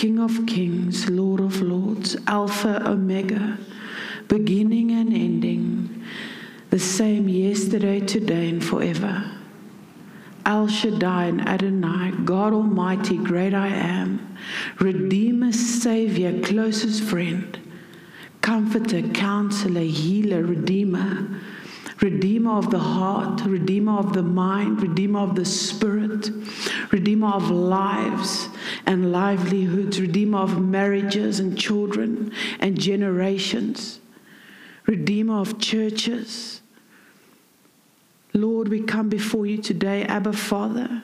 King of kings, Lord of lords, Alpha, Omega, beginning and ending, the same yesterday, today, and forever. El Shaddai and Adonai, God Almighty, great I am, Redeemer, Savior, closest friend, Comforter, Counselor, Healer, Redeemer, Redeemer of the heart, Redeemer of the mind, Redeemer of the spirit, Redeemer of lives and livelihoods, Redeemer of marriages and children and generations, Redeemer of churches Lord, we come before you today, Abba Father.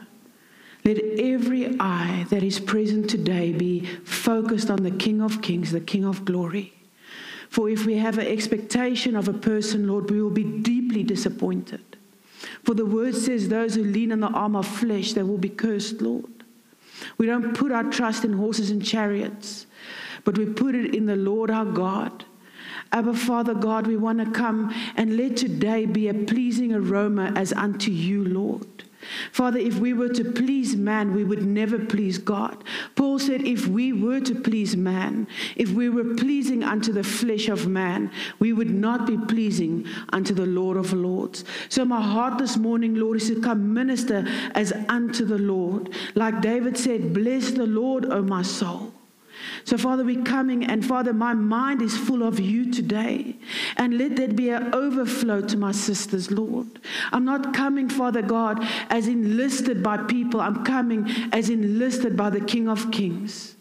Let every eye that is present today be focused on the King of Kings, the King of Glory. For if we have an expectation of a person, Lord, we will be deeply disappointed. For the word says, Those who lean on the arm of flesh, they will be cursed, Lord. We don't put our trust in horses and chariots, but we put it in the Lord our God Abba, Father God, we want to come and let today be a pleasing aroma as unto you, Lord. Father, if we were to please man, we would never please God. Paul said, if we were to please man, if we were pleasing unto the flesh of man, we would not be pleasing unto the Lord of Lords. So, my heart this morning, Lord, is to come minister as unto the Lord. Like David said, Bless the Lord, O my soul. So, Father, we're coming, and Father, my mind is full of you today. And let that be an overflow to my sisters, Lord. I'm not coming, Father God, as enlisted by people, I'm coming as enlisted by the King of Kings.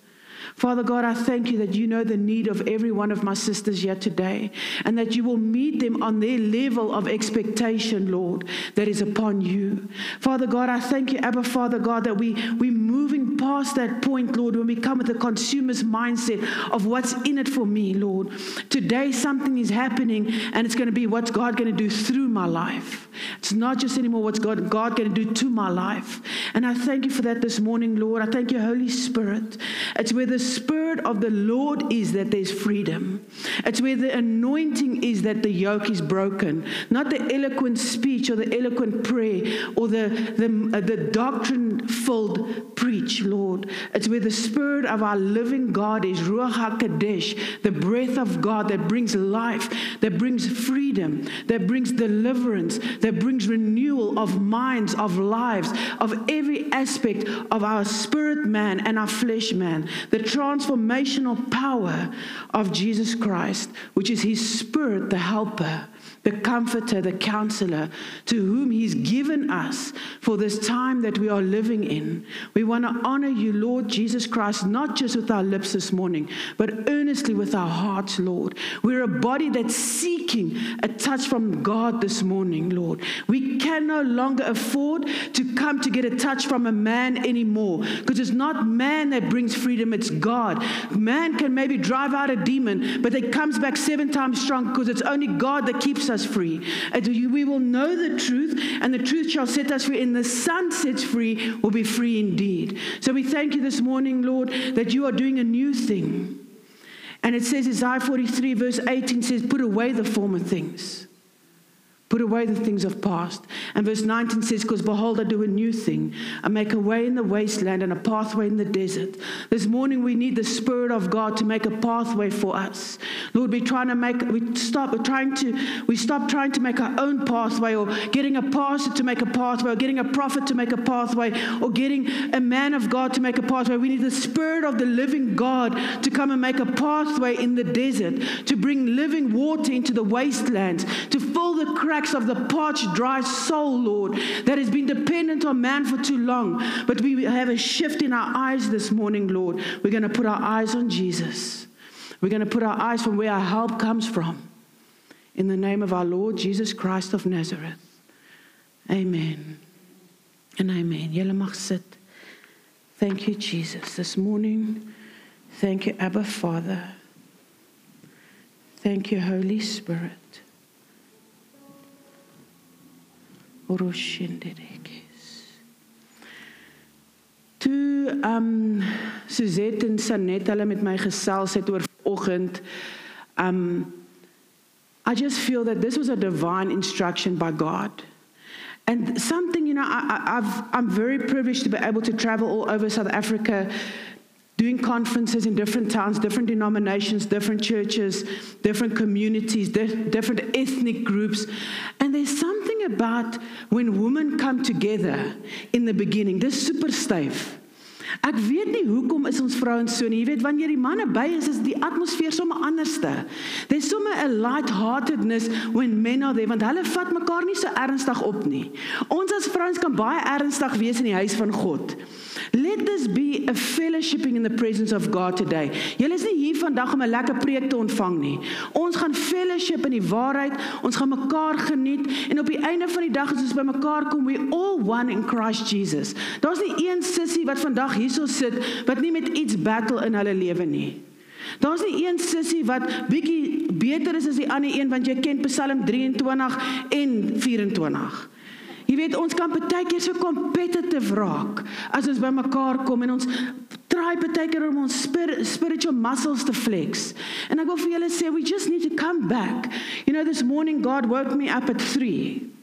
Father God, I thank you that you know the need of every one of my sisters here today and that you will meet them on their level of expectation, Lord, that is upon you. Father God, I thank you, Abba, Father God, that we, we're moving past that point, Lord, when we come with the consumer's mindset of what's in it for me, Lord. Today, something is happening and it's going to be what's God going to do through my life. It's not just anymore what's God, God going to do to my life. And I thank you for that this morning, Lord. I thank you, Holy Spirit. It's where the Spirit of the Lord is that there's freedom. It's where the anointing is that the yoke is broken. Not the eloquent speech or the eloquent prayer or the, the, uh, the doctrine filled preach, Lord. It's where the Spirit of our living God is, Ruach HaKadosh, the breath of God that brings life, that brings freedom, that brings deliverance, that brings renewal of minds, of lives, of every aspect of our spirit man and our flesh man. The transformational power of Jesus Christ, which is his spirit, the helper the comforter, the counselor, to whom He's given us for this time that we are living in. We want to honor you, Lord Jesus Christ, not just with our lips this morning, but earnestly with our hearts, Lord. We're a body that's seeking a touch from God this morning, Lord. We can no longer afford to come to get a touch from a man anymore because it's not man that brings freedom, it's God. Man can maybe drive out a demon, but it comes back seven times strong because it's only God that keeps us us free. We will know the truth, and the truth shall set us free. And the Son sets free will be free indeed. So we thank you this morning, Lord, that you are doing a new thing. And it says, Isaiah 43, verse 18 says, Put away the former things. Put away the things of past. And verse 19 says, Because behold, I do a new thing. I make a way in the wasteland and a pathway in the desert. This morning we need the Spirit of God to make a pathway for us. Lord, we're trying to make, we stop, we're trying to, we stop trying to make our own pathway or getting a pastor to make a pathway or getting a prophet to make a pathway or getting a man of God to make a pathway. We need the Spirit of the living God to come and make a pathway in the desert, to bring living water into the wastelands, to fill the cracks of the parched, dry soul, Lord, that has been dependent on man for too long. But we have a shift in our eyes this morning, Lord. We're going to put our eyes on Jesus. We're going to put our eyes from where our help comes from. In the name of our Lord Jesus Christ of Nazareth. Amen. And amen. Julle. Thank you, Jesus. This morning, thank you, Abba Father. Thank you, Holy Spirit. Toe um Suzette en Sanet hulle met my gesels het oor oggend um I just feel that this was a divine instruction by God. And something, you know, I, I've, I'm very privileged to be able to travel all over South Africa doing conferences in different towns, different denominations, different churches, different communities, different ethnic groups. And there's something about when women come together in the beginning, this super stiff. Ek weet nie hoekom is ons vrouens so nie. Jy weet wanneer die manne by is, is die atmosfeer sommer anderste. There's sommer a light-heartedness when men are there want hulle vat mekaar nie so ernstig op nie. Ons as vrouens kan baie ernstig wees in die huis van God. Let this be a fellowshipping in the presence of God today. Julle is nie hier vandag om 'n lekker preek te ontvang nie. Ons gaan fellowship in die waarheid. Ons gaan mekaar geniet en op die einde van die dag as ons by mekaar kom, we all one in Christ Jesus. Daar's nie een sussie wat vandag hierso sit wat nie met iets battle in hulle lewe nie. Daar's nie een sussie wat bietjie beter is as die ander een want jy ken Psalm 23 en 24. Jy weet ons kan baie keer so competitive raak as ons bymekaar kom en ons try baie keer om ons spiritual muscles te flex. En ek wil vir julle sê we just need to come back. You know this morning God woke me up at 3.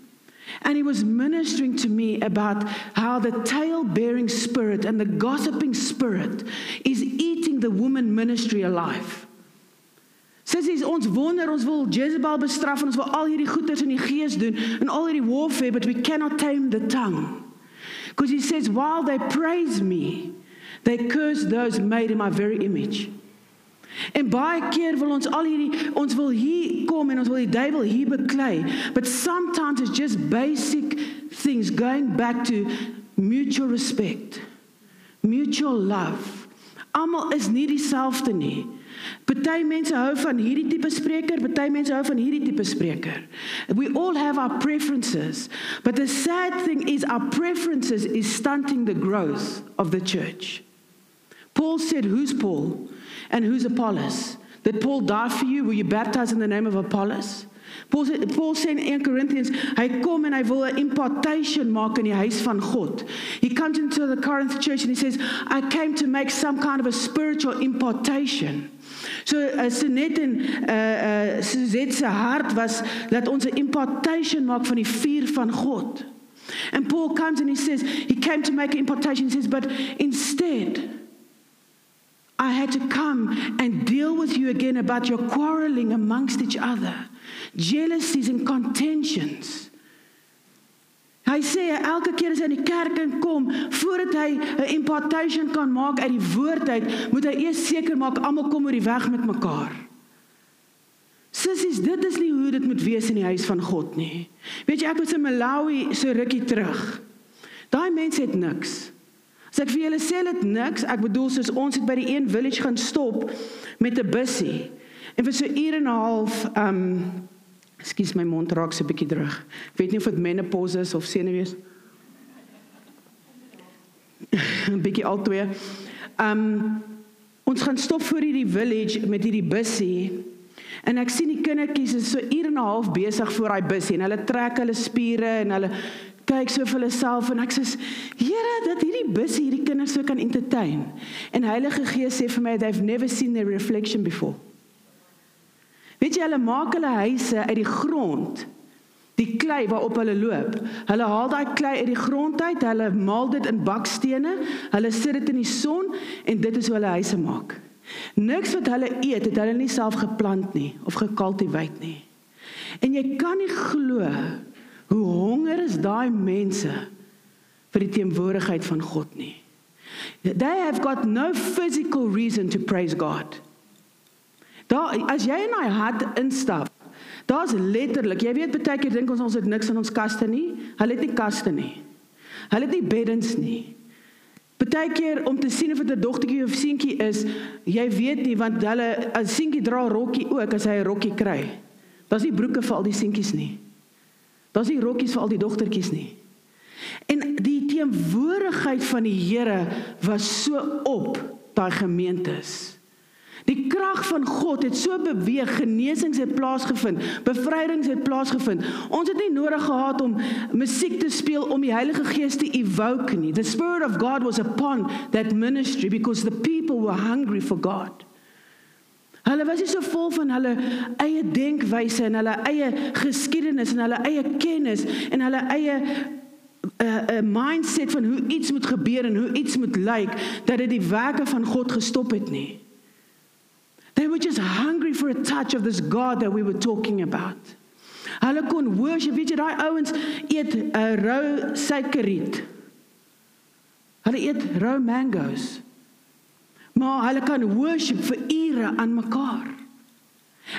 And he was ministering to me about how the tail bearing spirit and the gossiping spirit is eating the woman ministry alive. Sissies, ons wonder, ons wil Jezebel bestraf en ons wil al hierdie goeders in die gees doen en al hierdie warfare, but we cannot tame the tongue. Because he says, while they praise me, they curse those made in my very image. En baie keer wil ons al hierdie ons wil hier kom en ons wil die duiwel hier beklei. But sometimes it's just basic things going back to mutual respect. Mutual love. Almal is nie dieselfde nie. Party mense hou van hierdie tipe spreker, party mense hou van hierdie tipe spreker. We all have our preferences, but the sad thing is our preferences is stunting the growth of the church. Paul said, "Who's Paul and who's Apollos?" Did Paul die for you? Were you baptized in the name of Apollos? Paul Paul sê in 1 Corinthians, hy kom en hy wil 'n impartation maak in die huis van God. He comes into the Corinth church and he says, "I came to make some kind of a spiritual impartation." So uh, Sinet en uh uh Suzette se hart was dat ons 'n impartation maak van die vuur van God. And Paul comes and he says he came to make an impartation he says but instead I had to come and deal with you again about your quarreling amongst each other, jealousies and contentions. Hy sê elke keer as hy in die kerk inkom, voordat hy 'n impartation kan maak uit die woord uit, moet hy eers seker maak almal kom oor die weg met mekaar. Sissies, dit is nie hoe dit moet wees in die huis van God nie. Weet jy ek was in Malawi so rukkie terug. Daai mense het niks. As ek vir julle sê het niks, ek bedoel soos ons het by die een village gaan stop met 'n bussie. En vir so uur en 'n half, ehm um, Ekskuus my mond raak so 'n bietjie droog. Ek weet nie of dit menopause is of senuwees. 'n Bietjie altwee. Um ons gaan stop voor hierdie village met hierdie bussie. En ek sien die kindertjies is so uur en 'n half besig voor daai bussie en hulle trek hulle spiere en hulle kyk so vir hulle self en ek sê Here dat hierdie bussie hierdie kinders so kan entertain. En Heilige Gees sê vir my they've never seen their reflection before. Weet jy hulle maak hulle huise uit die grond. Die klei waarop hulle loop. Hulle haal daai klei uit die grond uit, hulle maal dit in bakstene, hulle sit dit in die son en dit is hoe hulle huise maak. Niks wat hulle eet, het hulle nie self geplant nie of gekultiveer nie. En jy kan nie glo hoe honger is daai mense vir die teenwoordigheid van God nie. They have got no physical reason to praise God. Daar as jy in daai hart instap, daar's letterlik, jy weet baie keer dink ons ons het niks in ons kaste nie. Hulle het nie kaste nie. Hulle het nie beddens nie. Partykeer om te sien of dit 'n dogtertjie of seentjie is, jy weet nie want hulle as seentjie dra rokkie ook as hy 'n rokkie kry. Daar's nie broeke vir al die seentjies nie. Daar's nie rokkies vir al die dogtertjies nie. En die teenwoordigheid van die Here was so op daai gemeentes. Die krag van God het so beweeg, genesings het plaasgevind, bevrydings het plaasgevind. Ons het nie nodig gehad om musiek te speel om die Heilige Gees te evoke nie. The spirit of God was upon that ministry because the people were hungry for God. Hulle was nie so vol van hulle eie denkwyse en hulle eie geskiedenis en hulle eie kennis en hulle eie 'n 'n mindset van hoe iets moet gebeur en hoe iets moet lyk dat dit die werke van God gestop het nie. They were just hungry for a touch of this God that we were talking about. Hulle kon worship, weet jy daai ouens eet 'n uh, rou suikerriet. Hulle eet rou mangoes. Maar hulle kan worship vir ure aan mekaar.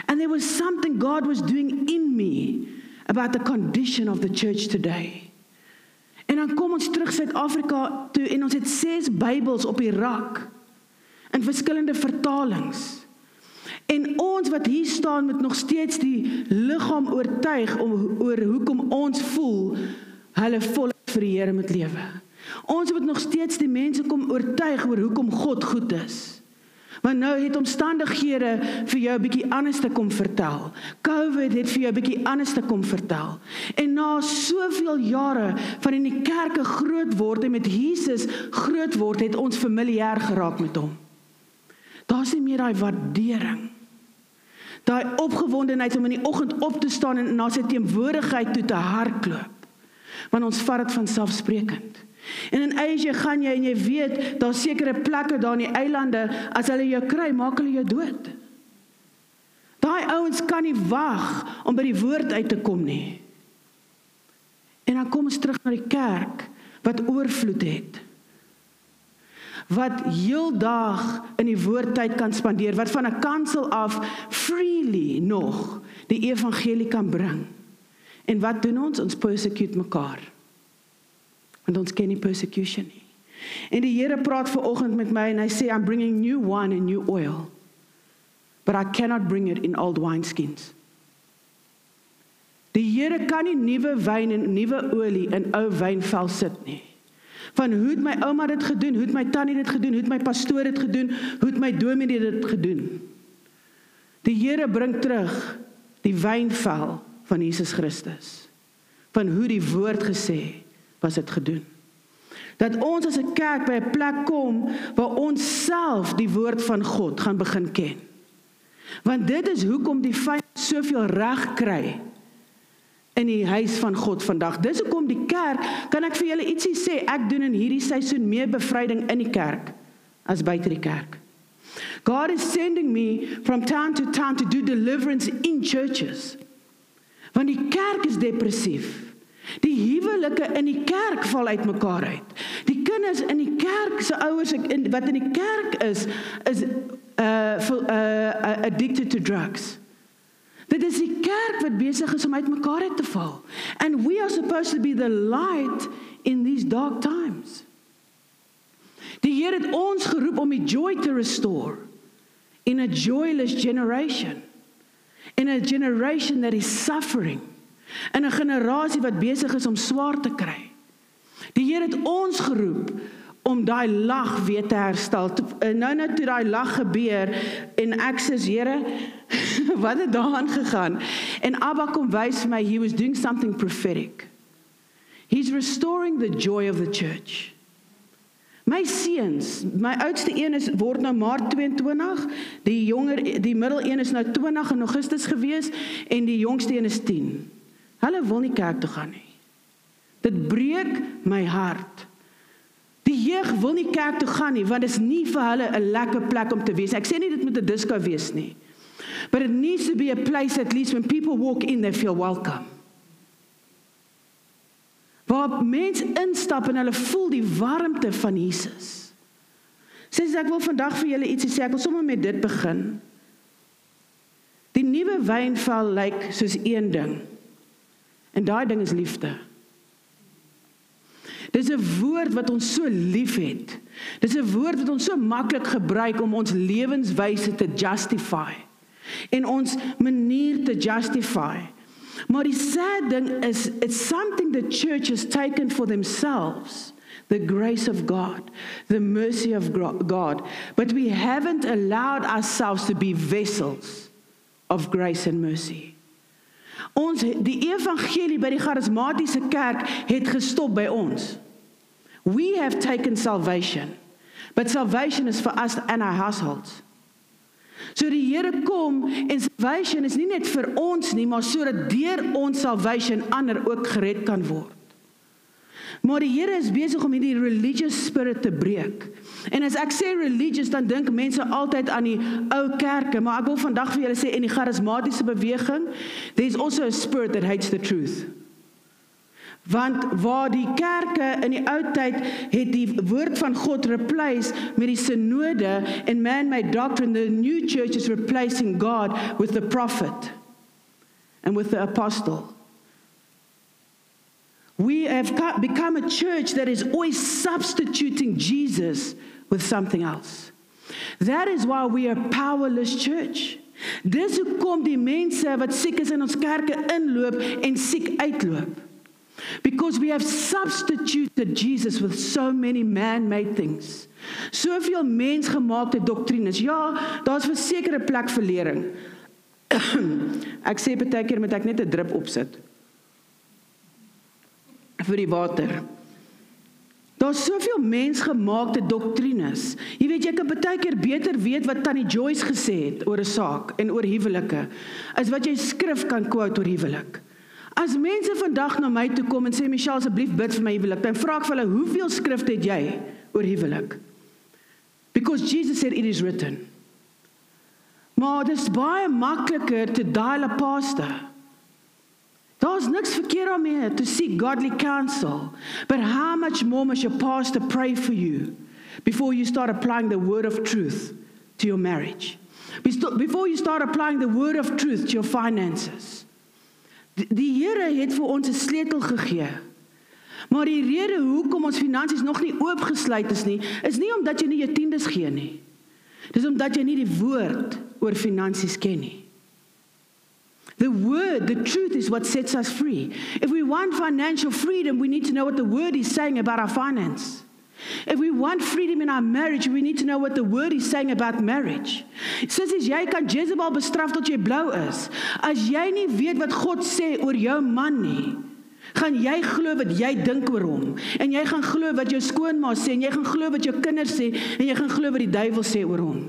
And there was something God was doing in me about the condition of the church today. En dan kom ons terug Suid-Afrika toe en ons het 6 Bybels op die rak in verskillende vertalings. En ons wat hier staan moet nog steeds die liggaam oortuig om oor hoekom ons voel hulle vol vir die Here moet lewe. Ons moet nog steeds die mense kom oortuig oor hoekom God goed is. Want nou het omstandighede vir jou 'n bietjie anders te kom vertel. COVID het vir jou 'n bietjie anders te kom vertel. En na soveel jare van in die kerke groot word en met Jesus groot word, het ons familier geraak met hom. Daar's nie meer daai waardering. Daai opgewondenheid om in die oggend op te staan en na sy teenwoordigheid toe te hardloop. Want ons vat dit van selfsprekend. En in Asia gaan jy en jy weet daar sekere plekke daar in die eilande as hulle jou kry, maak hulle jou dood. Daai ouens kan nie wag om by die woord uit te kom nie. En dan kom ons terug na die kerk wat oorvloed het. Wat heeldag in die woordtyd kan spandeer, wat van 'n kansel af freely nog die evangelie kan bring. En wat doen ons? Ons persecute mekaar want ons ken nie persecution nie. En die Here praat ver oggend met my en hy sê I'm bringing new wine and new oil. But I cannot bring it in old wineskins. Die Here kan nie nuwe wyn en nuwe olie in ou wynvel sit nie. Van hoe het my ouma dit gedoen? Hoe het my tannie dit gedoen? Hoe het my pastoor dit gedoen? Hoe het my dominee dit gedoen? Die Here bring terug die wynvel van Jesus Christus. Van hoe die woord gesê het was dit gedoen. Dat ons as 'n kerk by 'n plek kom waar ons self die woord van God gaan begin ken. Want dit is hoekom die vyand soveel reg kry in die huis van God vandag. Dis hoekom die kerk, kan ek vir julle ietsie sê, ek doen in hierdie seisoen meer bevryding in die kerk as buite die kerk. God is sending me from town to town to do deliverance in churches. Want die kerk is depressief. Die huwelike in die kerk val uitmekaar uit. Die kinders in die kerk se ouers wat in die kerk is is uh uh addicted to drugs. Dit is die kerk wat besig is om uitmekaar uit te val. And we are supposed to be the light in these dark times. Die Here het ons geroep om die joy te restore in a joyless generation. In a generation that is suffering in 'n generasie wat besig is om swaar te kry. Die Here het ons geroep om daai lag weer te herstel. Eh, nou nou toe daai lag gebeur en ek sê Here, wat het daaraan gegaan? En Abba kom wys vir my he was doing something prophetic. He's restoring the joy of the church. My seuns, my oudste een is word nou Maart 22, die jonger die middel een is nou 20 in Augustus gewees en die jongste een is 10. Hulle wil nie kerk toe gaan nie. Dit breek my hart. Die jeug wil nie kerk toe gaan nie want dit is nie vir hulle 'n lekker plek om te wees. Ek sê nie dit moet 'n disco wees nie. But it needs to be a place at least when people walk in they feel welcome. Waar mense instap en hulle voel die warmte van Jesus. Sê ek wil vandag vir julle ietsie sê. Ek wil sommer met dit begin. Die nuwe wynval lyk soos een ding. En daai ding is liefde. Dis 'n woord wat ons so liefhet. Dis 'n woord wat ons so maklik gebruik om ons lewenswyse te justify en ons manier te justify. Maar die sad ding is it's something the church has taken for themselves. The grace of God, the mercy of God, but we haven't allowed ourselves to be vessels of grace and mercy. Ons die evangelie by die charismatiese kerk het gestop by ons. We have taken salvation. But salvation is for us and our households. So die Here kom en salvation is nie net vir ons nie, maar sodat deur ons salvation ander ook gered kan word. Maar die Here is besig om hierdie religious spirit te breek. En as ek sê religious dan dink mense altyd aan die ou kerke, maar ek wil vandag vir julle sê in die charismatiese beweging, there's also a spirit that hates the truth. Want waar die kerke in die ou tyd het die woord van God replace met die synode and man-made doctrine, the new church is replacing God with the prophet and with the apostle. We have become a church that is always substituting Jesus with something else. That is why we are a powerless church. Dis hoekom die mense wat siek is in ons kerke inloop en siek uitloop. Because we have substituted Jesus with so many man-made things. Soveel mensgemaakte doktrines. Ja, daar's 'n sekere plek vir lering. ek sê baie keer moet ek net 'n drup opsit vir die water. Daar's soveel mensgemaakte doktrines. Jy weet jy kan baie keer beter weet wat Tannie Joyce gesê het oor 'n saak en oor huwelike as wat jy skrif kan quote oor huwelik. As mense vandag na my toe kom en sê Michelle asseblief bid vir my huwelik, dan vra ek vir hulle hoeveel skrifte het jy oor huwelik? Because Jesus said it is written. Maar dit is baie makliker te dial 'n pastor. Daar's niks verkeerd daarmee to seek godly counsel. But how much more must your pastor pray for you before you start applying the word of truth to your marriage? Before you start applying the word of truth to your finances? Die, Here het vir ons 'n sleutel gegee. Maar die rede hoekom ons finansies nog nie oopgesluit is nie, is nie omdat jy nie jou tiendes gee nie. Dis omdat jy nie die woord oor finansies ken nie. The word, the truth is what sets us free. If we want financial freedom, we need to know what the word is saying about our finance. If we want freedom in our marriage, we need to know what the word is saying about marriage. Sissies, jy kan Jezebel bestraf tot jy blou is. As jy nie weet wat God sê oor jou man nie, gaan jy glo wat jy dink oor hom en jy gaan glo wat jou skoonma sê en jy gaan glo wat jou kinders sê en jy gaan glo wat die duiwel sê oor hom.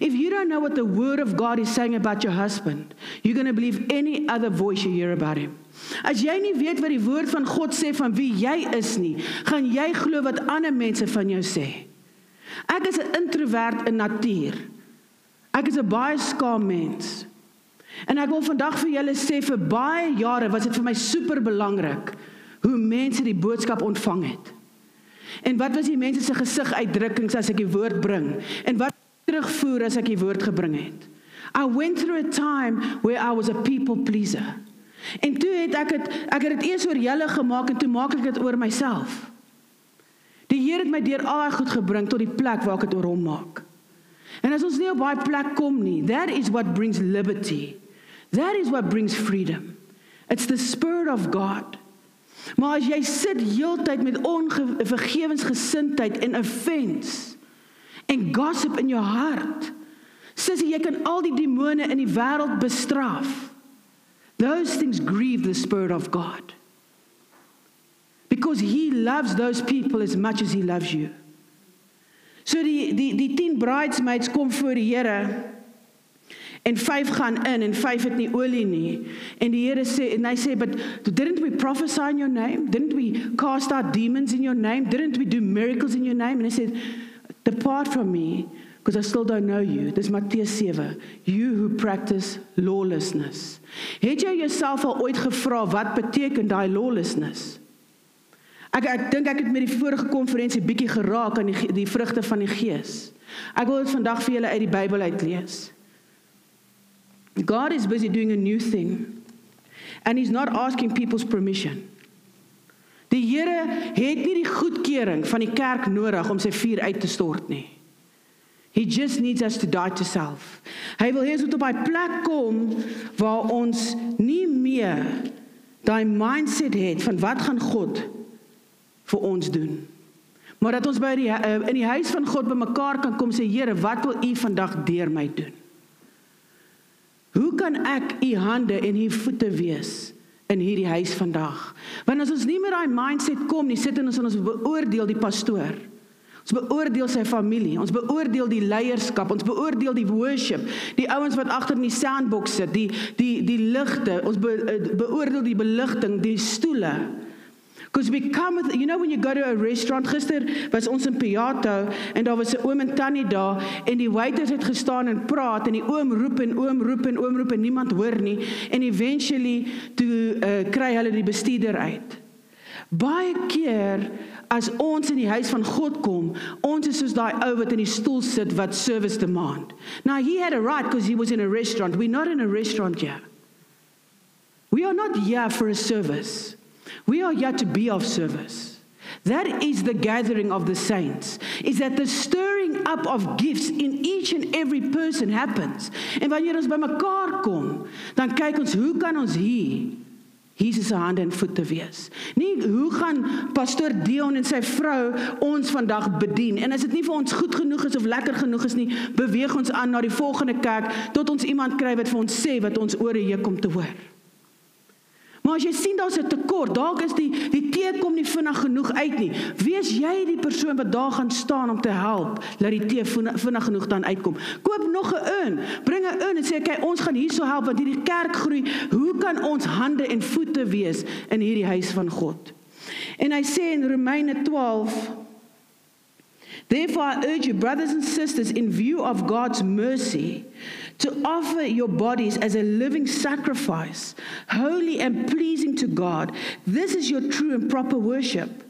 If you don't know what the word of God is saying about your husband, you're going to believe any other voice you hear about him. As jy nie weet wat die woord van God sê van wie jy is nie, gaan jy glo wat ander mense van jou sê. Ek is 'n introwert in natuur. Ek is 'n baie skaam mens. En ek wil vandag vir julle sê vir baie jare was dit vir my super belangrik hoe mense die boodskap ontvang het. En wat was die mense se gesiguitdrukkings as ek die woord bring? En wat terugvoer as ek die woord gebring het? I went through a time where I was a people pleaser. En toe het ek dit ek het dit eers oor julle gemaak en toe maak ek dit oor myself. Die Here het my deur al daai goed gebring tot die plek waar ek dit oor hom maak. En as ons nie op daai plek kom nie, that is what brings liberty. That is what brings freedom. It's the spirit of God. Maar as jy sit heeltyd met onvergewensgesindheid en offense en gossip in jou hart, sê jy kan al die demone in die wêreld bestraf. Those things grieve the Spirit of God. Because He loves those people as much as He loves you. So die die die 10 bridesmaids kom voor die Here en 5 gaan in en 5 het nie olie nie. En die Here sê en hy sê but didn't we prophesy in your name? Didn't we cast out demons in your name? Didn't we do miracles in your name? And he said depart from me because I still don't know you. Dis Matteus 7. You who practice lawlessness. Het jy jouself al ooit gevra wat beteken daai lawlessness? Ek ek dink ek het met die vorige konferensie bietjie geraak aan die die vrugte van die gees. Ek wil dit vandag vir julle uit die Bybel uitlees. God is busy doing a new thing and he's not asking people's permission. Die Here het nie die goedkeuring van die kerk nodig om sy vuur uit te stort nie. He just needs us to die to self. Hy wil hê ons moet op 'n plek kom waar ons nie meer daai mindset het van wat gaan God vir ons doen. Maar dat ons by die uh, in die huis van God bymekaar kan kom sê Here, wat wil U vandag deur my doen? Hoe kan ek U hande en U voete wees in hierdie huis vandag? Want as ons nie met daai mindset kom nie, sit ons in ons beoordeel die pastoor. Ons beoordeel sy familie, ons beoordeel die leierskap, ons beoordeel die worship, die ouens wat agter in die sandbox sit, die die die ligte, ons be, eh, beoordeel die beligting, die stoele. Because we come with, you know when you go to a restaurant, gister was ons in Piato en daar was 'n oom en tannie daar en die waiters het gestaan en praat en die oom roep en oom roep en oom roep en niemand hoor nie en eventually toe uh, kry hulle die bestuurder uit. Baie keer as ons in die huis van God kom, ons is soos daai ou wat in die stoel sit wat service demand. Now he had a right because he was in a restaurant. We're not in a restaurant here. We are not here for a service. We are here to be of service. That is the gathering of the saints. Is that the stirring up of gifts in each and every person happens. En wanneer ons bymekaar kom, dan kyk ons hoe kan ons hier Jesus se hande en voete wees. Nie hoe gaan pastoor Dion en sy vrou ons vandag bedien en as dit nie vir ons goed genoeg is of lekker genoeg is nie, beweeg ons aan na die volgende kerk tot ons iemand kry wat vir ons sê wat ons ore hier kom te hoor. Maar as jy sien daar's 'n tekort, dalk is die die tee kom nie vinnig genoeg uit nie. Wees jy die persoon wat daar gaan staan om te help dat die tee vinnig genoeg dan uitkom. Koop nog 'n urn, bring 'n urn en sê kyk, ons gaan hierso help want hierdie kerk groei. Hoe kan ons hande en voete wees in hierdie huis van God? En hy sê in Romeine 12 Therefore I urge you brothers and sisters in view of God's mercy to offer your bodies as a living sacrifice, holy and pleasing to God. This is your true and proper worship.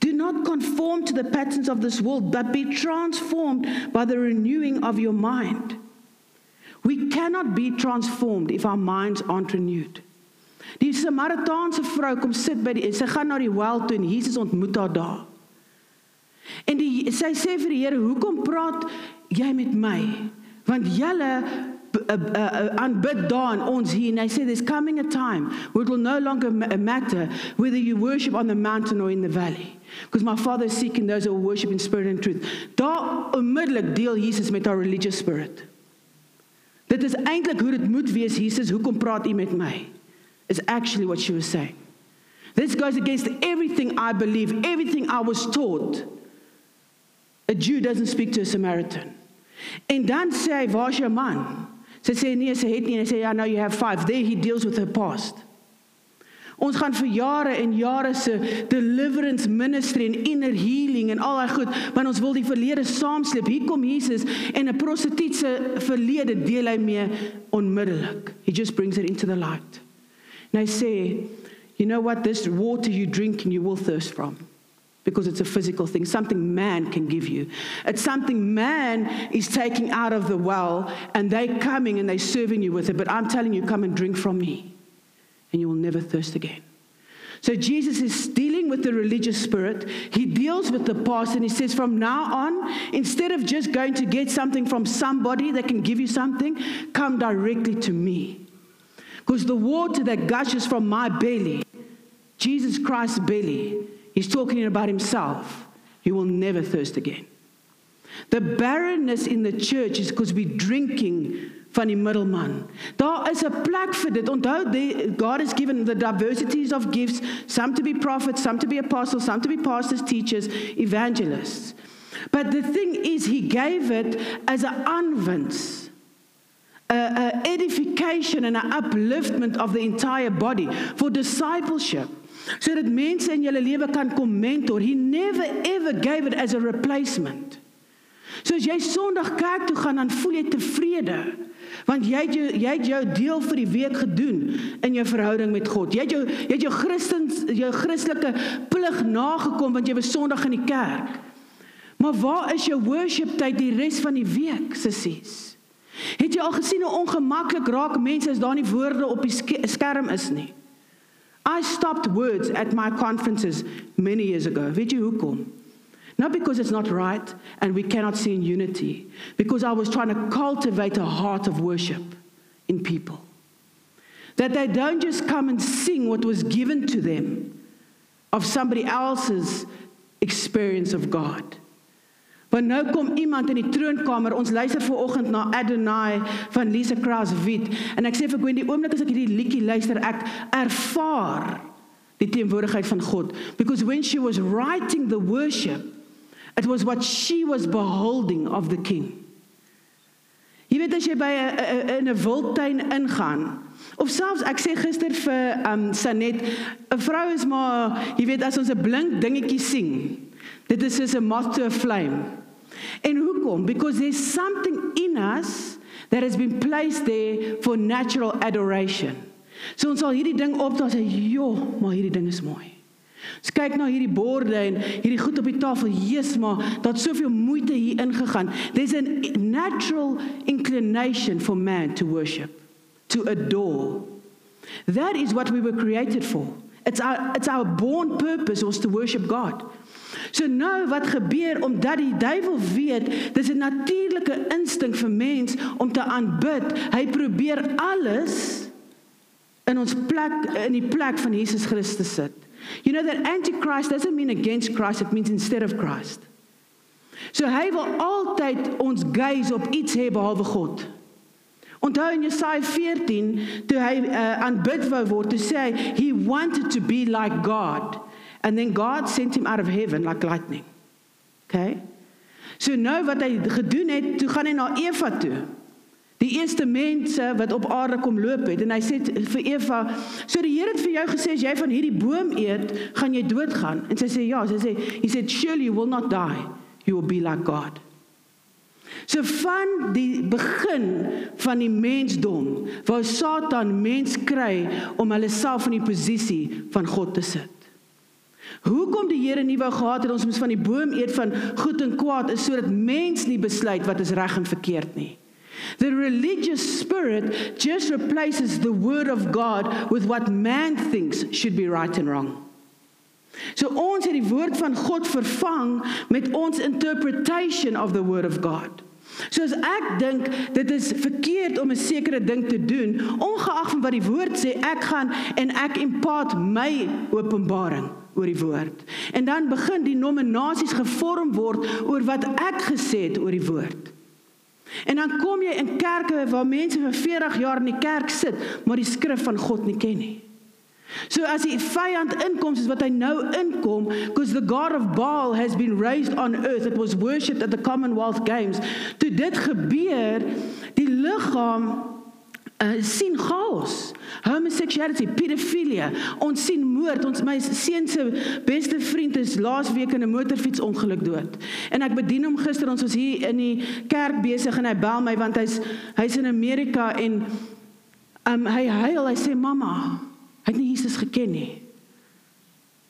Do not conform to the patterns of this world, but be transformed by the renewing of your mind. We cannot be transformed if our minds aren't renewed. Die Samaritaanse vrou kom sit by die sy gaan na die wel toe en Jesus ontmoet haar daar. En die sy sê vir die Here, "Hoekom praat jy met my? Want julle aanbid uh, uh, daar ons hier and I say there's coming a time where it will no longer matter whether you worship on the mountain or in the valley. Because my father is seeking those who worship in spirit and truth. Daar onmiddellik deel Jesus met our religious spirit. Dit is eintlik hoe dit moet wees Jesus. Hoekom praat u met my? Is actually what she was saying. This goes against everything i believe everything i was taught. A jew doesn't speak to a samaritan en dan sê hy waar's jou man Sy sê nee, sy het nie en sy sê ja, now you have five. There he deals with her past. Ons gaan vir jare en jare se deliverance ministry en inner healing en al daai goed, want ons wil die verlede saamsleep. Hier kom Jesus en 'n prostituut se verlede deel hy mee onmiddellik. He just brings it into the light. And I say, you know what this water you drink and you will thirst from because it's a physical thing, something man can give you. It's something man is taking out of the well and they coming and they serving you with it. But I'm telling you, come and drink from me and you will never thirst again. So Jesus is dealing with the religious spirit. He deals with the past and he says, from now on, instead of just going to get something from somebody that can give you something, come directly to me. Because the water that gushes from my belly, Jesus Christ's belly, He's talking about himself. You will never thirst again. The barrenness in the church is because we're drinking van die middelman. Daar is 'n plek vir dit. Onthou, God has given the diversities of gifts, some to be prophets, some to be apostles, some to be pastors, teachers, evangelists. But the thing is he gave it as an unvance. A, a edification and an upliftment of the entire body for discipleship sodat mense in julle lewe kan kom mentor. He never ever gave it as a replacement. So as jy Sondag kerk toe gaan dan voel jy tevrede want jy het jou jy het jou deel vir die week gedoen in jou verhouding met God. Jy het jou jy het jou Christens jou Christelike plig nagekom want jy was Sondag in die kerk. Maar waar is jou worship tyd die res van die week, sissies? Het jy al gesien hoe ongemaklik raak mense as daar nie woorde op die skerm is nie? I stopped words at my conferences many years ago. Jy? Not because it's not right and we cannot see in unity, because I was trying to cultivate a heart of worship in people. That they don't just come and sing what was given to them of somebody else's experience of God. Want nou kom iemand in die troonkamer. Ons luister ver oggend na Adonai van Lisa Kraus Wit en ek sê vir Gwen die oomblik as ek hierdie liedjie luister, ek ervaar die teenwoordigheid van God because when she was writing the worship it was what she was beholding of the king. Jy weet as jy by 'n in 'n wildtuin ingaan of selfs ek sê gister vir um Sanet 'n vrou is maar jy weet as ons 'n blink dingetjie sien dit is soos 'n moth to a flame en hoekom because there's something in us that has been placed there for natural adoration so ons sal hierdie ding op dan sê joh maar hierdie ding is mooi Ons kyk na hierdie borde en hierdie goed op die tafel. Jesus, maar daar't soveel moeite hier ingegaan. There's a natural inclination for man to worship, to adore. That is what we were created for. It's our it's our born purpose was to worship God. So nou wat gebeur omdat die duiwel weet, dis 'n natuurlike instink vir mens om te aanbid. Hy probeer alles in ons plek in die plek van Jesus Christus sit. You know that antichrist doesn't mean against Christ, it means instead of Christ. So hy wil altyd ons gaze op iets hê behalwe God. Onthou in Jesaja 14 toe hy uh, aanbid wou word, toe sê hy he wanted to be like God and then God sent him out of heaven like lightning. Okay? So nou wat hy gedoen het, toe gaan hy na Eva toe. Die eerste mense wat op aarde kom loop het en hy sê vir Eva, so die Here het vir jou gesê as jy van hierdie boom eet, gaan jy doodgaan. En sy sê ja, sy sê he said surely you will not die. You will be like God. So van die begin van die mensdom wou Satan mens kry om hulle self in die posisie van God te sit. Hoekom die Here nie wou gehad het ons moet van die boom eet van goed en kwaad is sodat mens nie besluit wat is reg en verkeerd nie. The religious spirit just replaces the word of God with what man thinks should be right and wrong. So ons het die woord van God vervang met ons interpretation of the word of God. So as ek dink dit is verkeerd om 'n sekere ding te doen, ongeag van wat die woord sê, ek gaan en ek impart my openbaring oor die woord. En dan begin die nominasies gevorm word oor wat ek gesê het oor die woord. En dan kom jy in kerke waar mense vir 40 jaar in die kerk sit, maar die skrif van God nie ken nie. So as die vyand inkom soos wat hy nou inkom, because the god of Baal has been raised on earth, it was worshipped at the Commonwealth Games. Toe dit gebeur, die liggaam uh, sien chaos homosexuality pedofilia ons sien moord ons my seun se beste vriend is laasweek in 'n motorfietsongeluk dood. En ek bedien hom gister. Ons was hier in die kerk besig en hy bel my want hy's hy's in Amerika en um, hy huil. Hy sê mamma hy het nie Jesus geken nie.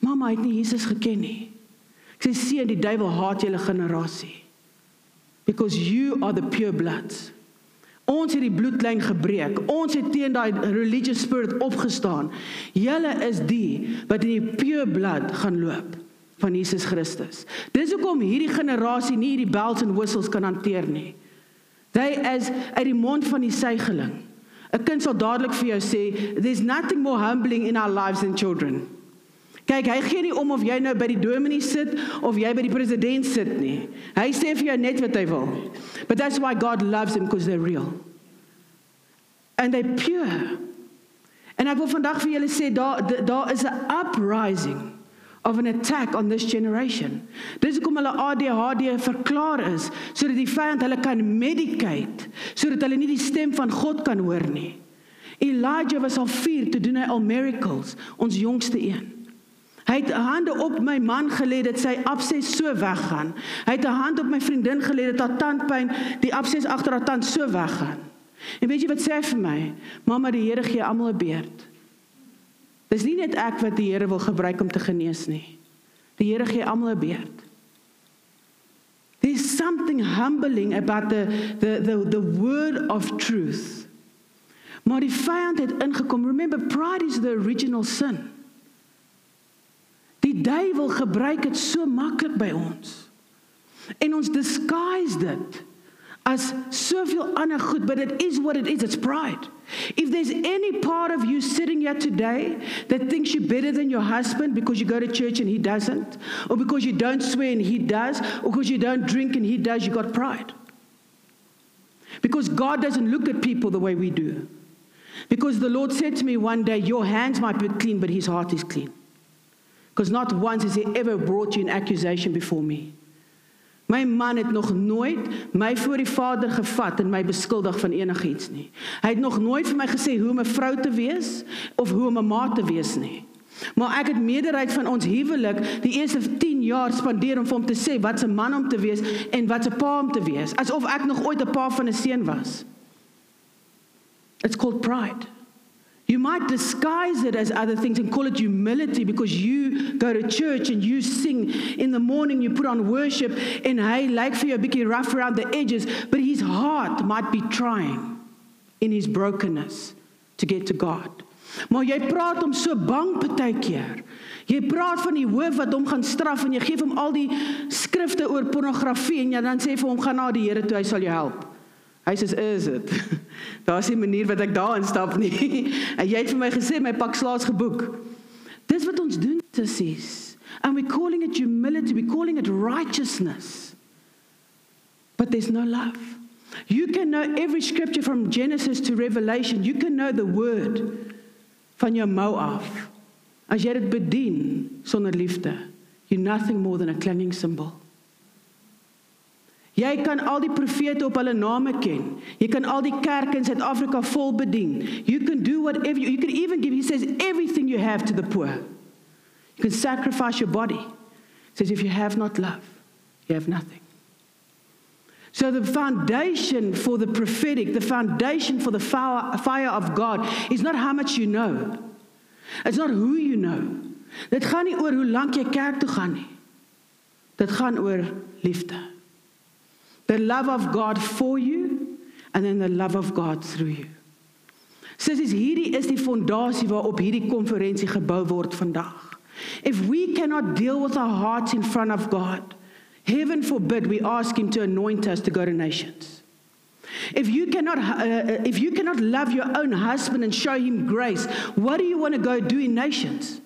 Mamma hy het nie Jesus geken nie. Ek sê seun die duiwel haat julle generasie. Because you are the pure bloods Ons het die bloedlyn gebreek. Ons het teen daai religious spirit opgestaan. Julle is die wat in die pure blood gaan loop van Jesus Christus. Dis hoekom hierdie generasie nie hierdie bells and whistles kan hanteer nie. They as uit die mond van die suigeling. 'n Kind sal dadelik vir jou sê, there's nothing more humbling in our lives than children. Kyk, hy gee nie om of jy nou by die dominee sit of jy by die president sit nie. Hy sê vir jou net wat hy wil. But that's why God loves them because they're real. And they're pure. En ek wil vandag vir julle sê daar daar is 'n uprising of an attack on this generation. Dis hoekom hulle ADHD verklaar is sodat die vyand hulle kan medicate sodat hulle nie die stem van God kan hoor nie. Elijah was al 4 te doen hy al miracles, ons jongste een. Hy het hande op my man gelê dat sy abses so weggaan. Hy het 'n hand op my vriendin gelê dat haar tandpyn, die abses agter haar tand so weggaan. En weet jy wat sê hy vir my? Mamma, die Here gee almal 'n beerd. Dis nie net ek wat die Here wil gebruik om te genees nie. Die Here gee almal 'n beerd. There's something humbling about the the the the word of truth. Maar die vyand het ingekom. Remember pride is the original sin. Die duiwel gebruik dit so maklik by ons. En ons disguise dit as soveel ander goed, but it is what it is, it's pride. If there's any part of you sitting here today that thinks you're better than your husband because you go to church and he doesn't, or because you don't swear and he does, or because you don't drink and he does, you got pride. Because God doesn't look at people the way we do. Because the Lord said to me one day, Your hands might be clean, but his heart is clean. Because not once has he ever brought you an accusation before me. My man het nog nooit my voor die Vader gevat en my beskuldig van enigiets nie. Hy het nog nooit vir my gesê hoe om 'n vrou te wees of hoe om 'n ma te wees nie. Maar ek het meerderheid van ons huwelik die eerste 10 jaar spandeer om vir hom te sê wat 'n man om te wees en wat 'n pa om te wees, asof ek nog ooit 'n pa van 'n seun was. It's called pride. You might disguise it as other things and call it humility because you go to church and you sing in the morning, you put on worship, and hey, like for you a bit rough around the edges, but his heart might be trying in his brokenness to get to God. Maar jy praat hom so bang partykeer. Jy praat van die hoof wat hom gaan straf en jy gee hom al die skrifte oor pornografie en jy dan sê vir hom gaan na die Here toe hy sal jou help. Hy sê is dit. Daar's 'n manier wat ek daarin stap nie. En jy het vir my gesê my pak slaas geboek. Dis wat ons doen sissies. And we calling it humility, we calling it righteousness. But there's no love. You can know every scripture from Genesis to Revelation. You can know the word van jou mou af. As jy dit bedien sonder liefde, you're nothing more than a clanging cymbal. Jy kan al die profete op hulle name ken. Jy kan al die kerke in Suid-Afrika vol bedien. You can do whatever you, you can even give he says everything you have to the poor. You can sacrifice your body. He says if you have not love, you have nothing. So, the foundation for the prophetic, the foundation for the fire of God is not how much you know. It's not who you know. Dit gaan nie oor hoe lank jy kerk toe gaan nie. Dit gaan oor liefde. The love of God for you and then the love of God through you. Sissies, hierdie is die fondasie waarop hierdie konferensie gebou word vandag. If we cannot deal with our hearts in front of God, Heaven forbid we ask him to anoint us to go to nations. If you cannot, uh, uh, if you cannot love your own husband and show him grace, what do you want to go do in nations?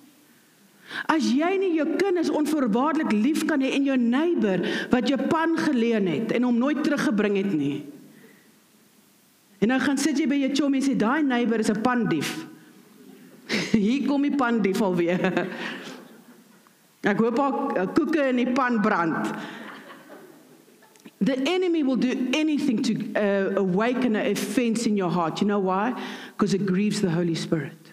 As jy nie jou kinders onvoorwaardelik lief kan hê en jou neighbor wat jou pan geleen het en hom nooit teruggebring het nie. En nou gaan sit jy by jou chommy en sê daai neighbor is 'n pandief. Hier kom die pandief alweer. Ek hoop haar koeke in die pan brand. The enemy will do anything to uh, awaken an offense in your heart. You know why? Because it grieves the Holy Spirit.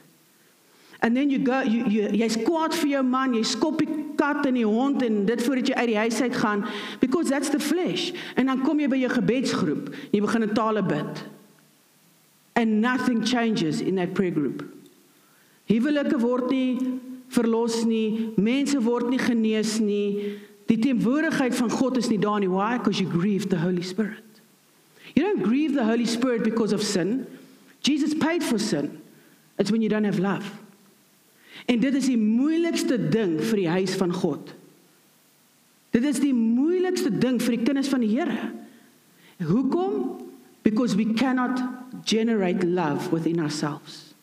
And then you go you you jy's kwaad vir jou man, jy skop die kat en die hond en dit voordat jy uit die huis uit gaan because that's the flesh. En dan kom jy by jou gebedsgroep, jy begin in tale bid. And nothing changes in that prayer group. Huwelike word nie verlos nie, mense word nie genees nie. Die teenwoordigheid van God is nie daar nie. Why? Because you grieve the Holy Spirit. You don't grieve the Holy Spirit because of sin. Jesus paid for sin. It's when you don't have love. En dit is die moeilikste ding vir die huis van God. Dit is die moeilikste ding vir die kinders van die Here. Hoekom? Because we cannot generate love within ourselves.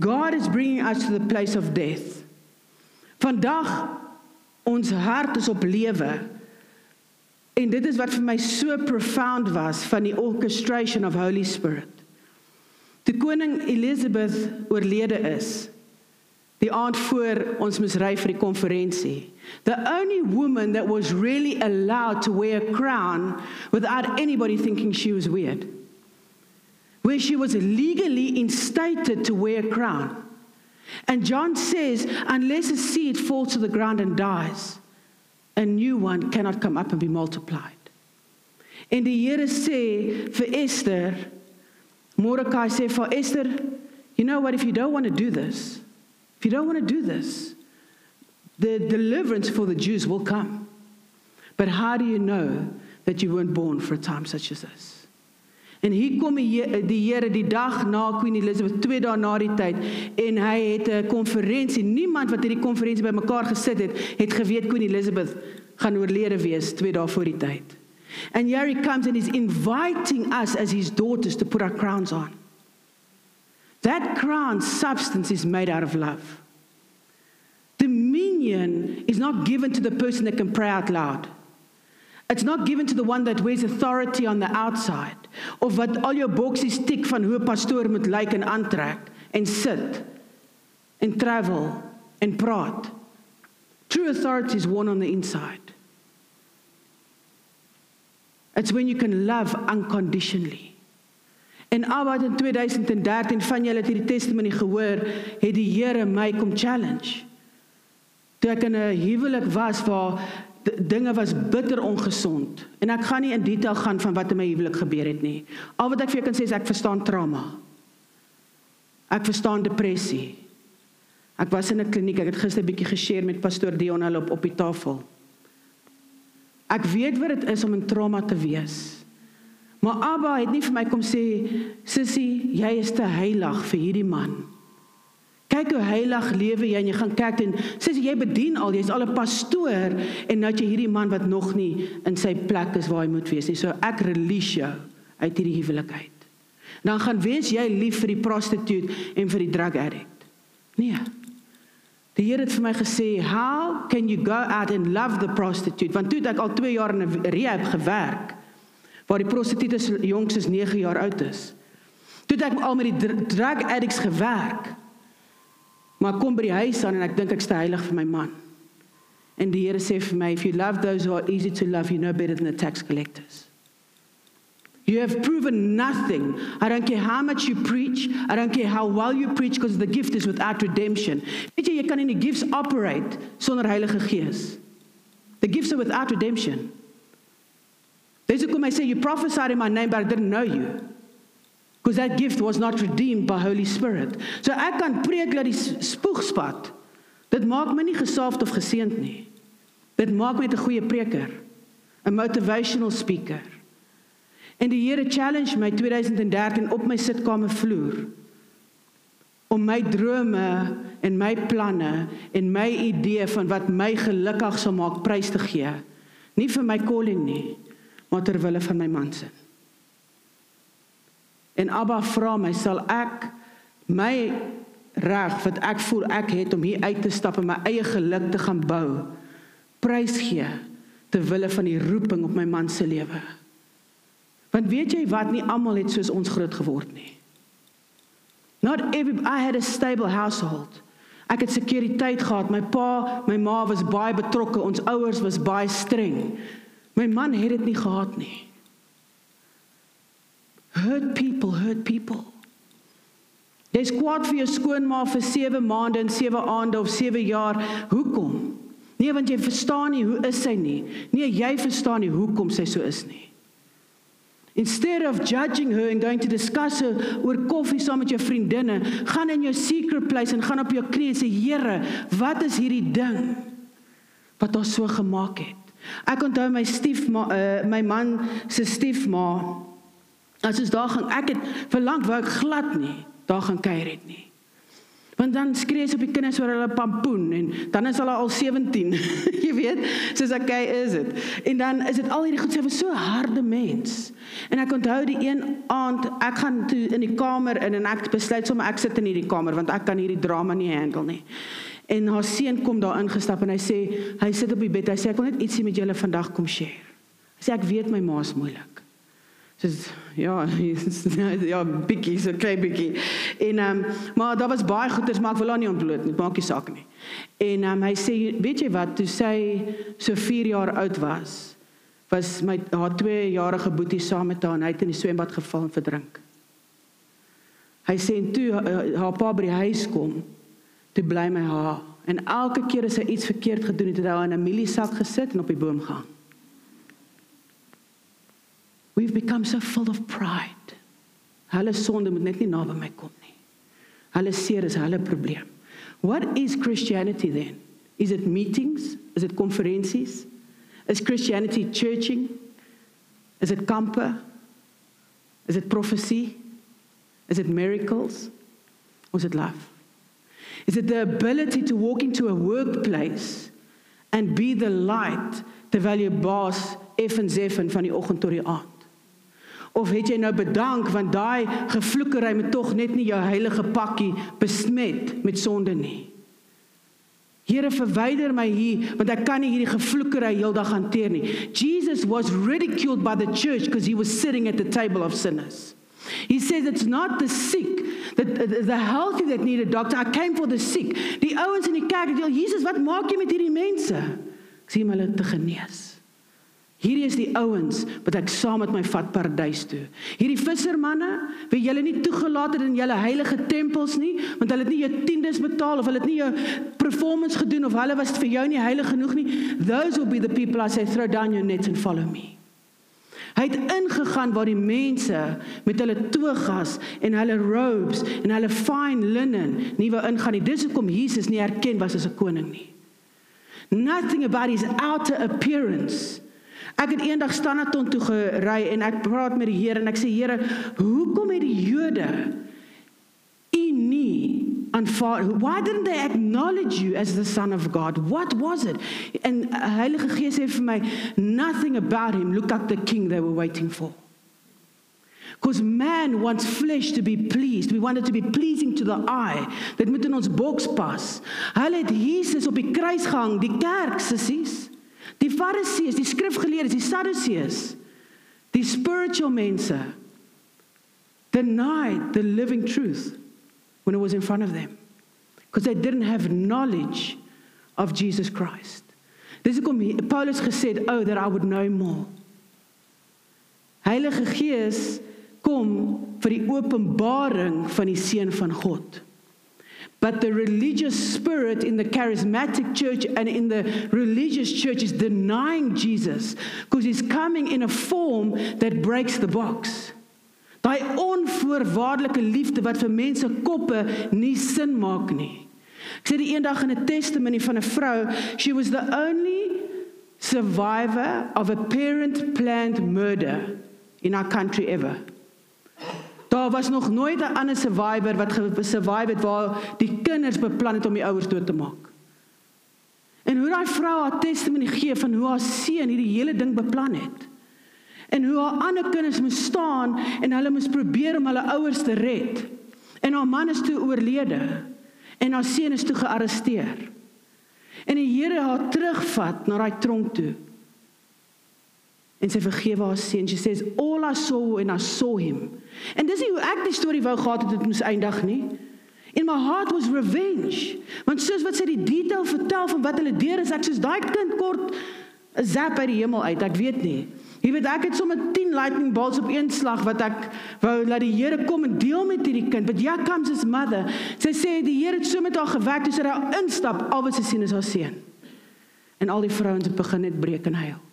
God is bringing us to the place of death. Vandag ons hart is op lewe. En dit is wat vir my so profound was van die orchestration of Holy Spirit. Toe koning Elizabeth oorlede is, die aand voor ons moes ry vir die konferensie. The only woman that was really allowed to wear a crown without anybody thinking she was weird where she was legally instated to wear a crown. And John says, unless a seed falls to the ground and dies, a new one cannot come up and be multiplied. En die Here sê vir Esther, Mordecai sê vir Esther, you know what if you don't want to do this, if you don't want to do this, the deliverance for the Jews will come. But how do you know that you weren't born for a time such as this? En hier kom die Here die dag na Queen Elizabeth, twee dae na die tyd en hy het 'n konferensie. Niemand wat hierdie konferensie bymekaar gesit het, het geweet Queen Elizabeth gaan oorlede wees twee dae voor die tyd. And here he comes and he's inviting us as his daughters to put our crowns on. That crown substance is made out of love. Dominion is not given to the person that can pray out loud. It's not given to the one that wears authority on the outside of wat al jou boksies tik van hoe pastoor moet lyk en aantrek en sit en travel en praat. True authority is worn on the inside. It's when you can love unconditionally. En albei in 2013 van julle het hierdie testimony gehoor, het die Here my kom challenge. Toe ek in 'n huwelik was waar dinge was bitter ongesond en ek gaan nie in detail gaan van wat in my huwelik gebeur het nie. Al wat ek vir jou kan sê is ek verstaan trauma. Ek verstaan depressie. Ek was in 'n kliniek, ek het gister 'n bietjie geshare met pastoor Dion hulle op op die tafel. Ek weet wat dit is om in trauma te wees. Maar Abba het nie vir my kom sê, "Sissie, jy is te heilig vir hierdie man." Kyk hoe heilig lewe jy en jy gaan kyk en sissie, jy bedien al, jy's al 'n pastoor en nou jy hierdie man wat nog nie in sy plek is waar hy moet wees nie. So ek release jou uit hierdie huwelik uit. Dan gaan wees jy lief vir die prostituut en vir die drug addict. Nee. Die Here het vir my gesê, "How can you go out and love the prostitute?" Want toe het ek al 2 jaar in 'n rehab gewerk waar die prostituut se jonks is 9 jaar oud is. Toe het ek al met die drug addicts gewerk. Maar kom by die huis aan en ek dink ek's te heilig vir my man. En die Here sê vir my if you love those who are easy to love you know better than the tax collectors. You have proven nothing. I don't care how much you preach. I don't care how well you preach because the gift is without redemption. Weet jy jy kan in die gifts operate sonder Heilige Gees. The gifts are without redemption. Dis hoekom hy sê you prophesied in my name but I didn't know you. Because that gift was not redeemed by Holy Spirit. So ek kan preek dat die spoeg spat. Dit maak my nie gesalfd of geseënd nie. Dit maak my 'n goeie preker, 'n motivational speaker. En die Here challenge my 2013 op my sitkamer vloer om my drome en my planne en my idee van wat my gelukkig sal maak prys te gee. Nie vir my calling nie, maar ter wille van my man se. En Abba vra my, sal ek my reg wat ek voel ek het om hier uit te stap en my eie geluk te gaan bou, prys gee ter wille van die roeping op my man se lewe. Want weet jy wat nie almal het soos ons groot geword nie. Not every I had a stable household. Ek het sekuriteit gehad. My pa, my ma was baie betrokke. Ons ouers was baie streng. My man het dit nie gehad nie. Hurt people, hurt people. Dis kwaad vir jou skoonma vir 7 maande en 7 aande of 7 jaar. Hoekom? Nee, want jy verstaan nie hoe is sy nie. Nee, jy verstaan nie hoekom sy so is nie. Instead of judging her and going to discuss her oor koffie saam met jou vriendinne, gaan in jou secret place en gaan op jou knieë sê Here, wat is hierdie ding wat ons so gemaak het? Ek onthou my stiefma uh, my man se stiefma as ons daar gaan ek het verlang wou ek glad nie daar gaan kuier het nie. Want dan skree sy op die kinders oor hulle pampoen en dan is hulle al 17. jy weet, soos ek okay, is dit. En dan is dit al hierdie goed sy was so harde mens. En ek onthou die een aand ek gaan toe in die kamer in en ek besluit sommer ek sit in hierdie kamer want ek kan hierdie drama nie handle nie. En haar seun kom daar ingestap en hy sê hy sit op die bed. Hy sê ek wil net ietsie met julle vandag kom share. Hy sê ek weet my ma is moeilik. Sê ja, ja, bietjie, so klein bietjie. En ehm um, maar daar was baie goeders maar ek wil haar nie ontbloot nie. Maak nie saak nie. En ehm um, hy sê weet jy wat, toe sy so 4 jaar oud was, was my haar 2 jarige boetie saam met haar en hy het in die swembad geval en verdrink. Hy sê en toe uh, haar pa by die huis kom toe bly my haar en elke keer as hy iets verkeerd gedoen het, het hy in 'n mieliesak gesit en op die boom gehang. We've become so full of pride. Hulle sonde moet net nie naby my kom nie. Hulle seer is hulle probleem. What is Christianity then? Is it meetings? Is it konferensies? Is Christianity churching? Is it kampe? Is it prophecy? Is it miracles? Or is it love? Is it the ability to walk into a workplace and be the light terwyl jy baas effens effen van die oggend tot die aand? Of het jy nou bedank want daai gevloekery moet tog net nie jou heilige pakkie besmet met sonde nie. Here verwyder my hier want ek kan nie hierdie gevloekery heeldag hanteer nie. Jesus was ridiculed by the church because he was sitting at the table of sinners. He says it's not the sick, the, the, the healthy that need a doctor. I came for the sick. Die ouens in die kerk het Jesus, wat maak jy met hierdie mense? Ek sien hulle te genees. Hierdie is die ouens wat ek saam met my vat paradys toe. Hierdie vissermanne, wie julle nie toegelaat het in julle heilige tempels nie, want hulle het nie jou tiendes betaal of hulle het nie jou performance gedoen of hulle was vir jou nie heilig genoeg nie. Those will be the people I say throw down your nets and follow me. Hy het ingegaan waar die mense met hulle togas en hulle robes en hulle fine linen nie wou ingaan nie. Dis hoekom Jesus nie erken was as 'n koning nie. Nothing about his outer appearance Ek het eendag Standerton toe gery en ek praat met die Here en ek sê Here, hoekom het die Jode u nie aanvaar? Why didn't they acknowledge you as the son of God? What was it? En Heilige Gees sê vir my, nothing about him looked like the king they were waiting for. Because man wants flesh to be pleased. We want it to be pleasing to the eye. Dit moet in ons boks pas. Hulle het Jesus op die kruis gehang, die kerk sissies. Die Fariseërs, die skrifgeleerdes, die Sadduseërs, die spiritual mense denied the living truth when it was in front of them because they didn't have knowledge of Jesus Christ. Dis hoekom Paulus gesê het, "Oh that I would know more." Heilige Gees kom vir die openbaring van die seun van God. But the religious spirit in the charismatic church and in the religious church is denying Jesus because he's coming in a form that breaks the box. Daai onvoorwaardelike liefde wat vir mense koppe nie sin maak nie. Ek sê die eendag in 'n testimony van 'n vrou, she was the only survivor of a parent planned murder in our country ever. Daar was nog nooit 'n ander survivor wat gesurvive het waar die kinders beplan het om die ouers dood te maak. En hoe daai vrou haar testimony gee van hoe haar seun hierdie hele ding beplan het. En hoe haar ander kinders moes staan en hulle moes probeer om hulle ouers te red. En haar man is toe oorlede en haar seun is toe gearresteer. En die Here haar terugvat na daai tronk toe en sy vergewe haar seun. She says all I saw and I saw him. En dis nie hoe ek die storie wou gehad het dit moes eindig nie. In my heart was revenge. Want soos wat sy die detail vertel van wat hulle deur is, ek soos daai kind kort 'n zap uit die hemel uit. Ek weet nie. Jy weet ek het sommer 10 lightning bolts op een slag wat ek wou laat die Here kom en deel met hierdie kind. But here comes his mother. Sy sê die Here het so met haar gewerk, dis dat hy instap, al wat sy sien is haar seun. En al die vrouens het begin net breek en huil.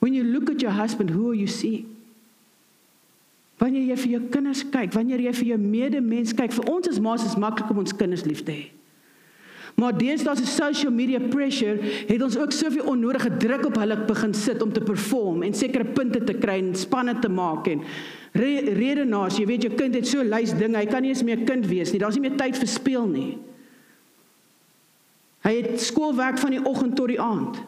When you look at your husband, who are you seeing? Wanneer jy vir jou kinders kyk, wanneer jy vir jou medemens kyk, vir ons as ma's is maklik om ons kinders lief te hê. Maar deesdae se social media pressure het ons ook soveel onnodige druk op hulle begin sit om te perform en sekere punte te kry en spanne te maak en re redenaars, jy weet jou kind het so lys dinge, hy kan nie eens meer 'n kind wees nie. Daar's nie meer tyd vir speel nie. Hy het skoolwerk van die oggend tot die aand.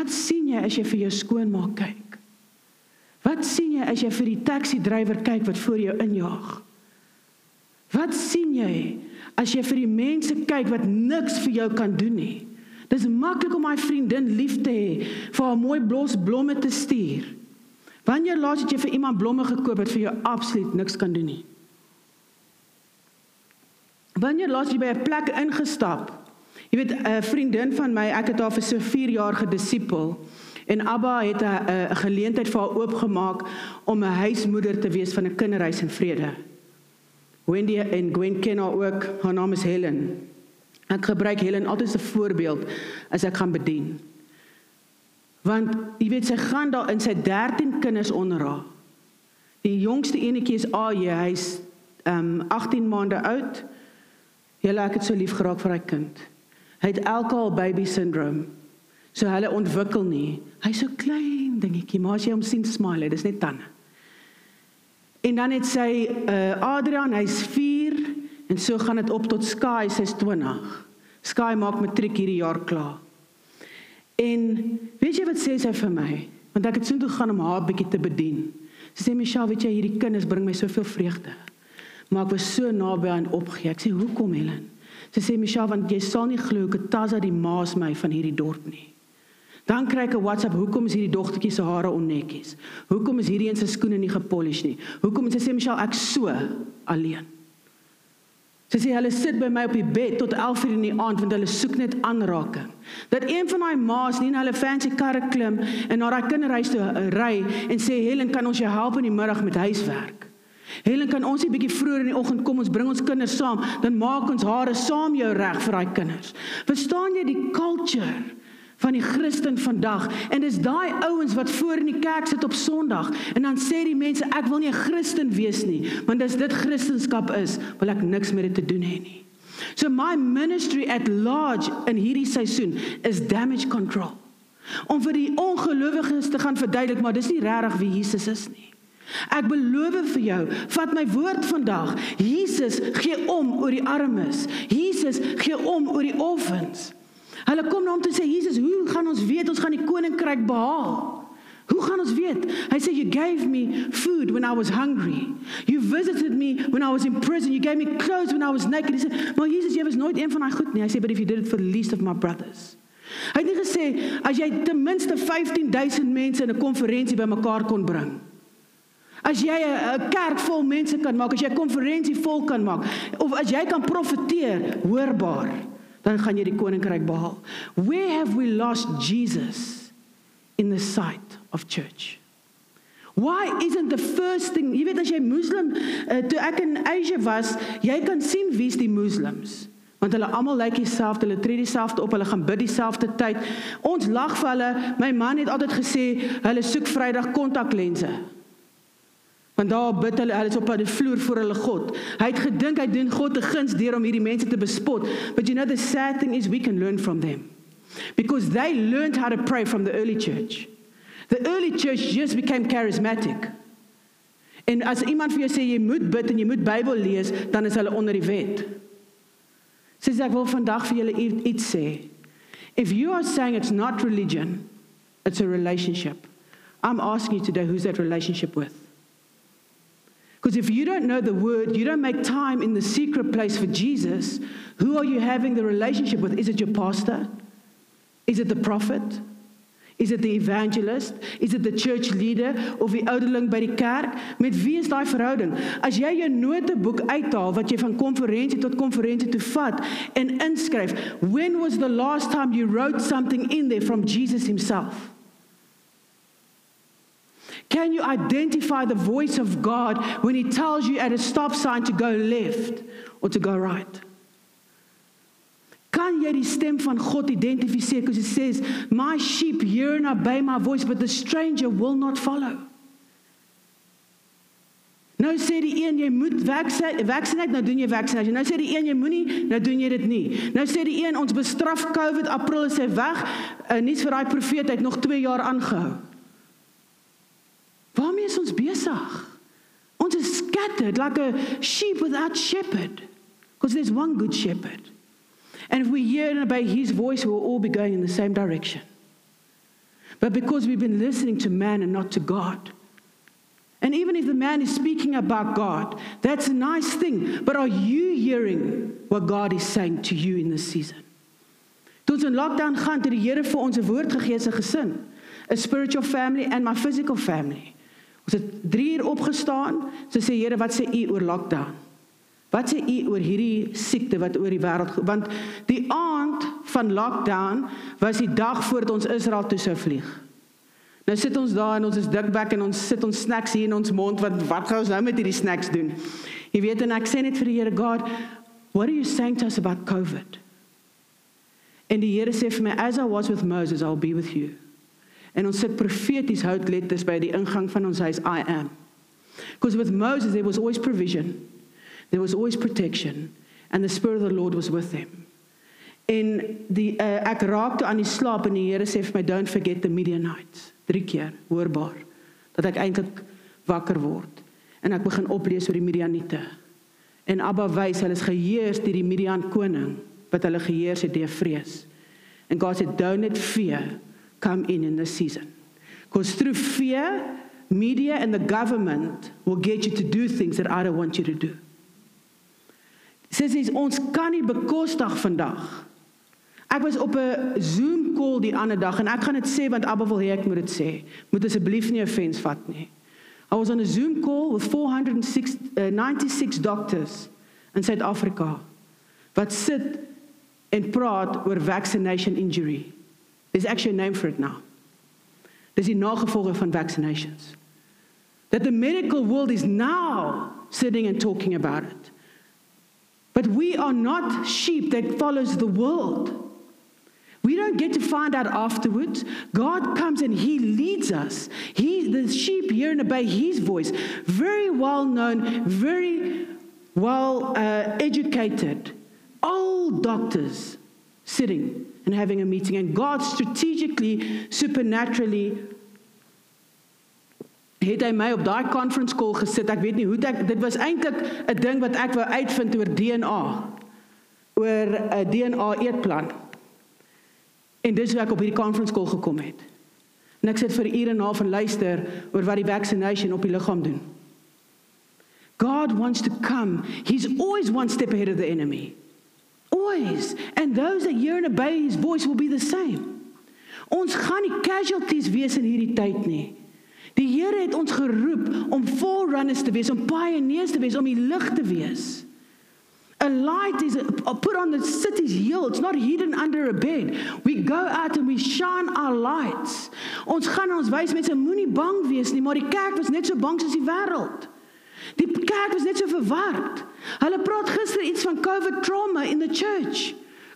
Wat sien jy as jy vir jou skoonmaak kyk? Wat sien jy as jy vir die taxi drywer kyk wat voor jou injaag? Wat sien jy as jy vir die mense kyk wat niks vir jou kan doen nie? Dis maklik om my vriendin lief te hê, vir haar mooi blos blomme te stuur. Wanneer laas het jy vir iemand blomme gekoop wat vir jou absoluut niks kan doen nie? Wanneer laas jy by 'n plek ingestap Jy weet 'n vriendin van my, ek het haar vir so 4 jaar gedisipel en Abba het 'n geleentheid vir haar oopgemaak om 'n huismoeder te wees van 'n kinderhuis in vrede. Wendy en Gwen ken haar ook. Haar naam is Helen. Ek gebruik Helen altyd as 'n voorbeeld as ek gaan bedien. Want jy weet sy gaan daar in sy 13 kinders onder haar. Die jongste enetjie is AJ, hy's um 18 maande oud. Julle ek het so lief geraak vir hy kind. Het alcohol baby syndrome. So hulle ontwikkel nie. Hy's so klein dingetjie, maar as jy hom sien smile, dis net tande. En dan het sy uh Adrian, hy's 4 en so gaan dit op tot Sky, sy's 20. Sky maak matriek hierdie jaar klaar. En weet jy wat sê sy vir my? Want ek het soontoe gaan om haar bietjie te bedien. Sy sê Michelle, weet jy hierdie kinders bring my soveel vreugde. Maar ek was so naby aan opgee. Ek sê hoekom Helen? Sy sê Michelle want jy sal nie glo hoe Kataza die maas my van hierdie dorp nie. Dan kry ek 'n WhatsApp, hoekom is hierdie dogtertjie se hare onnetjies? Hoekom is hierdie een se skoene nie gepolish nie? Hoekom sy sê Michelle, ek so alleen. Sy sê hulle sit by my op die bed tot 11:00 in die aand want hulle soek net aanraking. Dat een van daai ma's nie na hulle fancy karre klim en na daai kinderhuis toe ry en sê Helen, kan ons jou help in die middag met huiswerk? Helen, kan ons 'n bietjie vroeër in die oggend kom, ons bring ons kinders saam, dan maak ons hare saam jou reg vir daai kinders. Verstaan jy die culture? van die Christen vandag en dis daai ouens wat voor in die kerk sit op Sondag en dan sê die mense ek wil nie 'n Christen wees nie want as dit Christendom is wil ek niks met dit te doen hê nie. So my ministry at large in hierdie seisoen is damage control. Om vir die ongelowiges te gaan verduidelik maar dis nie regtig wie Jesus is nie. Ek beloof vir jou, vat my woord vandag. Jesus gee om oor die armes. Jesus gee om oor die orphans. Hulle kom na hom toe sê Jesus, hoe gaan ons weet ons gaan die koninkryk behaal? Hoe gaan ons weet? Hy sê you gave me food when I was hungry. You visited me when I was in prison. You gave me clothes when I was naked. Hy sê, "Maar Jesus, jy was nooit een van daai goed nie." Hy sê, "But if you did it for the least of my brothers." Hy het nie gesê as jy ten minste 15000 mense in 'n konferensie bymekaar kon bring. As jy 'n kerk vol mense kan maak, as jy 'n konferensie vol kan maak, of as jy kan profeteer hoorbaar dan gaan jy die koninkryk behaal. Where have we lost Jesus in the sight of church? Why isn't the first thing, jy weet as jy moslim uh, toe ek in Asia was, jy kan sien wie's die moslems. Want hulle almal lyk dieselfde, hulle tree dieselfde op, hulle gaan bid dieselfde tyd. Ons lag vir hulle. My man het altyd gesê hulle soek Vrydag kontaklense. Want daar bid hulle, hulle is op die vloer voor hulle God. Hy het gedink hy doen God 'n guns deur om hierdie mense te bespot. But you know the sad thing is we can learn from them. Because they learned how to pray from the early church. The early church just became charismatic. En as iemand vir jou sê jy moet bid en jy moet Bybel lees, dan is hulle onder die wet. Sê ek wil vandag vir julle iets sê. If you are saying it's not religion, it's a relationship. I'm asking you today who's that relationship with? Because if you don't know the word, you don't make time in the secret place for Jesus, who are you having the relationship with? Is it your pastor? Is it the prophet? Is it the evangelist? Is it the church leader of die ouderling by die kerk? Met wie is daai verhouding? As jy jou noteboek uithaal wat jy van konferensie tot konferensie toe vat en inskryf, when was the last time you wrote something in there from Jesus himself? Can you identify the voice of God when He tells you at a stop sign to go left or to go right? Kan jy die stem van God identifiseer because it says my sheep hear and obey my voice but the stranger will not follow. Nou sê die een jy moet vaksinate, nou doen jy vaksinasie. Nou sê die een jy moenie, nou doen jy dit nie. Nou sê die een ons bestraf COVID, April is hy weg. Uh, niets vir daai profeet het nog 2 jaar aangehou. Waarmee is ons besig? Ons is scattered like a sheep without shepherd. Because there's one good shepherd. And if we hear and obey his voice, we'll all be going in the same direction. But because we've been listening to man and not to God. And even if the man is speaking about God, that's a nice thing. But are you hearing what God is saying to you in this season? Toe in lockdown gaan, het die Here vir ons 'n woord gegee as 'n gesin, a spiritual family and my physical family. Ons het 3 uur opgestaan. Sy sê Here, wat sê U oor lockdown? Wat sê U oor hierdie siekte wat oor die wêreld want die aand van lockdown was die dag voordat ons Israel toe sou vlieg. Nou sit ons daar en ons is dikbek en ons sit ons snacks hier in ons mond wat wat gaan ons nou met hierdie snacks doen? Jy weet en ek sê net vir die Here God, what are you saying to us about COVID? En die Here sê vir my as I was with Moses, I'll be with you. En ons sit profeties houtletters by die ingang van ons huis I am. Because with Moses there was always provision. There was always protection and the spirit of the Lord was with him. En die uh, ek raak toe aan die slaap en die Here sê vir my don't forget the Midianites. Drie keer hoorbaar dat ek eintlik wakker word en ek begin oplees oor die Midianiete. En Abba wys hulle is geheers deur die Midian koning wat hulle geheers het deur vrees. En God sê don't let fear come in in this season. Because through fear, media and the government will get you to do things that I don't want you to do. Sissies, ons kan nie bekostig vandag Ek was op 'n Zoom call die ander dag en ek gaan dit sê want Abba wil hê ek moet dit sê. Moet asseblief nie offense vat nie. I was on a Zoom call with 496 uh, doctors in South Africa wat sit en praat oor vaccination injury. There's actually a name for it now. Dis die nagevolge van vaccinations. That the medical world is now sitting and talking about it. But we are not sheep that follows the world. We don't get to find out afterwards. God comes and He leads us. He, the sheep hear and obey His voice. Very well known, very well uh, educated, old doctors sitting and having a meeting. And God strategically, supernaturally, het hy my op daai conference call gesit. Ek weet nie hoe ek dit was eintlik 'n ding wat ek wou uitvind oor DNA. oor 'n DNA eetplan. En dis hoe ek op hierdie conference call gekom het. En ek sit vir ure en 'n half en luister oor wat die vaccination op die liggaam doen. God wants to come. He's always one step ahead of the enemy. Always. And those that yearn to obey his voice will be the same. Ons gaan nie casualties wees in hierdie tyd nie. Die Here het ons geroep om forerunners te wees, om pioneers te wees, om die lig te wees. A light is put on the city's hill. It's not hidden under a bed. We go out and we shine our lights. Ons gaan ons wys mense moenie bang wees nie, maar die kerk was net so bang soos die wêreld. Die kerk was net so verward. Hulle praat gister iets van COVID trauma in the church.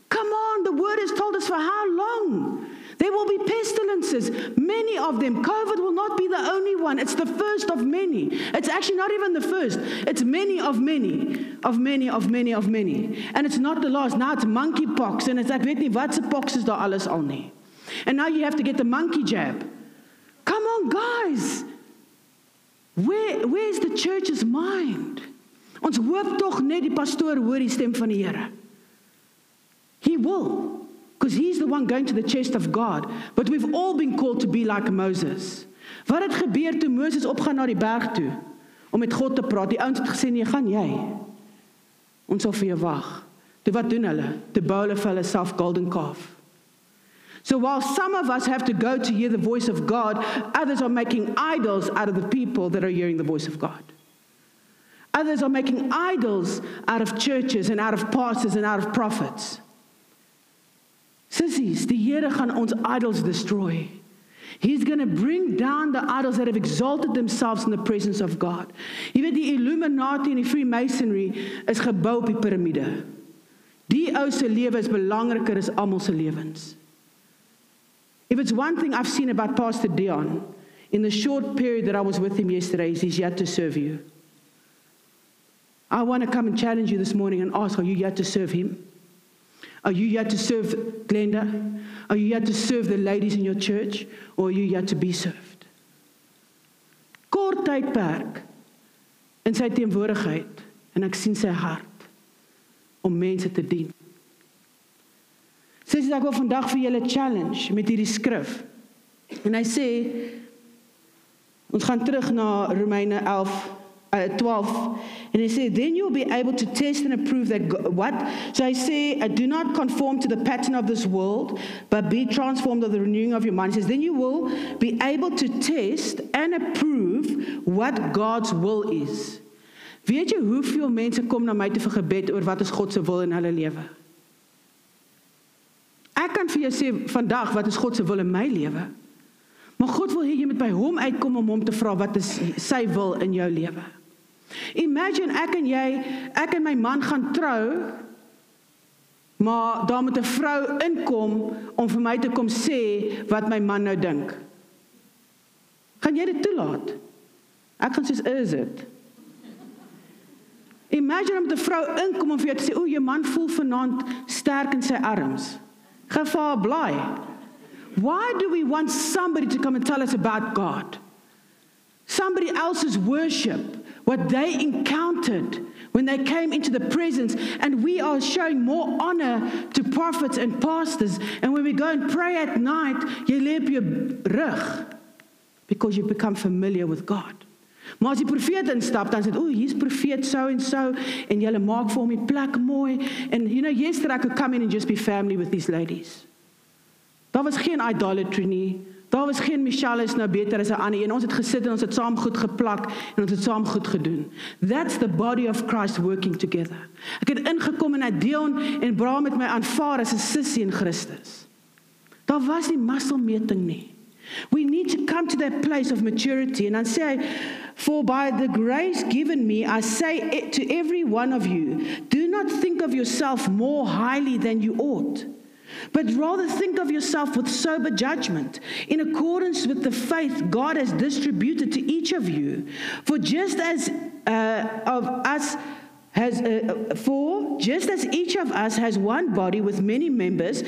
Come on, the word has told us for how long? There will be pestilences, many of them. COVID will not be the only one. It's the first of many. It's actually not even the first. It's many of many, of many, of many, of many. And it's not the last. Now it's monkeypox. And it's like, weet nie, wat pox is daar alles al nie. And now you have to get the monkey jab. Come on, guys. Where, where's the church's mind? Ons hoop tog net die pastoor hoor die stem van die Here. He will. Because he's the one going to the chest of God. But we've all been called to be like Moses. Wat het gebeur toe Moses opgaan na die berg toe om met God te praat? Die ouens het gesê nee, gaan jy. Ons sal vir jou wag. Toe wat doen hulle? Te bou hulle vir hulle self golden calf. So while some of us have to go to hear the voice of God, others are making idols out of the people that are hearing the voice of God. Others are making idols out of churches and out of pastors and out of prophets. Sissies, die Here gaan ons idols destroy. He's going to bring down the idols that have exalted themselves in the presence of God. Jy weet die Illuminati en die Freemasonry is gebou op die piramide. Die ou se lewe is belangriker as almal se lewens. If it's one thing I've seen about Pastor Dion in the short period that I was with him yesterday is he's yet to serve you. I want to come and challenge you this morning and ask are you yet to serve him? Are you yet to serve Glenda? Are you yet to serve the ladies in your church? Or are you yet to be served? Kort tydperk in sy teenwoordigheid en ek sien sy hart om mense te dien. Sê ek wil vandag vir julle challenge met hierdie skrif. En hy sê ons gaan terug na Romeine 11 uh, 12 and he said then you'll be able to test and approve that God, what? So i say uh, do not conform to the pattern of this world but be transformed of the renewing of your mind. He says then you will be able to test and approve what god's will is. Weet jy hoeveel mense kom na my te vir gebed oor wat is god se wil in hulle lewe ek kan vir jou sê vandag wat is god se wil in my lewe Maar God wil hê jy moet by hom uitkom om hom te vra wat is sy wil in jou lewe. Imagine ek en jy, ek en my man gaan trou. Maar daar moet 'n vrou inkom om vir my te kom sê wat my man nou dink. Gaan jy dit toelaat? Ek gaan sê is dit. Imagine om 'n vrou inkom om vir jou te sê o, jou man voel vanaand sterk in sy arms. Gevaar bly. Why do we want somebody to come and tell us about God? Somebody else's worship what they encountered when they came into the presence. And we are showing more honor to prophets and pastors. And when we go and pray at night, you op your rug because you become familiar with God. Maar as die profeet instap, dan sê hy, "O, hier's profeet so en so en julle maak vir hom die plek mooi." And you know, yesterday I could come in and just be family with these ladies. Daar was geen idolatry nie. Daar was geen Michelle is nou beter as 'n ander een. Ons het gesit en ons het saam goed geplak en ons het saam goed gedoen. That's the body of Christ working together. Ek het ingekom en hy deel en bra met my aanvaar as 'n sussie in Christus. Daar was nie musselmeting nie. We need to come to that place of maturity. And I say, For by the grace given me, I say to every one of you, do not think of yourself more highly than you ought, but rather think of yourself with sober judgment, in accordance with the faith God has distributed to each of you. For just as uh, of us, has uh, for just as each of us has one body with many members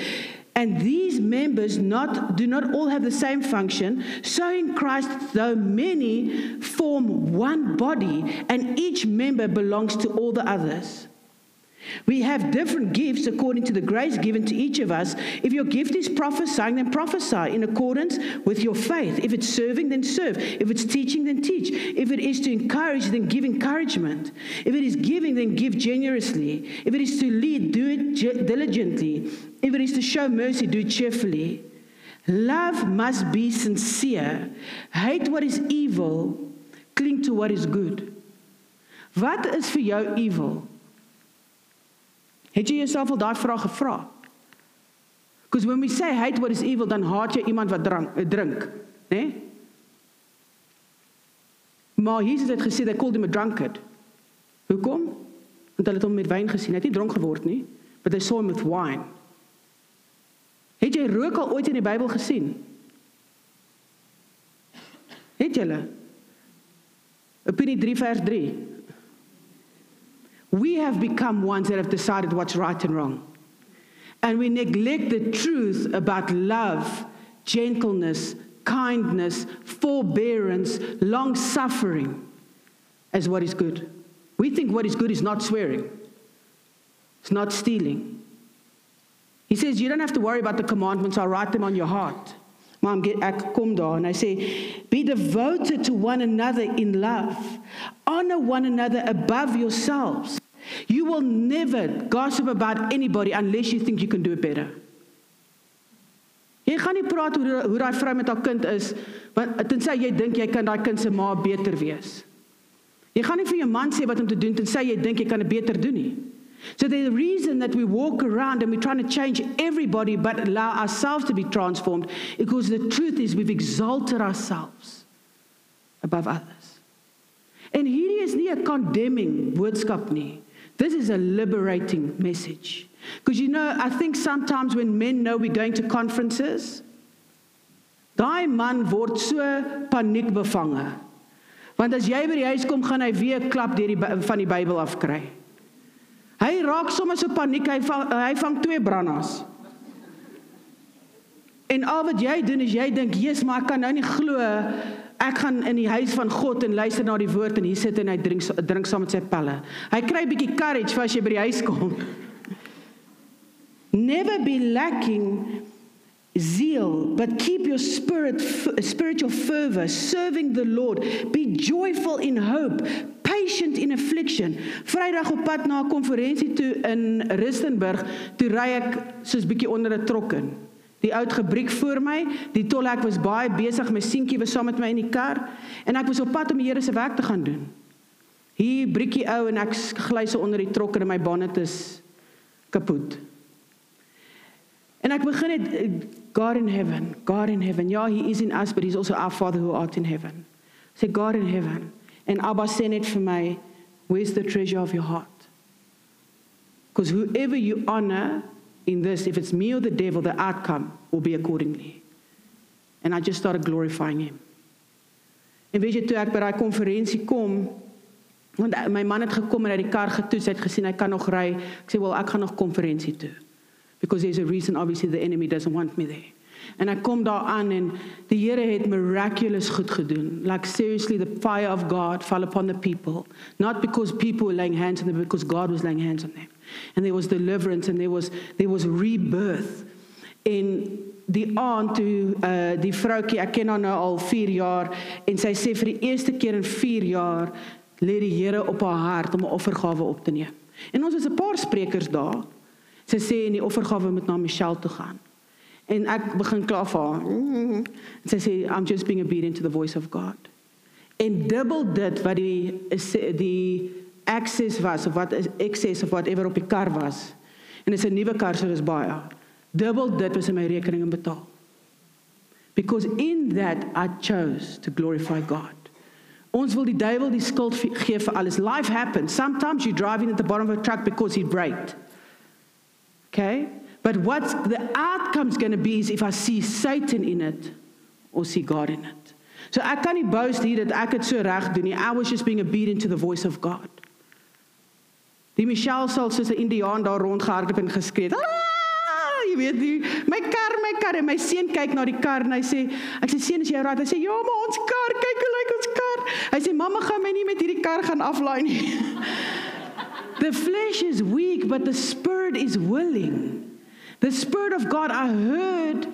and these members not, do not all have the same function, so in Christ, though many form one body, and each member belongs to all the others. We have different gifts according to the grace given to each of us. If your gift is prophesying, then prophesy in accordance with your faith. If it's serving, then serve. If it's teaching, then teach. If it is to encourage, then give encouragement. If it is giving, then give generously. If it is to lead, do it diligently. If it is to show mercy, do it cheerfully. Love must be sincere. Hate what is evil. Cling to what is good. Wat is vir jou evil? Het jy jouself al daai vraag gevra? Because when we say hate what is evil, dan haat jy iemand wat drank, drink, né? Nee? Maar Jesus het gesê they called him a drunkard. Hoekom? Want hulle het hom met wyn gesien. Hy het nie dronk geword nie, but they saw him with wine. Het jy rook al ooit in die Bybel gesien? Het jy hulle? Opening 3 vers 3. We have become ones that have decided what's right and wrong. And we neglect the truth about love, gentleness, kindness, forbearance, long suffering as what is good. We think what is good is not swearing, it's not stealing. He says, You don't have to worry about the commandments, I'll write them on your heart. Mom, get ek kom daar and I say, be devoted to one another in love. Honor one another above yourselves. You will never gossip about anybody unless you think you can do it better. Jy gaan nie praat hoe hoe daai vrou met haar kind is want tensy jy dink jy kan daai kind se ma beter wees. Jy gaan nie vir jou man sê wat om te doen tensy jy dink jy kan dit beter doen nie. So the reason that we walk around and we're trying to change everybody but allow ourselves to be transformed because the truth is we've exalted ourselves above others. En hierdie is 'n condemning boodskap nie. This is a liberating message. Because you know, I think sometimes when men know we're going to conferences, daai man word so paniek bevange. Want as jy by die huis kom, gaan hy weer klap deur die van die Bybel af kry. Hy raak sommer so paniek, hy vang, hy vang twee brandas. En al wat jy doen is jy dink, "Jesus, maar ek kan nou nie glo ek gaan in die huis van God en luister na die woord en hier sit en hy drink drink saam met sy pelle. Hy kry 'n bietjie courage vir as jy by die huis kom. Never be lacking zeal, but keep your spirit spiritual fervor, serving the Lord. Be joyful in hope, patient in affliction. Vrydag op pad na 'n konferensie toe in Rustenburg, toe ry ek soos bietjie onder 'n trok in. Die oud gebriek voor my, die tolhek was baie besig, my seentjie was saam met my in die kar en ek was op pad om die Here se werk te gaan doen. Hier briekie ou en ek gly so onder die trokker en my bonnet is kapot. En ek begin net God in heaven, God in heaven. Ja, he is in us, but he's also our Father who art in heaven. Say God in heaven. En Abba sê net vir my, where's the treasure of your heart? Because whoever you honor in this, if it's me or the devil, the outcome will be accordingly. And I just started glorifying him. En weet jy toe ek by daai konferensie kom, want eh, my man het gekom en hy het die kar getoets, hy het gesien hy kan nog ry. Ek sê, "Wel, ek gaan nog konferensie toe." Because there's a reason obviously the enemy doesn't want me there. En ek kom daar aan en die Here het miraculous goed gedoen. Like seriously the fire of God fell upon the people, not because people were laying hands on them because God was laying hands on them. And there was deliverance and there was there was rebirth. En die aand toe uh die vroutjie ek ken haar nou al 4 jaar en sy sê vir die eerste keer in 4 jaar lê die Here op haar hart om 'n offergawe op te neem. En ons is 'n paar sprekers daar. Sy sê in die offergawe moet na Michelle toe gaan. En ek begin klaar vir haar. En sy sê I'm just being obedient to the voice of God. En dubbel dit wat die die access was of wat excess of whatever op die kar was. En dit is 'n nuwe kar so dis baie. Dubbel dit was in my rekening betaal. Because in that I chose to glorify God. Ons wil die duiwel die skuld gee vir alles. Life happens. Sometimes you're driving at the bottom of a truck because he braked. Okay? But what the outcome's going to be is if I see Satan in it or see God in it. So ek kan nie boast hier dat ek dit so reg doen nie. I was just being obedient to the voice of God. Die Michelle sal soos 'n Indiaan daar rondgehardloop en geskree het. Ah, jy weet nie, my kar, my kar en my seun kyk na die kar en hy sê, ek sê seun, is jy reg? Hy sê, "Ja, maar ons kar, kyk hoe lyk ons kar." Hy sê, "Mamma gaan my nie met hierdie kar gaan aflaai nie." the flesh is weak, but the spirit is willing. The spirit of God, I heard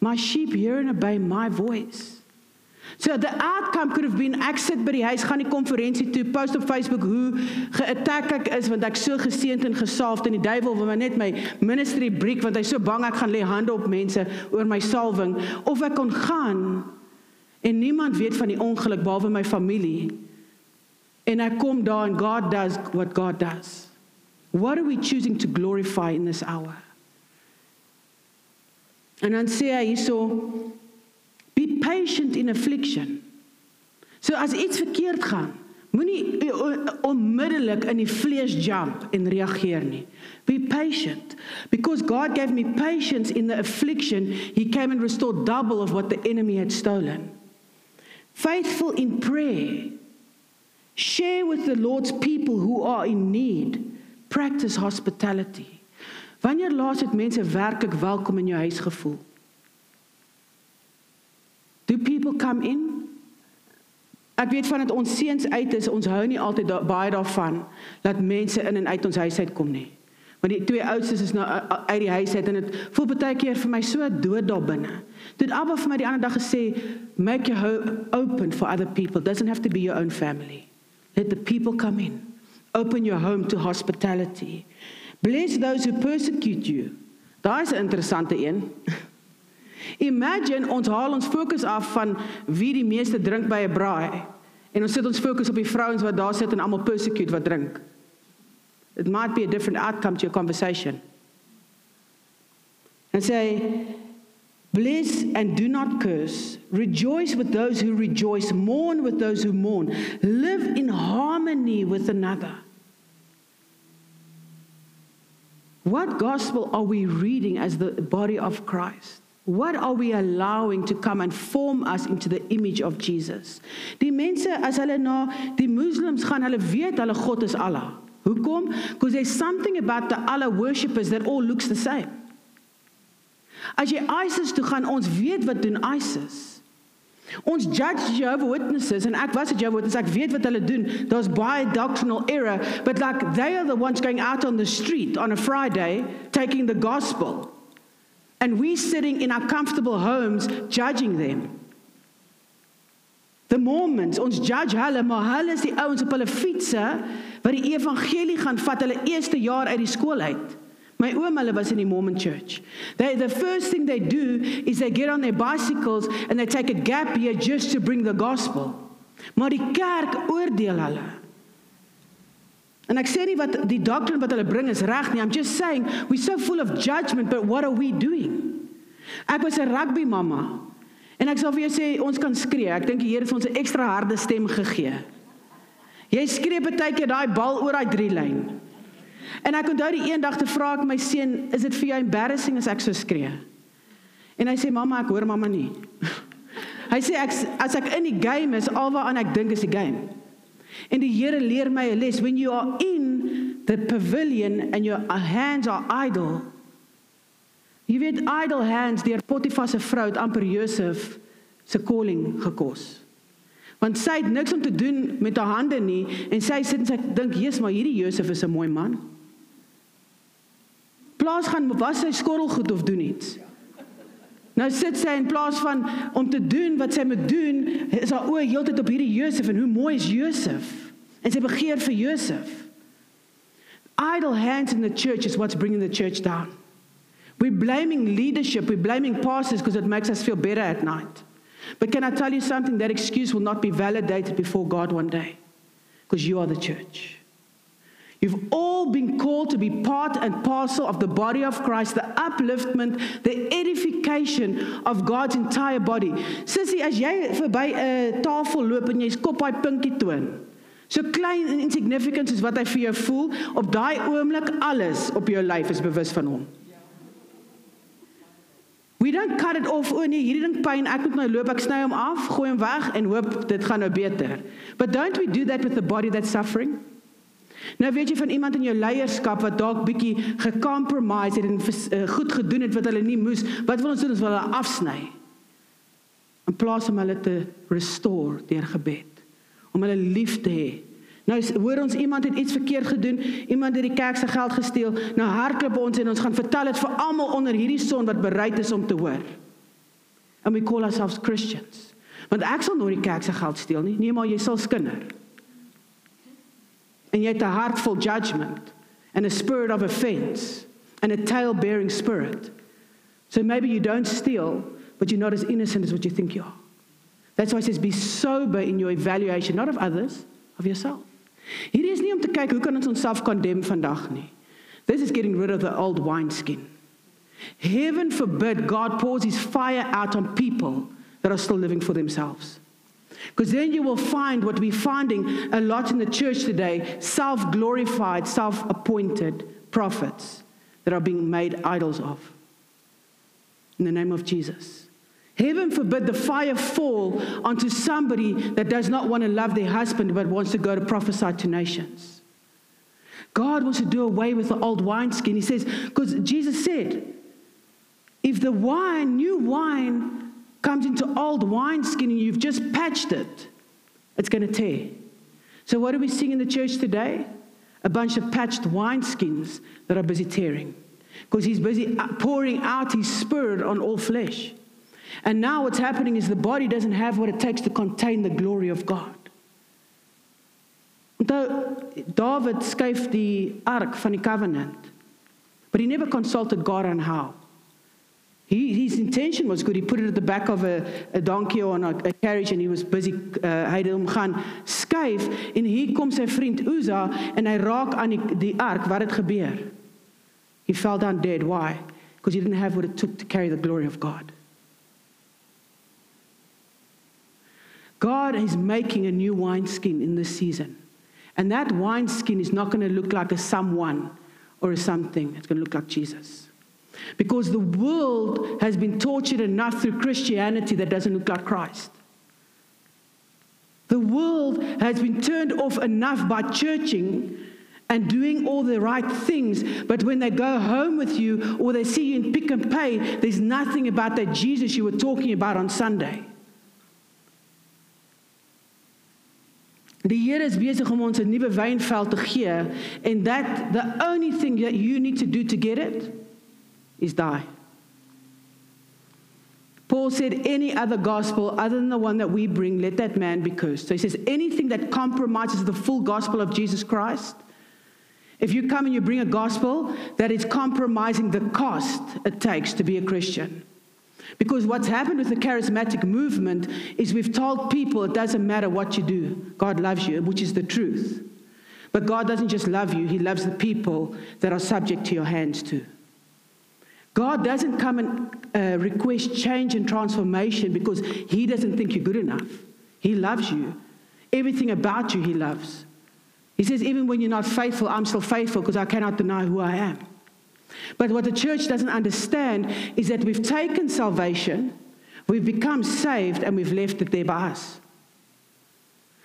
my sheep hear and obey my voice. So the outcome could have been ek sit by die huis gaan die konferensie toe post op Facebook hoe geattack ek is want ek so geseënd en gesalfd en die duiwel wil my net my ministry breek want hy so bang ek gaan lê hande op mense oor my salwing. Of ek kon gaan en niemand weet van die ongeluk behalwe my familie. En ek kom daar en God does what God does. What are we choosing to glorify in this hour en dan sê hy hierso Be patient in affliction. So as iets verkeerd gaan, moenie eh, eh, onmiddellik in die vlees jump en reageer nie. Be patient because God gave me patience in the affliction. He came and restored double of what the enemy had stolen. Faithful in prayer. Share with the Lord's people who are in need. Practice hospitality. Wanneer laas het mense werklik welkom in jou huis gevoel? Do people come in? Ek weet van dit ons seuns uit is, ons hou nie altyd da, baie daarvan dat mense in en uit ons huis uit kom nie. Want die twee oudstes is nou uit die huis uit en dit voel baie keer vir my so dood daar binne. Dit Abba vir my die ander dag gesê, make your home open for other people. Doesn't have to be your own family. Let the people come in. Open your home to hospitality. Bless those who persecute you. Daar's 'n interessante een. Imagine ons haal ons fokus af van wie die meeste drink by 'n braai en ons sit ons fokus op die vrouens wat daar sit en almal persecute wat drink. It might be a different outcome to your conversation. And say Bless and do not curse. Rejoice with those who rejoice. Mourn with those who mourn. Live in harmony with another. What gospel are we reading as the body of Christ? What are we allowing to come and form us into the image of Jesus? Die mense as hulle na die moslems gaan, hulle weet hulle God is Allah. Hoekom? Because there's something about the Allah worshippers that all looks the same. As jy ISIS toe gaan, ons weet wat doen ISIS. Ons judge Jehovah Witnesses en ek was 'n Jehovah Witness, ek weet wat hulle doen. Daar's baie doctrinal error, but like they are the ones going out on the street on a Friday taking the gospel. And we sitting in our comfortable homes judging them. The Mormons, ons judge hulle, maar hulle is die ouens op hulle fietsse wat die evangelie gaan vat hulle eerste jaar uit die skool uit. My oom hulle was in die Mormon church. They the first thing they do is they get on their bicycles and they take a gap year just to bring the gospel. Maar die kerk oordeel hulle. En ek sê nie wat die doctrine wat hulle bring is reg nie. I'm just saying we're so full of judgment, but what are we doing? Ek was 'n rugby mamma. En ek sal vir jou sê ons kan skree. Ek dink die Here het ons 'n ekstra harde stem gegee. Jy skree baie keer daai bal oor daai drie lyn. En ek onthou die eendag te vra ek my seun, is dit vir jou embarrassing as ek so skree? En hy sê mamma, ek hoor mamma nie. hy sê ek as ek in die game is, alwaar ek dink is die game. En die Here leer my 'n les. When you are in the pavilion and your hands are idle. Jy weet idle hands deur Potifar se vrou het amper Josef se calling gekos. Want sy het niks om te doen met haar hande nie en sy sit en sy dink, "Jesus, maar hierdie Josef is 'n mooi man." Plaas gaan was sy skorrelgoed of doen iets. Nou sit sy in plaas van om te doen wat sy moet doen, is haar oë heeltyd op hierdie Josef en hoe mooi is Josef? En sy begeer vir Josef. Idle hands in the church is what's bringing the church down. We're blaming leadership, we're blaming pastors because it makes us feel better at night. But can I tell you something? That excuse will not be validated before God one day because you are the church. You've all been called to be part and parcel of the body of Christ, the upliftment, the edification of God's entire body. Sissy, as jy verby 'n tafel loop en jy skop daai pinkie toon. So klein en insignificant soos wat hy vir jou voel, op daai oomblik alles op jou lyf is bewus van hom. We don't cut it off. O nee, hierdie ding pyn, ek moet nou loop, ek sny hom af, gooi hom weg en hoop dit gaan nou beter. But don't we do that with the body that's suffering? Nou weet jy van iemand in jou leierskap wat dalk bietjie gecompromise het en uh, goed gedoen het wat hulle nie moes. Wat wil ons doen? Ons wil hulle afsny. In plaas om hulle te restore deur gebed. Om hulle lief te hê. Nou hoor ons iemand het iets verkeerd gedoen, iemand het die kerk se geld gesteel. Nou hardloop ons en ons gaan vertel dit vir almal onder hierdie son wat bereid is om te hoor. And we call ourselves Christians. Want ek sal nooit die kerk se geld steel nie. Nee, maar jy sal skinder and yet a heartful judgment and a spirit of offense and a tail bearing spirit. So maybe you don't steal, but you're not as innocent as what you think you are. That's why it says be sober in your evaluation, not of others, of yourself. Hierdie is nie om te kyk hoe kan ons onsself condemn vandag nie. This is getting rid of the old wineskin. Heaven forbid God pours his fire out on people that are still living for themselves. Because then you will find what we're finding a lot in the church today self glorified, self appointed prophets that are being made idols of. In the name of Jesus. Heaven forbid the fire fall onto somebody that does not want to love their husband but wants to go to prophesy to nations. God wants to do away with the old wineskin. He says, because Jesus said, if the wine, new wine, comes into old wineskin and you've just patched it, it's going to tear. So, what are we seeing in the church today? A bunch of patched wineskins that are busy tearing because he's busy uh, pouring out his spirit on all flesh. And now, what's happening is the body doesn't have what it takes to contain the glory of God. Onthou David skuif the ark van die covenant. But he never consulted God on how. He, his intention was good. He put it at the back of a, a donkey or on a, a carriage and he was busy uh, hy het hom gaan skuif en hier kom sy vriend Uza en hy raak aan die, die ark wat het gebeur. He fell down dead. Why? Because he didn't have what it took to carry the glory of God. God is making a new wineskin in this season. And that wineskin is not going to look like a someone or a something. It's going to look like Jesus. Because the world has been tortured enough through Christianity that doesn't look like Christ. The world has been turned off enough by churching and doing all the right things, but when they go home with you or they see you in pick and pay, there's nothing about that Jesus you were talking about on Sunday. Die Here is besig om ons 'n nuwe wynveld te gee and that the only thing that you need to do to get it is die. Paul said, Any other gospel other than the one that we bring, let that man be cursed. So he says, Anything that compromises the full gospel of Jesus Christ, if you come and you bring a gospel that is compromising the cost it takes to be a Christian. Because what's happened with the charismatic movement is we've told people it doesn't matter what you do, God loves you, which is the truth. But God doesn't just love you, He loves the people that are subject to your hands too. God doesn't come and uh, request change and transformation because He doesn't think you're good enough. He loves you. Everything about you, He loves. He says, even when you're not faithful, I'm still faithful because I cannot deny who I am. But what the church doesn't understand is that we've taken salvation, we've become saved, and we've left it there by us.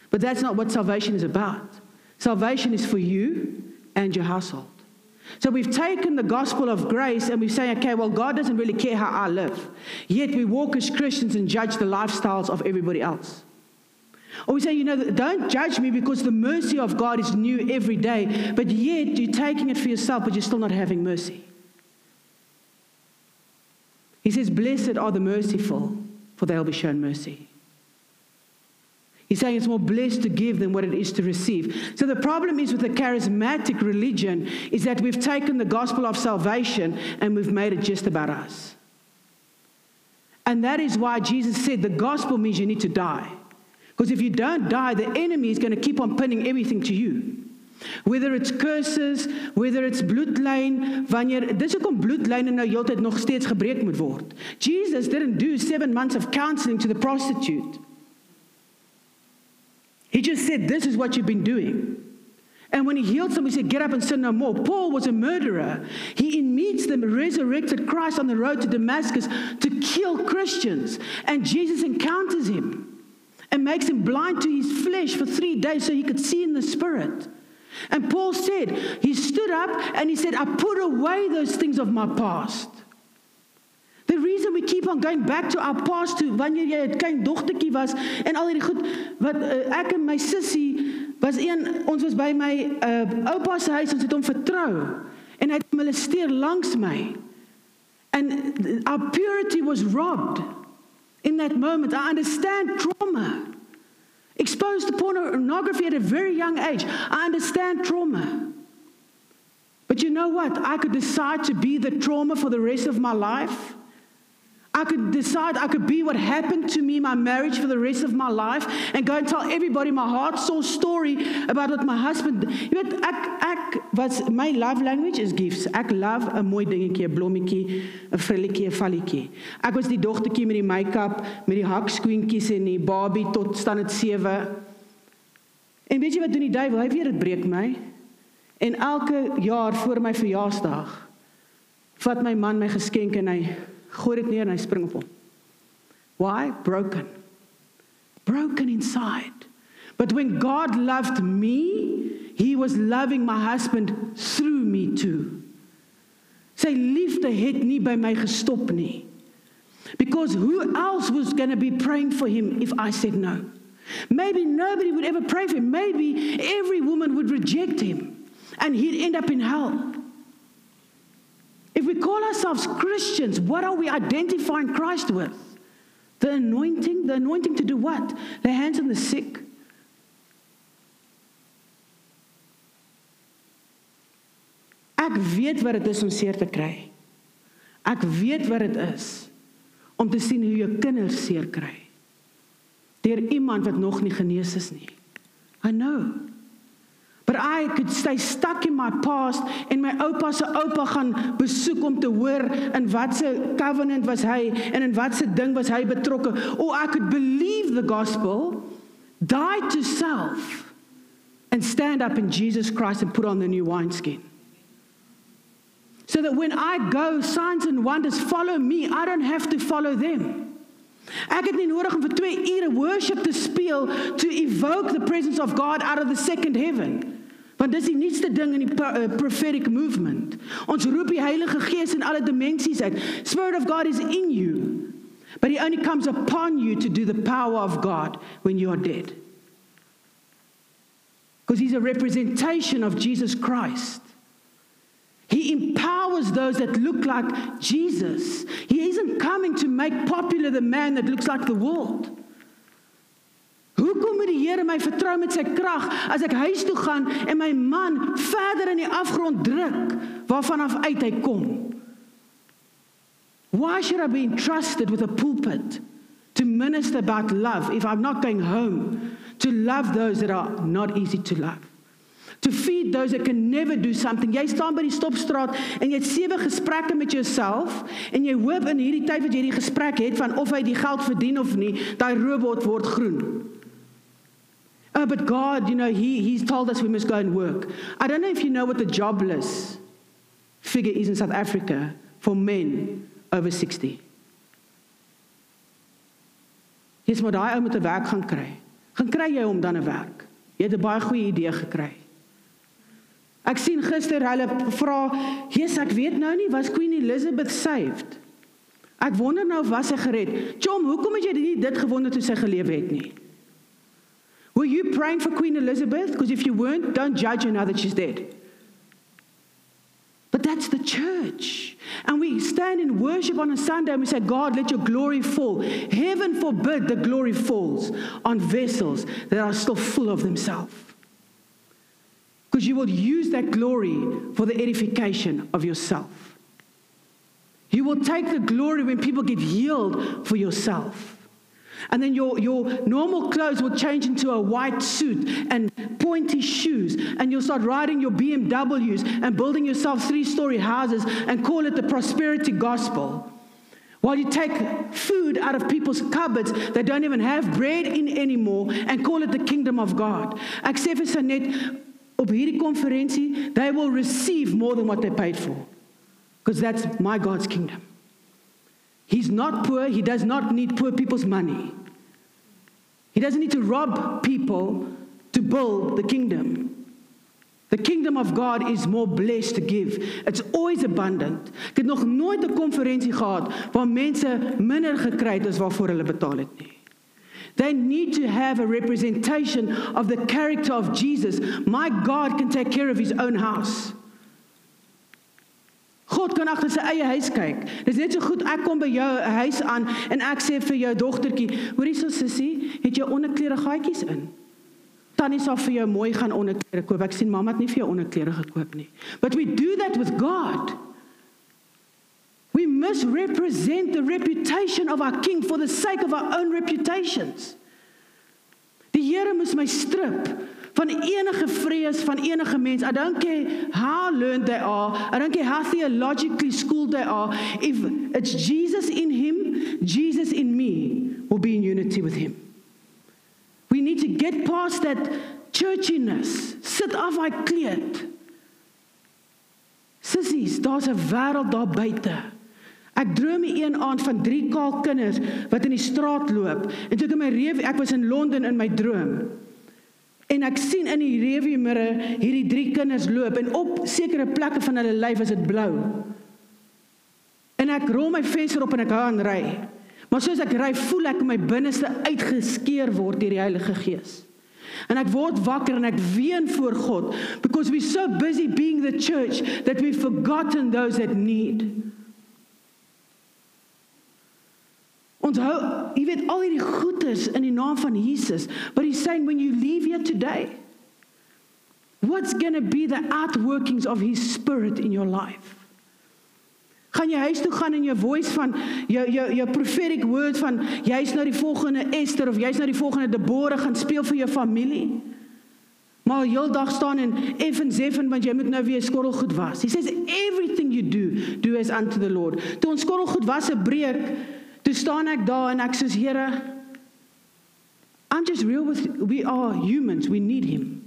But that's not what salvation is about. Salvation is for you and your household. So we've taken the gospel of grace and we say, okay, well, God doesn't really care how I live. Yet we walk as Christians and judge the lifestyles of everybody else. Or we say, you know, don't judge me because the mercy of God is new every day, but yet you're taking it for yourself, but you're still not having mercy. He says, Blessed are the merciful, for they'll be shown mercy. He's saying it's more blessed to give than what it is to receive. So the problem is with the charismatic religion is that we've taken the gospel of salvation and we've made it just about us. And that is why Jesus said the gospel means you need to die. Because if you don't die, the enemy is going to keep on pinning everything to you. Whether it's curses, whether it's bloedlyn, wanneer dis hoekom bloedlyne nou heeltyd nog steeds gebreek moet word. Jesus didn't do 7 months of counseling to the prostitute. He just said this is what you've been doing. And when he healed somebody, he said, Get up and sin no more. Paul was a murderer. He meets the resurrected Christ on the road to Damascus to kill Christians. And Jesus encounters him and makes him blind to his flesh for three days so he could see in the spirit. And Paul said, He stood up and he said, I put away those things of my past. The reason we keep on going back to our past to wanneer jy 'n klein dogtertjie was en al hierdie goed wat uh, ek en my sussie was een ons was by my uh, oupa se huis ons het hom vertrou en hy het molesteer langs my. And our purity was robbed in that moment. I understand trauma. Exposed to pornography at a very young age. I understand trauma. But you know what? I could decide to be the trauma for the rest of my life I could decide I could be what happened to me my marriage for the rest of my life and go and tell everybody my heart soul story about what my husband jy weet ek ek wat my love language is gifts. Ek love 'n mooi dingetjie 'n blommetjie 'n frilletjie 'n valletjie. Ek was die dogtertjie met die make-up met die hakskoentjies en die Barbie tot staan dit 7 en weet jy wat doen die duiwel? Hy weet dit breek my. En elke jaar voor my verjaarsdag vat my man my geskenk en hy gooi dit neer en hy spring op hom. Why? Broken. Broken inside. But when God loved me, he was loving my husband through me too. Sy liefde het nie by my gestop nie. Because who else was going to be praying for him if I said no? Maybe nobody would ever pray for him. Maybe every woman would reject him and he'd end up in hell. If we call ourselves Christians, what are we identifying Christ with? The anointing? The anointing to do what? Lay hands on the sick. Ek weet wat dit is om seer te kry. Ek weet wat dit is om te sien hoe jou kinders seer kry. Deur iemand wat nog nie genees is nie. I know. But I could stay stuck in my past en my oupa se oupa gaan besoek om te hoor in watse covenant was hy en in watse ding was hy betrokke. Or I could believe the gospel, die to self and stand up in Jesus Christ and put on the new wineskin. So that when I go, signs and wonders follow me. I don't have to follow them. Ek het nie nodig om vir 2 ure worship te speel to evoke the presence of God out of the second heaven. Want dis die nuutste ding in die uh, prophetic movement. Ons roep die Heilige Gees in alle dimensies uit. Spirit of God is in you. But he only comes upon you to do the power of God when you are dead. Because he's a representation of Jesus Christ. He empowers those that look like Jesus. He isn't coming to make popular the man that looks like the world. Hoekom moet die Here my vertrou met sy krag as ek huis toe gaan en my man verder in die afgrond druk waarvan af uit hy kom? Why should I be entrusted with a pulpit to minister about love if I'm not going home to love those that are not easy to love? To feed those that can never do something. Jy staan by die stopstraat en jy het sewe gesprekke met jouself en jy hoop in hierdie tyd wat jy die gesprek het van of hy die geld verdien of nie, daai robot word groen. Oh, but God, you know, he, He's told us we must go and work. I don't know if you know what the jobless figure is in South Africa for men over 60. Jy's maar daai ou met 'n werk gaan kry. Gaan kry jy hom dan 'n werk. Jy het 'n baie goeie idee gekry. Ek sien gister hulle vra, "Jesus, ek weet nou nie was Queen Elizabeth saved?" Ek wonder nou of was sy gered. Chom, hoekom het jy nie dit gewonder toe sy geleef het nie? Were you praying for Queen Elizabeth? Because if you weren't, don't judge her now that she's dead. But that's the church. And we stand in worship on a Sunday and we say, God, let your glory fall. Heaven forbid the glory falls on vessels that are still full of themselves. Because you will use that glory for the edification of yourself. You will take the glory when people get healed for yourself. And then your, your normal clothes will change into a white suit and pointy shoes. And you'll start riding your BMWs and building yourself three story houses and call it the prosperity gospel. While you take food out of people's cupboards that don't even have bread in anymore and call it the kingdom of God. They will receive more than what they paid for. Because that's my God's kingdom. He's not poor. He does not need poor people's money. He doesn't need to rob people to build the kingdom. The kingdom of God is more blessed to give. It's always abundant. Ek het nog nooit 'n konferensie gehad waar mense minder gekry het as waarvoor hulle betaal het nie. They need to have a representation of the character of Jesus. My God can take care of his own house. God kan agter sy eie huis kyk. Dis net so goed ek kom by jou huis aan en ek sê vir jou dogtertjie, hoor hierso sussie, het jy onderklere gaatjies in? Tannie sal vir jou mooi gaan onderklere koop. Ek sien mamma het nie vir jou onderklere gekoop nie. But we do that with God. We must represent the reputation of our king for the sake of our own reputations. Die Here moes my strip van enige vrees van enige mens. I don't care how learned they are. I don't care how theologically schooled they are. If it's Jesus in him, Jesus in me will be in unity with him. We need to get past that churchiness. Sit af hy kleed. Sissies, daar's 'n wêreld daar buite. Ek droom een aand van drie kaal kinders wat in die straat loop. En toe ek in my reef, ek was in Londen in my droom. En ek sien in die rearview mirror hierdie drie kinders loop en op sekere plekke van hulle lyf is dit blou. En ek rol my venster op en ek hou aan ry. Maar soos ek ry, voel ek my binneste uitgeskeer word deur die Heilige Gees. En ek word wakker en ek ween voor God because we so busy being the church that we've forgotten those that need. Onthou, jy weet al hierdie goeders in die naam van Jesus, but he's saying when you leave here today, what's going to be the outworkings of his spirit in your life? Gaan jy huis toe gaan en jou voice van jou jou jou prophetic word van jy's nou die volgende Esther of jy's nou die volgende Deborah gaan speel vir jou familie? Maar heeldag staan en effen zeffen want jy moet nou weer skottelgoed was. He says everything you do, do as unto the Lord. Toe ons skottelgoed was 'n breek, Toe staan ek daar en ek sê Here I'm just real with we are humans we need him.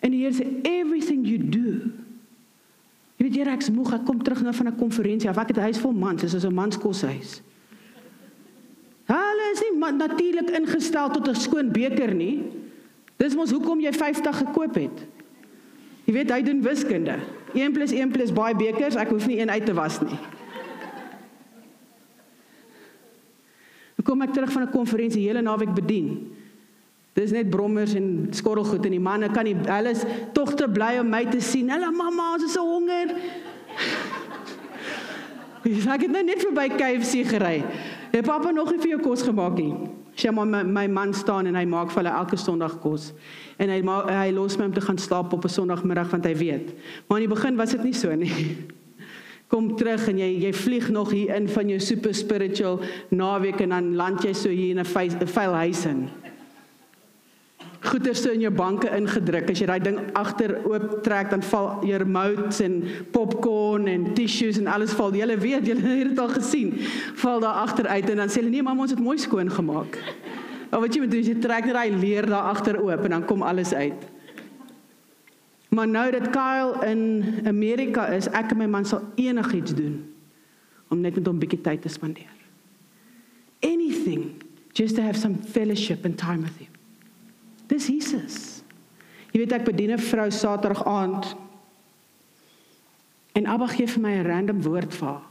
En die Here sê everything you do. Jy weet Here ek's moeg ek kom terug nou van 'n konferensie af ek het 'n huis vol mans dis is 'n manskoshuis. Hulle is nie natuurlik ingestel tot 'n skoon beker nie. Dis mos hoekom jy 50 gekoop het. Jy weet hy doen wiskunde. 1 + 1 + baie bekers, ek hoef nie een uit te was nie. Kom ek terug van 'n konferensie hele naweek bedien. Dis net brommers en skorrelgoed en die manne kan nie hulle is tog te bly om my te sien. Hulle mamma, ons is so honger. Ek sê ek het nou net verby KFC gery. Het pappa nog nie vir jou kos gemaak nie? Sy maar my, my man staan en hy maak vir hulle elke Sondag kos. En hy hy los my om te gaan slaap op 'n Sondagmiddag want hy weet. Maar in die begin was dit nie so nie kom terug en jy jy vlieg nog hier in van jou super spiritual naweek en dan land jy so hier in 'n vuil huis in. Goeie so in jou banke ingedruk. As jy daai ding agter oop trek, dan val jou remotes en popcorn en tissues en alles val. Jy weet, jy het dit al gesien. Val daar agter uit en dan sê hulle nee, mamma, ons het mooi skoon gemaak. Maar wat jy moet doen, jy trek net daai leer daar agter oop en dan kom alles uit. Maar nou dat Kyle in Amerika is, ek en my man sal enigiets doen om net met hom 'n bietjie tyd te spandeer. Anything just to have some fellowship and time with him. Dis Jesus. Jy weet ek bedien 'n vrou Saterdag aand en Abba gee vir my 'n random woord vir haar.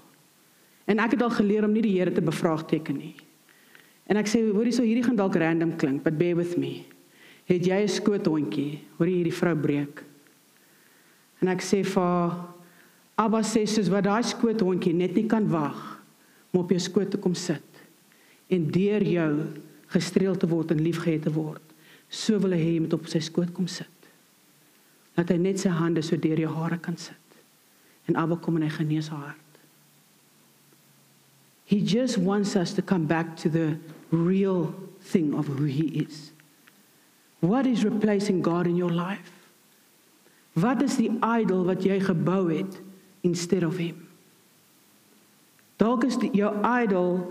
En ek het al geleer om nie die Here te bevraagteken nie. En ek sê hoorie so hierdie gaan dalk random klink, but bear with me. Het jy 'n skoothondjie? Hoorie hierdie vrou breek. En ek sê vir Abba sê soos wat daai skoothondjie net nie kan wag om op jou skoot te kom sit en deur jou gestreel te word en liefgehad te word. So wil hy hê jy moet op sy skoot kom sit. Dat hy net sy hande so deur jou hare kan sit. En Abba kom en hy genees haar hart. He just wants us to come back to the real thing of who he is. What is replacing God in your life? Wat is die idol wat jy gebou het instead of him? Dalk is die, jou idol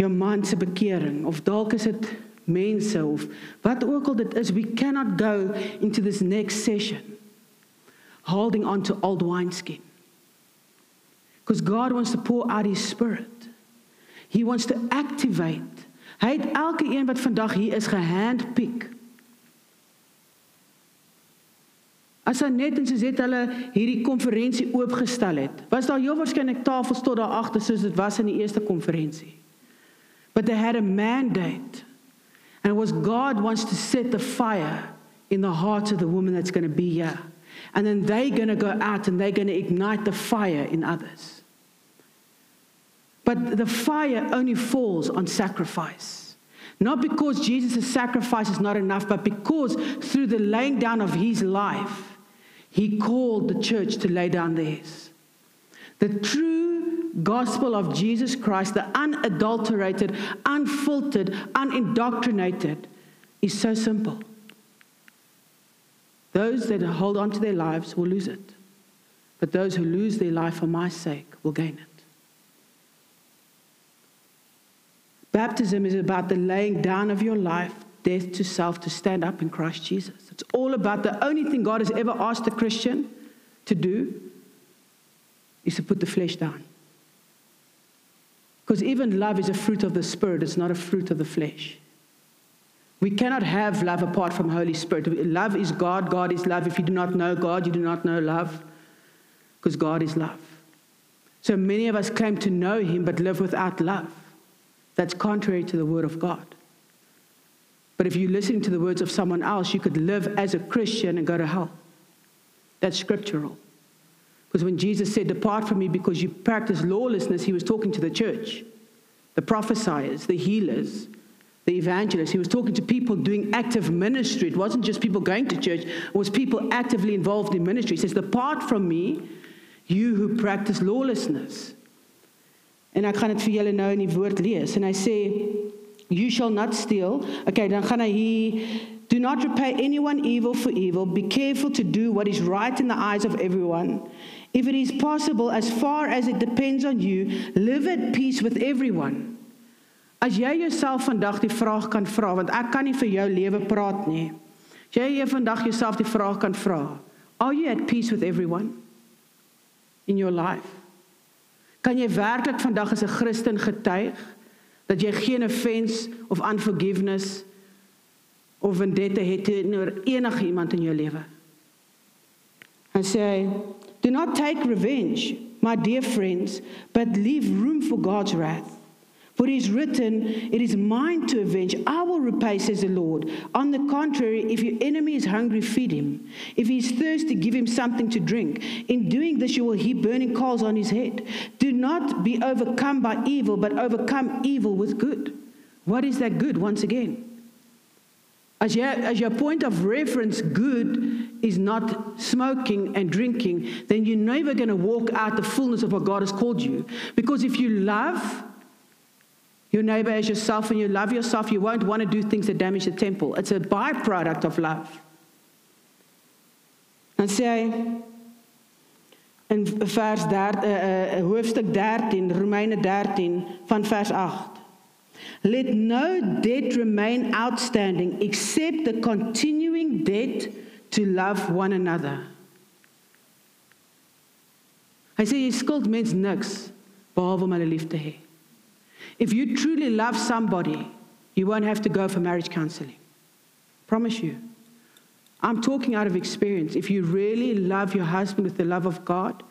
jou man se bekering of dalk is dit mense of wat ook al dit is we cannot go into this next session holding on to old wineskin. Because God wants to pour out his spirit. He wants to activate. Hy het elke een wat vandag hier is gehandpick As hy net soos het hulle hierdie konferensie oopgestel het, was daar heel waarskynlik tafels tot daar agter soos dit was in die eerste konferensie. But they had a mandate. And it was God wants to set the fire in the heart of the woman that's going to be here. And then they're going to go out and they're going to ignite the fire in others. But the fire only falls on sacrifice. Not because Jesus' sacrifice is not enough, but because through the laying down of his life, he called the church to lay down theirs. The true gospel of Jesus Christ, the unadulterated, unfiltered, unindoctrinated, is so simple. Those that hold on to their lives will lose it, but those who lose their life for my sake will gain it. Baptism is about the laying down of your life, death to self, to stand up in Christ Jesus. It's all about the only thing God has ever asked a Christian to do is to put the flesh down. Because even love is a fruit of the Spirit, it's not a fruit of the flesh. We cannot have love apart from Holy Spirit. Love is God, God is love. If you do not know God, you do not know love, because God is love. So many of us claim to know Him but live without love. That's contrary to the Word of God. But if you listen to the words of someone else, you could live as a Christian and go to hell. That's scriptural. Because when Jesus said, Depart from me because you practice lawlessness, he was talking to the church, the prophesiers, the healers, the evangelists. He was talking to people doing active ministry. It wasn't just people going to church, it was people actively involved in ministry. He says, Depart from me, you who practice lawlessness. En ek gaan dit vir julle nou in die woord lees en hy you shall not steal. Okay, dan gaan hy hier Do not repay anyone evil for evil. Be careful to do what is right in the eyes of everyone. If it is possible, as far as it depends on you, live at peace with everyone. As jy jouself vandag die vraag kan vra, want ek kan nie vir jou lewe praat nie. As jy jy vandag jouself die vraag kan vra, are you at peace with everyone in your life? Kan jy werklik vandag as 'n Christen getuig dat jy geen offense of unforgiveness of vendetta het teenoor enige iemand in jou lewe? En sê Do not take revenge, my dear friends, but leave room for God's wrath. For it is written, It is mine to avenge. I will repay, says the Lord. On the contrary, if your enemy is hungry, feed him. If he is thirsty, give him something to drink. In doing this, you will heap burning coals on his head. Do not be overcome by evil, but overcome evil with good. What is that good? Once again, as your, as your point of reference, good is not smoking and drinking, then you're never going to walk out the fullness of what God has called you. Because if you love your neighbor as yourself and you love yourself, you won't want to do things that damage the temple. It's a byproduct of love. Dan sê hy in vers 13 uh, uh, hoofstuk 13 Romeine 13 van vers 8 Let no debt remain outstanding except the continuing debt to love one another. Hy sê jy skuld mens niks behalwe om hulle lief te hê. If you truly love somebody, you won't have to go for marriage counseling. Promise you. I'm talking out of experience. If you really love your husband with the love of God,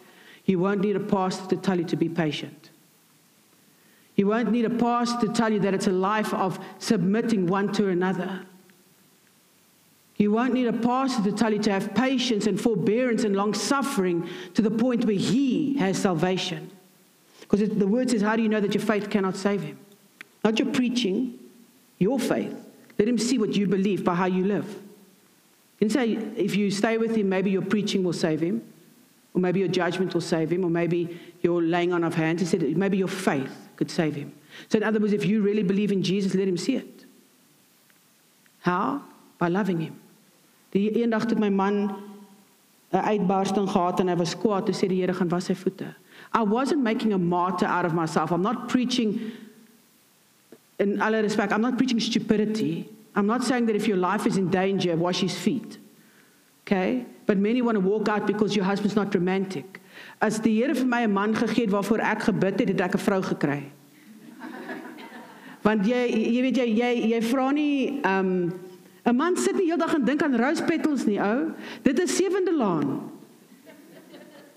you won't need a pastor to tell you to be patient. You won't need a pastor to tell you that it's a life of submitting one to another. You won't need a pastor to tell you to have patience and forbearance and long suffering to the point where he has salvation. Because the word says, How do you know that your faith cannot save him? Not your preaching, your faith. Let him see what you believe by how you live. You can say, if you stay with him, maybe your preaching will save him, or maybe your judgment will save him, or maybe your laying on of hands. He said, maybe your faith could save him. So, in other words, if you really believe in Jesus, let him see it. How? By loving him. Die eendag toe my man 'n uitbarsting gehad en hy was kwaad, toe sê die Here gaan was sy voete. I wasn't making a martyr out of myself. I'm not preaching in all respect, I'm not preaching stupidity. I'm not saying that if your life is in danger, wash his feet. Okay? But many want to walk out because your husband's not romantic. As die Here vir my 'n man gegee het waarvoor ek gebid het, het ek 'n vrou gekry. Want jy jy weet jy jy jy vra nie um 'n man sit nie heeldag en dink aan rose petals nie, ou. Dit is sewende laan.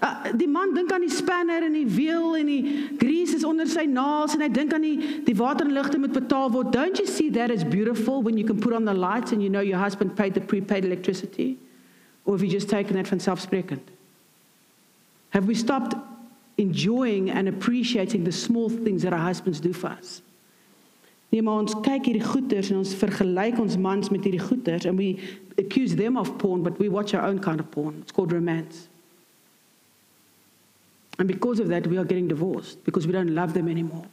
Uh, die man dink aan die spanner en die wiel en die grease is onder sy naels en hy dink aan die die water en ligte moet betaal word. Don't you see that is beautiful when you can put on the lights and you know your husband paid the prepaid electricity? Or have you just taken that van selfsprekend? Have we stopped enjoying and appreciating the small things that our husbands do for us? Nee, maar ons kyk hierdie goeters en ons vergelyk ons mans met hierdie goeters and we accuse them of porn but we watch our own kind of porn. It's called romance. And because of that, we are getting divorced because we don't love them anymore.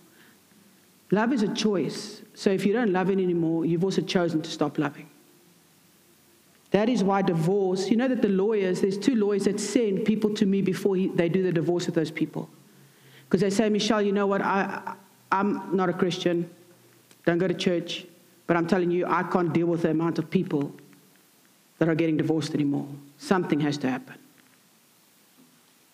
Love is a choice. So if you don't love it anymore, you've also chosen to stop loving. That is why divorce, you know that the lawyers, there's two lawyers that send people to me before he, they do the divorce with those people. Because they say, Michelle, you know what? I, I'm not a Christian, don't go to church, but I'm telling you, I can't deal with the amount of people that are getting divorced anymore. Something has to happen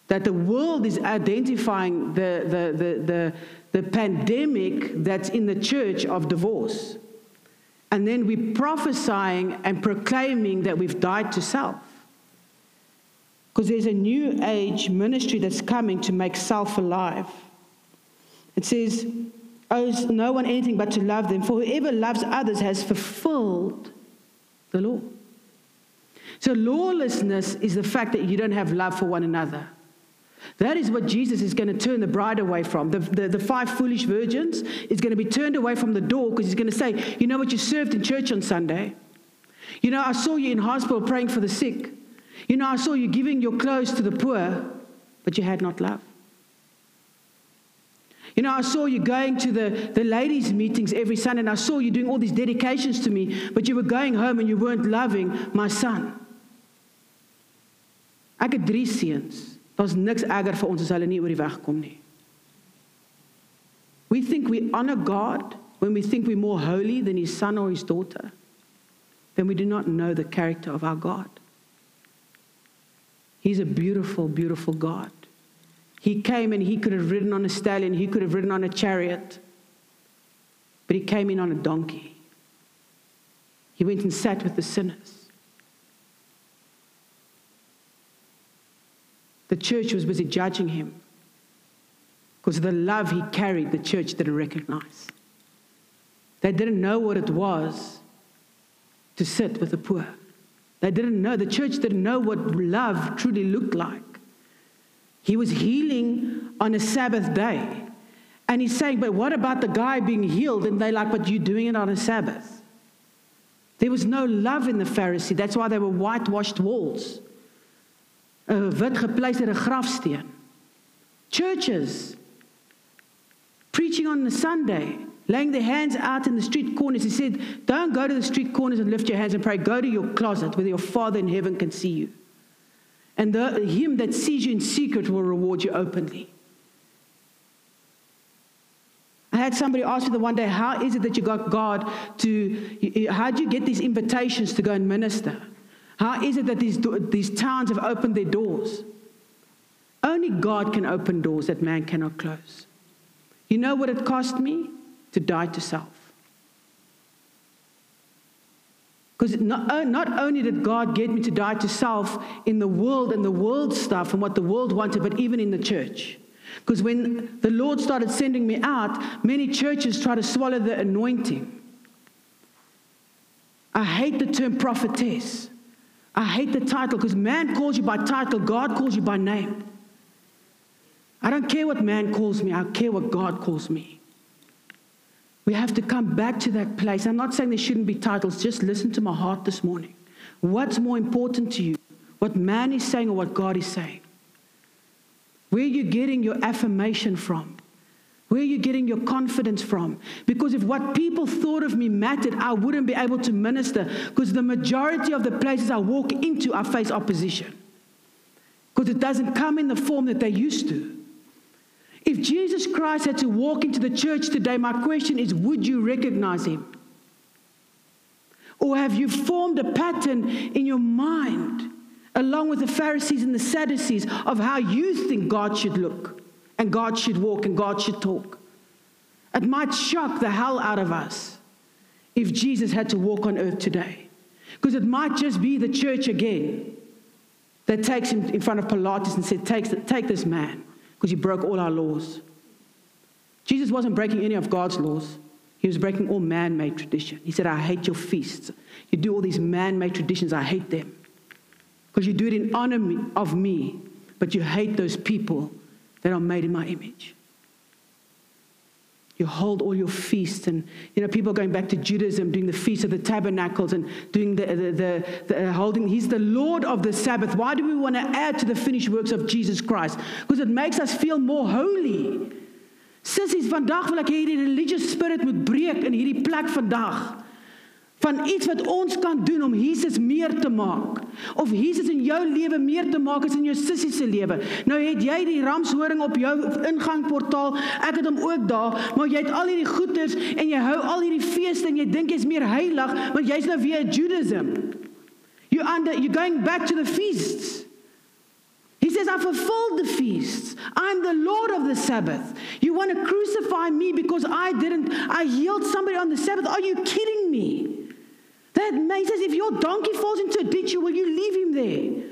that the world is identifying the, the, the, the, the pandemic that's in the church of divorce. And then we're prophesying and proclaiming that we've died to self. Because there's a new age ministry that's coming to make self alive. It says, oh, Owes no one anything but to love them, for whoever loves others has fulfilled the law. So, lawlessness is the fact that you don't have love for one another. That is what Jesus is going to turn the bride away from. The, the, the five foolish virgins is going to be turned away from the door because he's going to say, You know what, you served in church on Sunday. You know, I saw you in hospital praying for the sick. You know, I saw you giving your clothes to the poor, but you had not love. You know, I saw you going to the, the ladies' meetings every Sunday, and I saw you doing all these dedications to me, but you were going home and you weren't loving my son. Seuns. Er Daar's niks erger vir ons as hulle nie oor die weg kom nie. We think we honor God when we think we're more holy than his son or his daughter. Then we do not know the character of our God. He's a beautiful, beautiful God. He came and he could have ridden on a stallion, he could have ridden on a chariot, but he came in on a donkey. He went and sat with the sinners. The church was busy judging him because the love he carried, the church didn't recognize. They didn't know what it was to sit with the poor. They didn't know, the church didn't know what love truly looked like. He was healing on a Sabbath day. And he's saying, But what about the guy being healed? And they're like, But you're doing it on a Sabbath. There was no love in the Pharisee. That's why they were whitewashed walls. 'n wit gepleisterde grafsteen. Churches preaching on the Sunday, laying their hands out in the street corners. He said, Don't go to the street corners and lift your hands and pray. Go to your closet where your Father in heaven can see you. And the, him that sees you in secret will reward you openly. I had somebody ask me the one day, How is it that you got God to, how do you get these invitations to go and minister? How is it that these, these towns have opened their doors? Only God can open doors that man cannot close. You know what it cost me? To die to self. Because not, uh, not only did God get me to die to self in the world and the world stuff and what the world wanted, but even in the church. Because when the Lord started sending me out, many churches tried to swallow the anointing. I hate the term prophetess. I hate the title because man calls you by title, God calls you by name. I don't care what man calls me, I care what God calls me. We have to come back to that place. I'm not saying there shouldn't be titles, just listen to my heart this morning. What's more important to you? What man is saying or what God is saying? Where are you getting your affirmation from? Where are you getting your confidence from? Because if what people thought of me mattered, I wouldn't be able to minister because the majority of the places I walk into, I face opposition. Because it doesn't come in the form that they used to. If Jesus Christ had to walk into the church today, my question is would you recognize him? Or have you formed a pattern in your mind, along with the Pharisees and the Sadducees, of how you think God should look? And God should walk and God should talk. It might shock the hell out of us if Jesus had to walk on earth today. Because it might just be the church again that takes him in front of Pilatus and said, Take, take this man because he broke all our laws. Jesus wasn't breaking any of God's laws. He was breaking all man made tradition. He said, I hate your feasts. You do all these man made traditions, I hate them. Because you do it in honor of me, but you hate those people that are made in my image. You hold all your feasts, and you know people going back to Judaism, doing the feast of the tabernacles and doing the, the, the, the uh, holding. He's the Lord of the Sabbath. Why do we want to add to the finished works of Jesus Christ? Because it makes us feel more holy. Sissies, vandag wil ek hê die religious spirit moet breek in hierdie plek vandag van iets wat ons kan doen om Jesus meer te maak of Jesus in jou lewe meer te maak as in jou sussie se lewe. Nou het jy die ramshoring op jou ingangportaal. Ek het hom ook daar, maar jy het al hierdie goeders en jy hou al hierdie feeste en jy dink jy's meer heilig, want jy's nou weer Judaism. You under you going back to the feasts. He says, I fulfilled the feasts. I'm the Lord of the Sabbath. You want to crucify me because I didn't, I healed somebody on the Sabbath. Are you kidding me? That man says, if your donkey falls into a ditch, will you leave him there?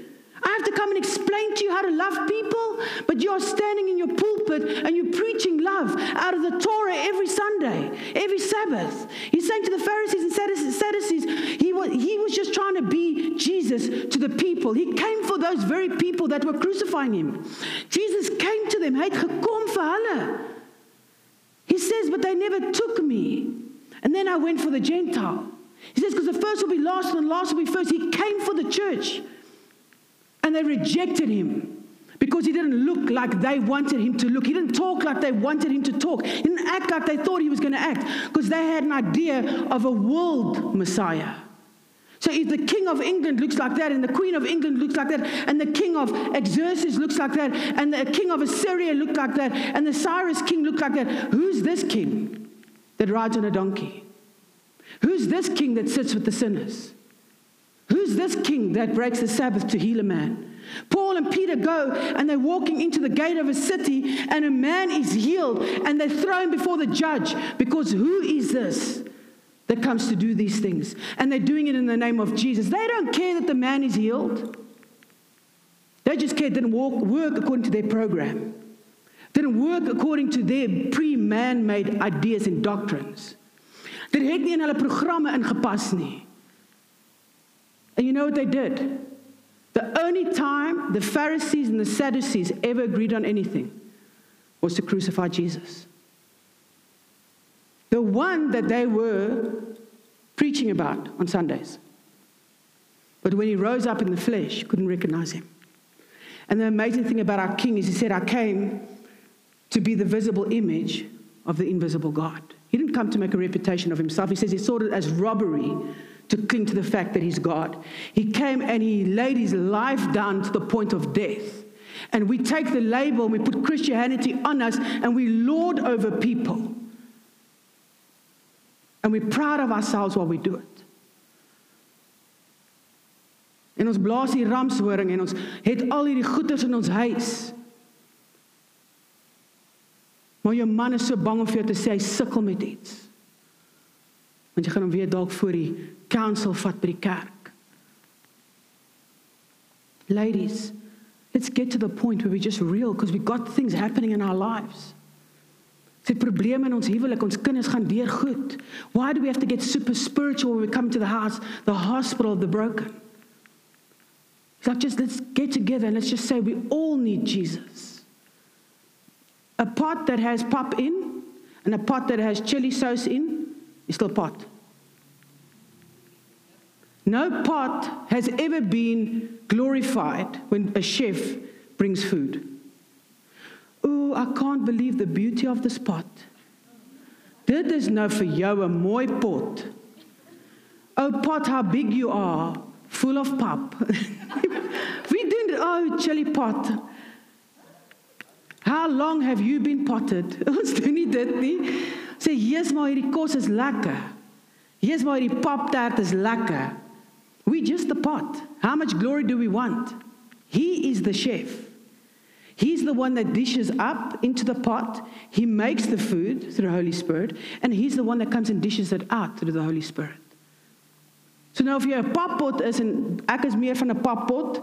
I have to come and explain to you how to love people, but you are standing in your pulpit and you're preaching love out of the Torah every Sunday, every Sabbath. He's saying to the Pharisees and Sadducees, he was, he was just trying to be Jesus to the people. He came for those very people that were crucifying him. Jesus came to them. He says, but they never took me. And then I went for the Gentile. He says, because the first will be last and the last will be first. He came for the church. And they rejected him because he didn't look like they wanted him to look. He didn't talk like they wanted him to talk. He didn't act like they thought he was going to act because they had an idea of a world Messiah. So if the king of England looks like that, and the queen of England looks like that, and the king of Xerxes looks like that, and the king of Assyria looked like that, and the Cyrus king looked like that, who's this king that rides on a donkey? Who's this king that sits with the sinners? Who's this king that breaks the Sabbath to heal a man? Paul and Peter go and they're walking into the gate of a city, and a man is healed, and they throw him before the judge because who is this that comes to do these things? And they're doing it in the name of Jesus. They don't care that the man is healed, they just care it didn't walk, work according to their program, didn't work according to their pre man made ideas and doctrines. Dit het nie in hulle programme ingepas nie. And you know what they did? The only time the Pharisees and the Sadducees ever agreed on anything was to crucify Jesus. The one that they were preaching about on Sundays. But when he rose up in the flesh, couldn't recognize him. And the amazing thing about our king is he said, I came to be the visible image of the invisible God. He didn't come to make a reputation of himself. He says he saw it as robbery to cling to the fact that he's God. He came and he laid his life down to the point of death. And we take the label, we put Christianity on us, and we lord over people. And we're proud of ourselves while we do it. En ons blaas die ramshoring en ons het al hierdie goeders in ons huis. Maar jou man is so bang om vir jou te sê hy sukkel met iets. Want jy gaan hom weer dalk voor die council vat by die kerk. Ladies, let's get to the point where we just real because we got things happening in our lives. Dit probleme in ons huwelik, ons kinders gaan deur goed. Why do we have to get super spiritual when we come to the house, the hospital of the broken? It's like just let's get together and let's just say we all need Jesus. A pot that has pop in and a pot that has chili sauce in is still pot. No pot has ever been glorified when a chef brings food. Oh, I can't believe the beauty of this pot. Dit is nou vir jou 'n mooi pot. Oh pot, how big you are, full of pop. we didn't oh chili pot. How long have you been potted? Ons doen nie dit nie. Sê, "Jesus, maar hierdie kos is lekker." Jesus, maar hierdie paptert is lekker. We just the pot. How much glory do we want? He is the chef. He's the one that dishes up into the pot. He makes the food through the Holy Spirit. And he's the one that comes and dishes it out through the Holy Spirit. So nou of jy 'n pappot is en ek is meer van 'n pappot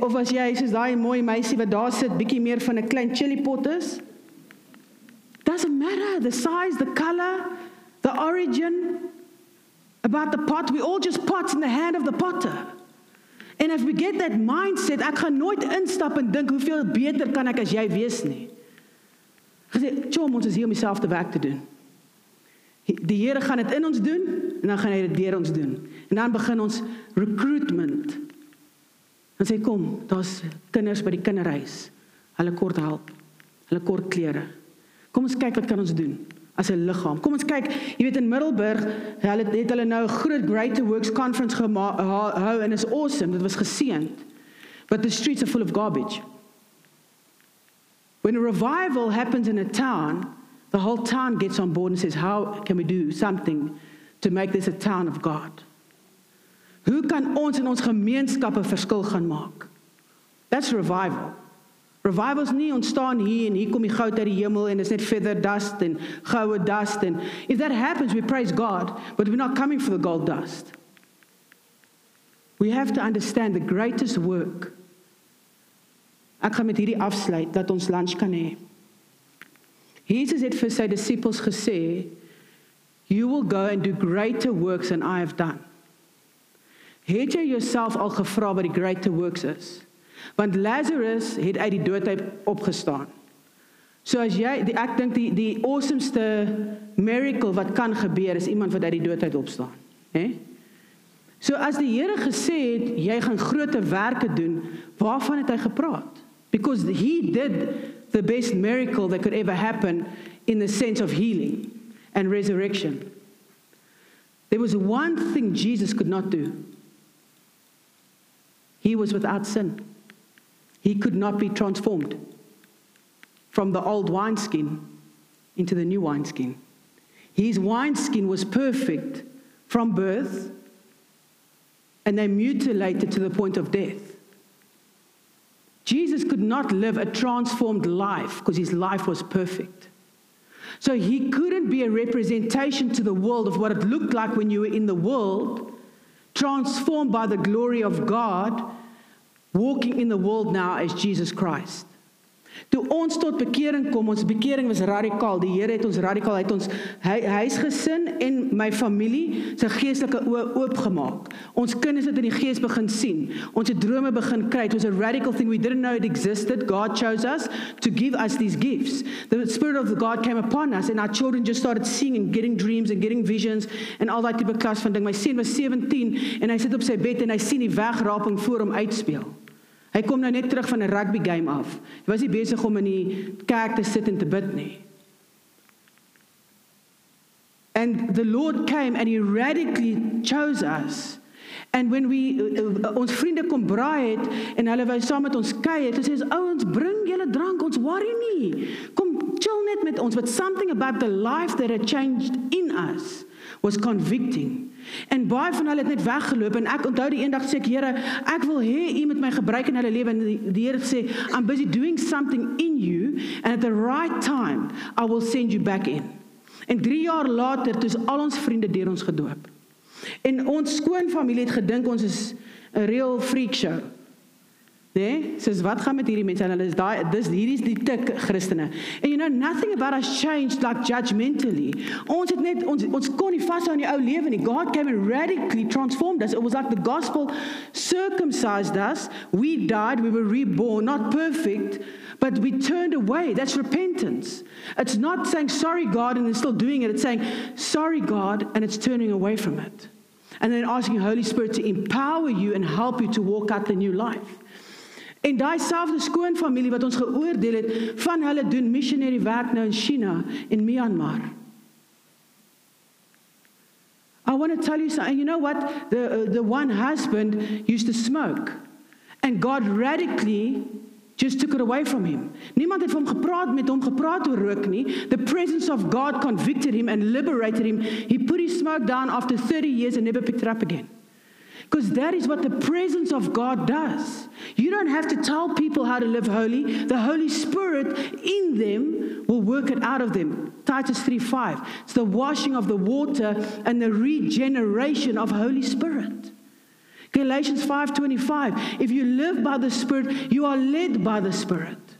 of as jy soos daai mooi meisie wat daar sit bietjie meer van 'n klein chili pot is doesn't matter the size the color the origin about the pot. We all just pots in the hand of the potter. And if we get that mindset, ek gaan nooit instap en dink hoeveel beter kan ek as jy wees nie. Gesê, "Chom, ons is hier om dieselfde werk te doen." Die Here gaan dit in ons doen en dan gaan hy dit deur ons doen. En dan begin ons recruitment. Dan sê kom, daar's kinders by die kinderhuis. Hulle kort help. Hulle kort klere. Kom ons kyk wat kan ons doen as 'n liggaam. Kom ons kyk, jy weet in Middelburg, hulle het hulle nou 'n groot Greater Works conference gehou en is awesome. Dit was geseënd. But the streets are full of garbage. When a revival happens in a town, the whole town gets on board and says, "How can we do something to make this a town of God?" Hoe kan ons in ons gemeenskappe verskil gaan maak? That's revival. Revivals nie ontstaan hier en hier kom die goud uit die hemel en is net feather dust en goue dust and if that happens we praise God but we're not coming for the gold dust. We have to understand the greatest work. Ek gaan met hierdie afsluit dat ons lunch kan hê. Jesus het vir sy disippels gesê you will go and do greater works than I have done. Het jy jouself al gevra wat die greater works is? Want Lazarus het uit die dood uit opgestaan. So as jy die, ek dink die die awesomeste miracle wat kan gebeur is iemand wat uit die dood uit opstaan, hè? So as die Here gesê het jy gaan groot werke doen, waarvan het hy gepraat? Because he did the best miracle that could ever happen in the sense of healing and resurrection. There was one thing Jesus could not do. He was without sin. He could not be transformed from the old wineskin into the new wineskin. His wineskin was perfect from birth, and they mutilated to the point of death. Jesus could not live a transformed life because his life was perfect. So he couldn't be a representation to the world of what it looked like when you were in the world, transformed by the glory of God walking in the world now as Jesus Christ. Toe ons tot bekering kom, ons bekering was radikaal. Die Here het ons radikaal uit ons huisgesin en my familie se geestelike oë oopgemaak. Ons kinders het in die gees begin sien. Ons het drome begin kry. It was a radical thing we didn't know it existed. God chose us to give us these gifts. The spirit of God came upon us and our children just started seeing and getting dreams and getting visions and that type of klas van ding. My seun was 17 en hy sit op sy bed en hy sien die wegraping voor hom uitspeel. Hy kom nou net terug van 'n rugby game af. Hy was nie besig om in die kerk te sit en te bid nie. And the Lord came and he radically chose us. And when we uh, ons vriende kom braai het en hulle wou saam met ons kuier, het sê ons ouens, bring julle drank, ons worry nie. Kom chill net met ons. But something about the life that had changed in us was convicting. En baie van hulle het net weggeloop en ek onthou die eendag sê ek Here, ek wil hê U moet my gebruik in hulle lewe en die, die Here sê I'm busy doing something in you and at the right time I will send you back in. En 3 jaar later toe is al ons vriende deur ons gedoop. En ons skoonfamilie het gedink ons is 'n real freak show. Nee, soos wat gaan met hierdie mense? Hulle is daai dis hierdie is die tik Christene. And you know nothing about us changed like judgmentally. Ons het net ons ons kon nie vashou aan die ou lewe nie. God came and radically transformed us. It was like the gospel circumcised us. We died, we were reborn, not perfect, but we turned away. That's repentance. It's not saying sorry God and then still doing it. It's saying sorry God and it's turning away from it. And then asking Holy Spirit to empower you and help you to walk out the new life. En daai selfde skoonfamilie wat ons geoordeel het, van hulle doen missionary werk nou in China en Myanmar. I want to tell you something. You know what? The uh, the one husband used to smoke and God radically just took it away from him. Niemand het van hom gepraat met hom gepraat oor rook nie. The presence of God convicted him and liberated him. He put his smoke down after 30 years and never picked it up again. Because that is what the presence of God does. You don't have to tell people how to live holy. The Holy Spirit in them will work it out of them. Titus 3 5. It's the washing of the water and the regeneration of Holy Spirit. Galatians 5:25 If you live by the spirit you are led by the spirit.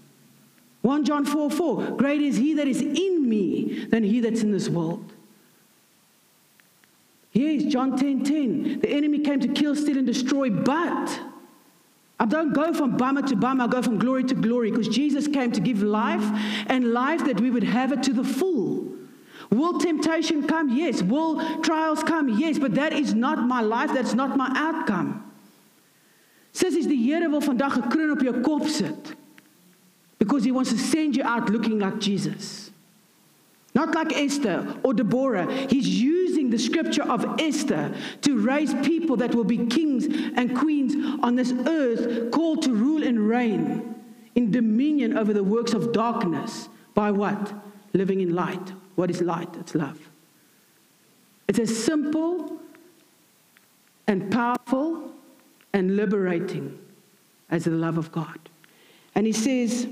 1 John 4 4 Great is he that is in me than he that's in this world. Yes, John 10 10. The enemy came to kill, steal, and destroy, but I don't go from bummer to bummer, I go from glory to glory because Jesus came to give life and life that we would have it to the full. Will temptation come? Yes. Will trials come? Yes. But that is not my life, that's not my outcome. Sissies, die Here wil 'n kroon op jou kop sit because he wants to send you out looking like Jesus. Not like Esther or Deborah. He's using the scripture of Esther to raise people that will be kings and queens on this earth, called to rule and reign in dominion over the works of darkness. By what? Living in light. What is light? It's love. It's as simple and powerful and liberating as the love of God. And he says,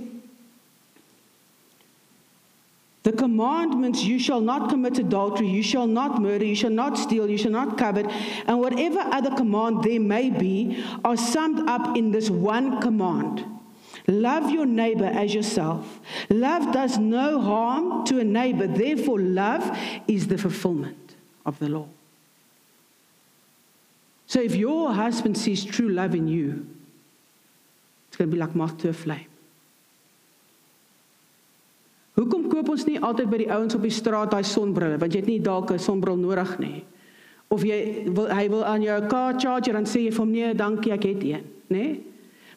the commandments you shall not commit adultery, you shall not murder, you shall not steal, you shall not covet, and whatever other command there may be are summed up in this one command. Love your neighbor as yourself. Love does no harm to a neighbor, therefore, love is the fulfillment of the law. So, if your husband sees true love in you, it's going to be like moth to a flame. Hoekom koop ons nie altyd by die ouens op die straat daai sonbrille want jy het nie dalk 'n sonbril nodig nie. Of jy wil hy wil aan jou car charger en sê jy vir hom nee, dankie, ek het een, nê? Nee?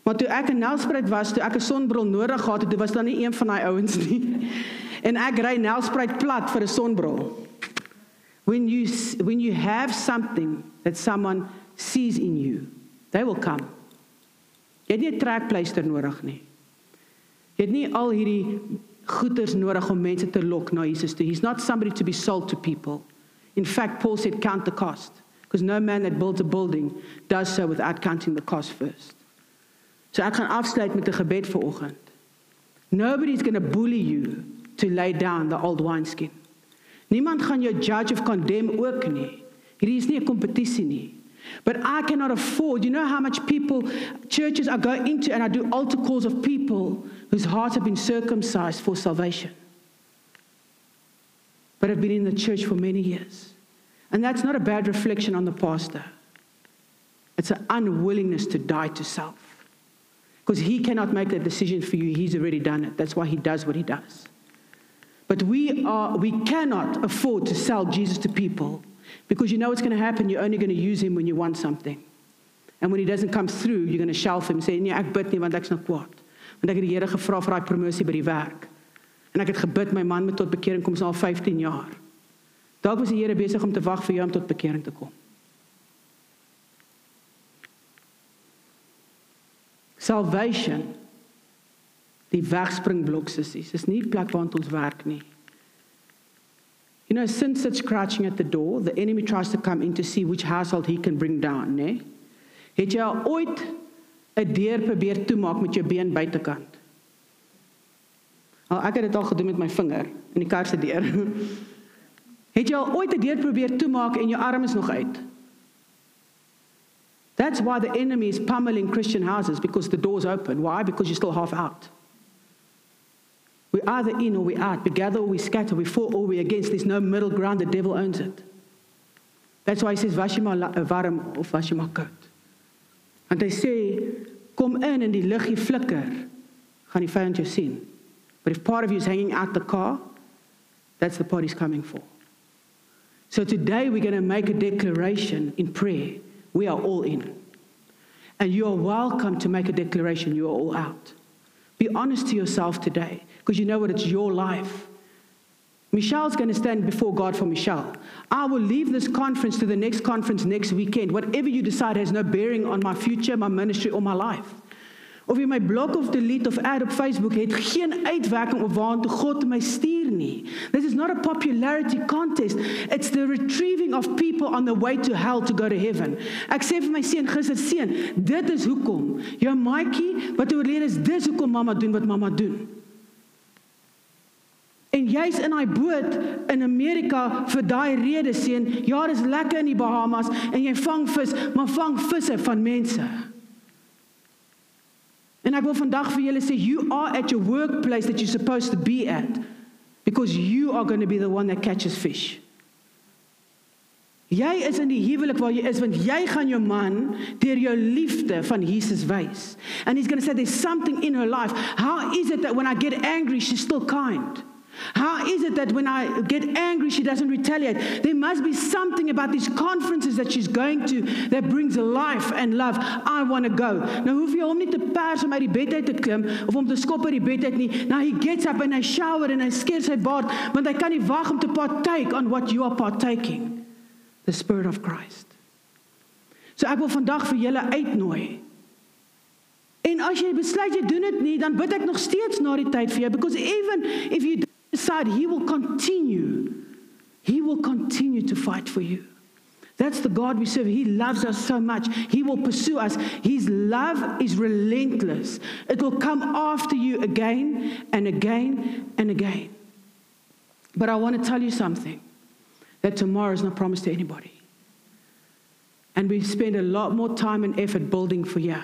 Maar toe ek in Nelspruit was, toe ek 'n sonbril nodig gehad het, toe was daar nie een van daai ouens nie. En ek ry Nelspruit plat vir 'n sonbril. When you when you have something that someone sees in you, they will come. Jy het nie 'n trekpleister nodig nie. Jy het nie al hierdie goeders nodig om mense te lok na Jesus toe. He's not somebody to be sold to people. In fact, Paul said count the cost because no man that builds a building does so without counting the cost first. So ek gaan afsluit met 'n gebed vir oggend. Nobody's going to bully you to lay down the old wineskin. Niemand gaan jou judge of condemn ook nie. Hierdie is nie 'n kompetisie nie. But I cannot afford. You know how much people, churches I go into, and I do altar calls of people whose hearts have been circumcised for salvation, but have been in the church for many years. And that's not a bad reflection on the pastor. It's an unwillingness to die to self. Because he cannot make that decision for you. He's already done it. That's why he does what he does. But we, are, we cannot afford to sell Jesus to people because you know what's going to happen. You're only going to use him when you want something. And when he doesn't come through, you're going to shelf him. Say, nee, ek bid nie, want ek's nog kwaad. Want ek het die Here gevra vir daai promosie by die werk. En ek het gebid my man moet tot bekering kom, al 15 jaar. Dalk was die Here besig om te wag vir jou om tot bekering te kom. Salvation. Die wegspringblok sissies. Dis nie plek waar ons werk nie. You know, sin sits crouching at the door. The enemy tries to come in to see which household he can bring down, né? Het jy al ooit 'n deur probeer toemaak met jou been buitekant? Al ek het dit al gedoen met my vinger in die kar se deur. Het jy al ooit 'n deur probeer toemaak en jou arm is nog uit? That's why the enemy is pummeling Christian houses because the door's open. Why? Because you're still half out. We're either in or we're out. We gather or we scatter. We for or we against. There's no middle ground. The devil owns it. That's why he says, jy maar uh, warm of maar koud. Want hy sê, kom in en die liggie flikker, gaan die vyand jou sien. But if part of you is hanging out the car, that's the part he's coming for. So today we're going to make a declaration in prayer. We are all in. And you are welcome to make a declaration. You are all out. Be honest to yourself today because you know what? It's your life. Michelle's going to stand before God for Michelle. I will leave this conference to the next conference next weekend. Whatever you decide has no bearing on my future, my ministry, or my life. Of jy my blok of delete of add op Facebook het geen uitwerking op waartoe God my stuur nie. This is not a popularity contest. It's the retrieving of people on the way to hell to go to heaven. Ek sê vir my seun gister seun, dit is hoekom. Jou maatjie wat oorlede is, dis hoekom mamma doen wat mamma doen. En jy's in daai boot in Amerika vir daai rede seun. Ja, dis lekker in die Bahamas en jy vang vis, maar vang visse van mense. En ek wil vandag vir julle sê you are at your workplace that you're supposed to be at because you are going to be the one that catches fish. Jy is in die huwelik waar jy is want jy gaan jou man deur jou liefde van Jesus wys. And he's going to say there's something in her life. How is it that when I get angry she's still kind? How is it that when I get angry, she doesn't retaliate? There must be something about these conferences that she's going to that brings life and love. I want to go. Nou hoef jy hom nie te pers om uit die bed uit te klim of om te skop uit die bed uit nie. Now he gets up and I shower and I skeer sy baard want hy kan nie wag om te partake on what you are partaking. The spirit of Christ. So ek wil vandag vir julle uitnooi. En as jy besluit jy doen dit nie, dan bid ek nog steeds na die tyd vir jou because even if you decide he will continue. He will continue to fight for you. That's the God we serve. He loves us so much. He will pursue us. His love is relentless. It will come after you again and again and again. But I want to tell you something that tomorrow is not promised to anybody. And we spend a lot more time and effort building for you.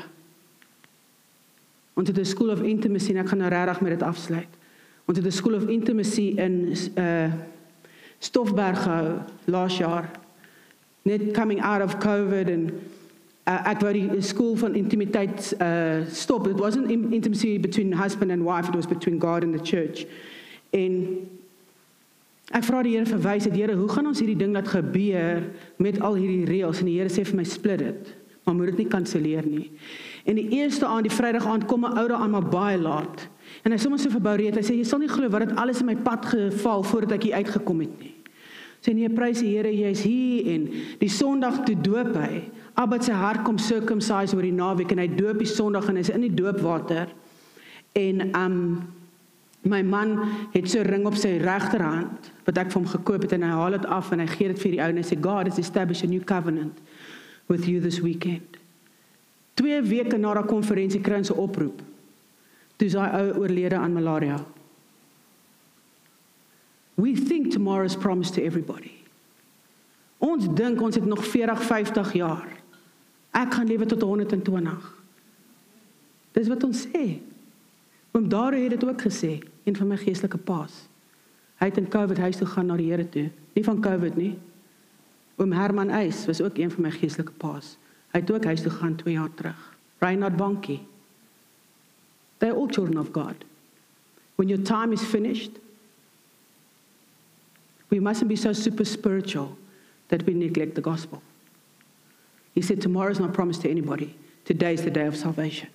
Onto the school of intimacy, en ek gaan nou met dit afsluit. Ons het 'n School of Intimacy in uh Stoffberg gehou laas jaar. Net coming out of COVID and uh, ek wou die skool van intimiteit uh stop. It wasn't intimacy between husband and wife, it was between God and the church. En ek vra die Here verwys het Here, hoe gaan ons hierdie ding laat gebeur met al hierdie reëls? En die Here sê vir my split dit. Maar moet dit nie kanselleer nie. En die eerste aand, die Vrydag aand kom 'n ouer aan my baie laat. En hy sommer so verbou reed. Hy sê jy sal nie glo wat dit alles in my pad geval voordat ek hier uitgekom het nie. Sê nee, prys die Here, jy's hier en die Sondag toe doop hy. Abba se hart kom circumcise oor die naweek en hy doop die Sondag en hy's in die doopwater. En um my man het so ring op sy regterhand wat ek vir hom gekoop het en hy haal dit af en hy gee dit vir die ou en hy sê God has established a new covenant with you this weekend. Twee weke na daardie konferensie kry ons 'n oproep Dis hy ou oorlede aan malaria. We think tomorrow is promised to everybody. Ons dink ons het nog 40, 50 jaar. Ek gaan lewe tot 120. Dis wat ons sê. Oom Dario het dit ook gesê, een van my geestelike paas. Hy het in COVID huis toe gaan na die Here toe. Nie van COVID nie. Oom Herman Eis was ook een van my geestelike paas. Hy het ook huis toe gaan 2 jaar terug. Reinhard Bankie They're all children of God. When your time is finished, we mustn't be so super spiritual that we neglect the gospel. He said, Tomorrow is not promised to anybody. Today is the day of salvation.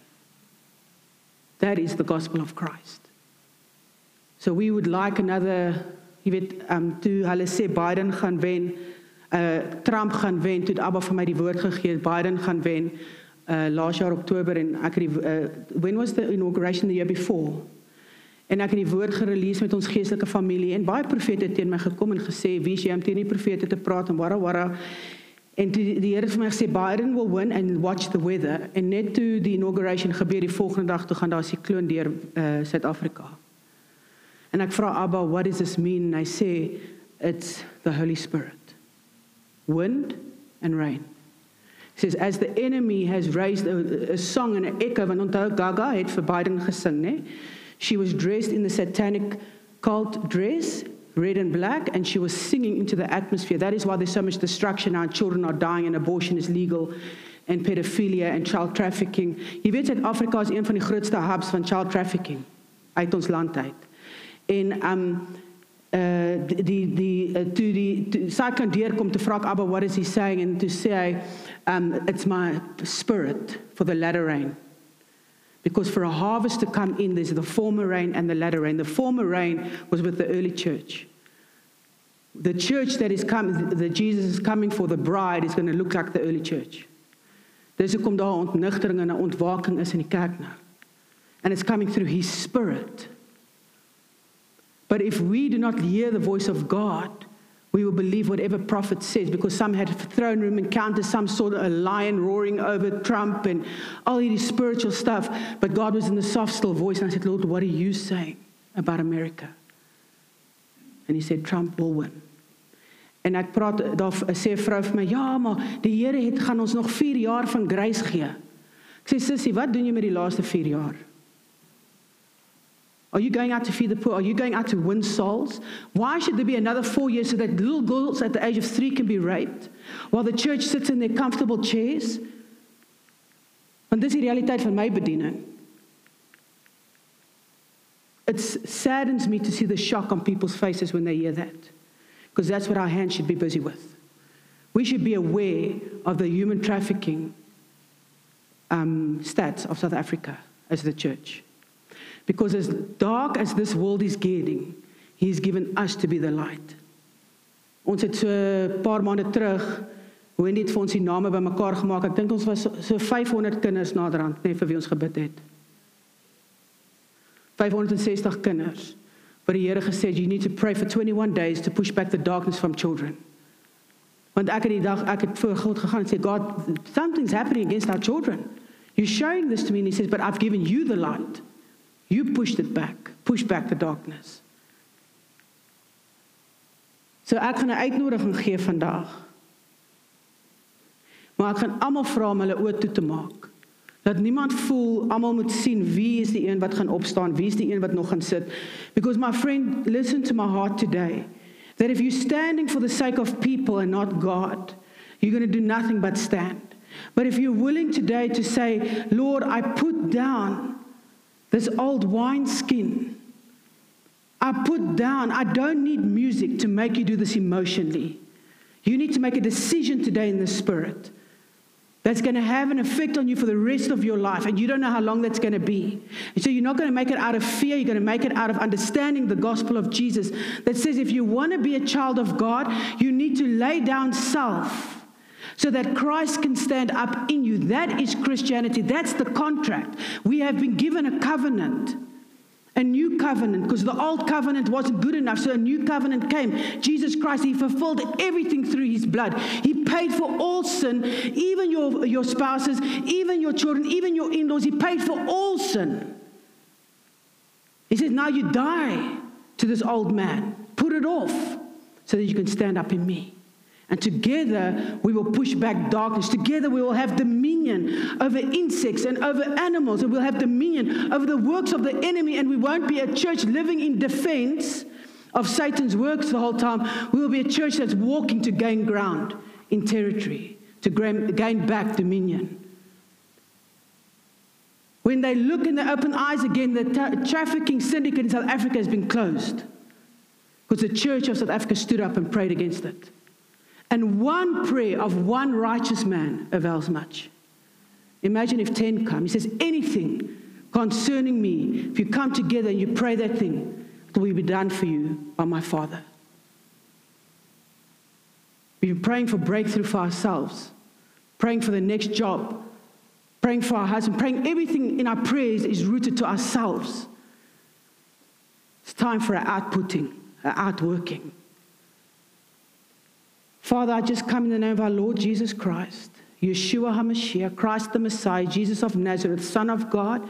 That is the gospel of Christ. So we would like another, jy weet, um toe hulle Biden gaan wen, uh Trump gaan wen, toe Abba vir my die woord gegee Biden gaan wen uh jaar Oktober en ek het die uh, when was the inauguration? The year before. En ek het die woord gerelease met ons geestelike familie en baie profete teen my gekom en gesê wie jy om teen die profete te praat en wara wara en die, die Here het vir my gesê Biden will win and watch the weather. En net toe die inauguration gebeur die volgende dag toe gaan daar 'n sikloon deur uh Suid-Afrika. En ek vra Abba what does this mean? And I say it's the holy spirit. Wind and rain says as the enemy has raised a, a song and an echo want onthou Gaga het vir Biden gesing nê she was dressed in the satanic cult dress red and black and she was singing into the atmosphere. That is why there's so much destruction Our children are dying and abortion is legal and pedophilia and child trafficking. Jy weet Suid-Afrika is een van die grootste hubs van child trafficking uit ons land uit. En um uh die die uh, toe die sy kan deurkom te vra Abba what is he saying? And to say um it's my spirit for the latter rain. Because for a harvest to come in there's the former rain and the latter rain. The former rain was with the early church. The church that is coming that Jesus is coming for the bride is going to look like the early church. Dis hoekom daar ontnigtering en 'n ontwaking is in die kerk nou. And it's coming through his spirit. But if we do not hear the voice of God, we will believe whatever prophet says because some had throne room encounters, some saw a lion roaring over Trump and all this spiritual stuff. But God was in the soft, still voice, and I said, Lord, what are you saying about America? And he said, Trump will win. En ek praat daar sê 'n vrou vir my, "Ja, maar die Here het gaan ons nog 4 jaar van grace gee." Ek sê, "Sissie, wat doen jy met die laaste 4 jaar?" Are you going out to feed the poor? Are you going out to win souls? Why should there be another four years so that little girls at the age of three can be raped while the church sits in their comfortable chairs? Want dis is die realiteit van my bediening. It saddens me to see the shock on people's faces when they hear that. Because that's what our hands should be busy with. We should be aware of the human trafficking um, stats of South Africa as the church. Because as dark as this world is getting, he's given us to be the light. Ons het so 'n paar maande terug hoe net vir ons die name bymekaar gemaak. Ek dink ons was so, so 500 kinders naderhand net vir wie ons gebid het. 560 kinders. But die Here gesê you need to pray for 21 days to push back the darkness from children. Want ek het die dag ek het voor God gegaan en sê God something's happening against our children. You're showing this to me and he says but I've given you the light. You pushed it back. Push back the darkness. So ek gaan 'n uitnodiging gee vandag. Maar ek gaan almal vra om hulle oë toe te maak. Dat niemand voel almal moet sien wie is die een wat gaan opstaan, wie is die een wat nog gaan sit. Because my friend, listen to my heart today. That if you're standing for the sake of people and not God, you're going to do nothing but stand. But if you're willing today to say, Lord, I put down this old wineskin. I put down, I don't need music to make you do this emotionally. You need to make a decision today in the spirit that's going to have an effect on you for the rest of your life, and you don't know how long that's going to be. And so you're not going to make it out of fear, you're going to make it out of understanding the gospel of Jesus that says if you want to be a child of God, you need to lay down self so that Christ can stand up in you. That is Christianity. That's the contract. We have been given a covenant, a new covenant, because the old covenant wasn't good enough. So a new covenant came. Jesus Christ, He fulfilled everything through His blood. He paid for all sin, even your, your spouses, even your children, even your in laws. He paid for all sin. He says, Now you die to this old man. Put it off so that you can stand up in me. And together we will push back darkness. Together we will have dominion over insects and over animals. And we'll have dominion over the works of the enemy. And we won't be a church living in defense of Satan's works the whole time. We will be a church that's walking to gain ground in territory, to gain back dominion. When they look in the open eyes again, the tra- trafficking syndicate in South Africa has been closed because the church of South Africa stood up and prayed against it. And one prayer of one righteous man avails much. Imagine if 10 come. He says, Anything concerning me, if you come together and you pray that thing, it will be done for you by my Father. We've been praying for breakthrough for ourselves, praying for the next job, praying for our husband, praying everything in our prayers is rooted to ourselves. It's time for our outputting, our outworking. Father, I just come in the name of our Lord Jesus Christ, Yeshua HaMashiach, Christ the Messiah, Jesus of Nazareth, Son of God,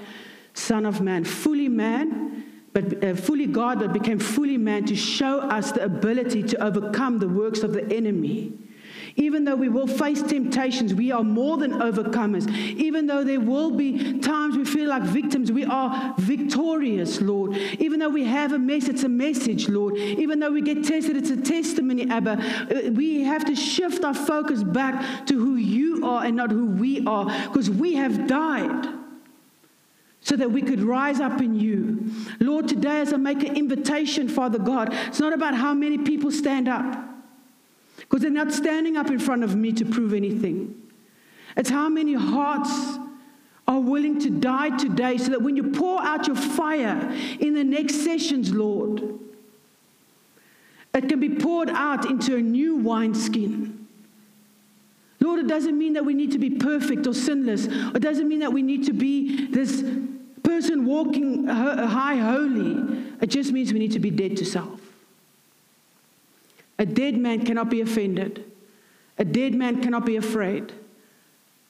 Son of Man, fully man, but uh, fully God, but became fully man to show us the ability to overcome the works of the enemy. Even though we will face temptations, we are more than overcomers. Even though there will be times we feel like victims, we are victorious, Lord. Even though we have a mess, it's a message, Lord. Even though we get tested, it's a testimony, Abba. Uh, we have to shift our focus back to who you are and not who we are because we have died so that we could rise up in you. Lord, today as I make an invitation, Father God, it's not about how many people stand up, because they're not standing up in front of me to prove anything. It's how many hearts are willing to die today so that when you pour out your fire in the next sessions, Lord, it can be poured out into a new wineskin. Lord, it doesn't mean that we need to be perfect or sinless. It doesn't mean that we need to be this person walking uh, high holy, it just means we need to be dead to self. A dead man cannot be offended. A dead man cannot be afraid.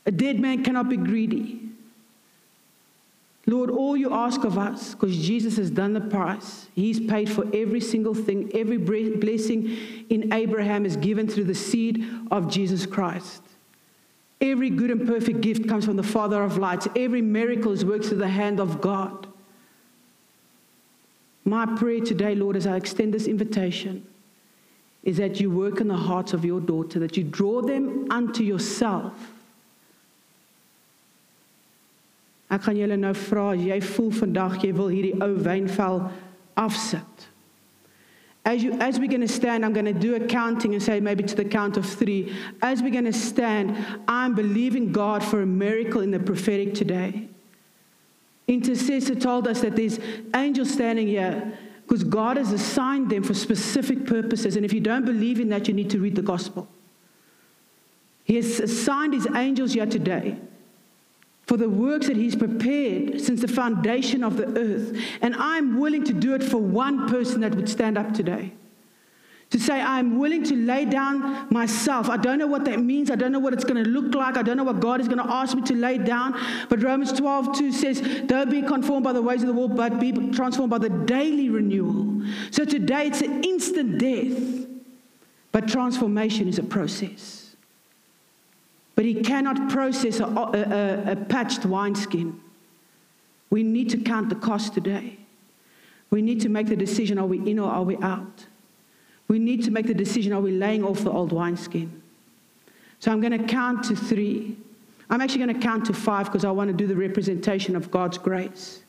A dead man cannot be greedy. Lord, all you ask of us, because Jesus has done the price, He's paid for every single thing, every blessing in Abraham is given through the seed of Jesus Christ. Every good and perfect gift comes from the Father of lights. Every miracle is worked through the hand of God. My prayer today, Lord, as I extend this invitation, is that you work in the hearts of your daughter, that you draw them unto yourself. Ek gaan julle nou vra, jy voel vandag jy wil hierdie ou wynvel afsit. As, you, as we're going to stand, I'm going to do a counting and say maybe to the count of three. As we're going to stand, I'm believing God for a miracle in the prophetic today. Intercessor told us that there's angels standing here because God has assigned them for specific purposes. And if you don't believe in that, you need to read the gospel. He has assigned his angels here today for the works that He's prepared since the foundation of the earth. And I'm willing to do it for one person that would stand up today. To say, I'm willing to lay down myself. I don't know what that means. I don't know what it's going to look like. I don't know what God is going to ask me to lay down. But Romans 12, 2 says, Don't be conformed by the ways of the world, but be transformed by the daily renewal. So today it's an instant death, but transformation is a process. But he cannot process a, a, a patched wineskin. We need to count the cost today. We need to make the decision are we in or are we out? We need to make the decision are we laying off the old wineskin? So I'm going to count to three. I'm actually going to count to five because I want to do the representation of God's grace.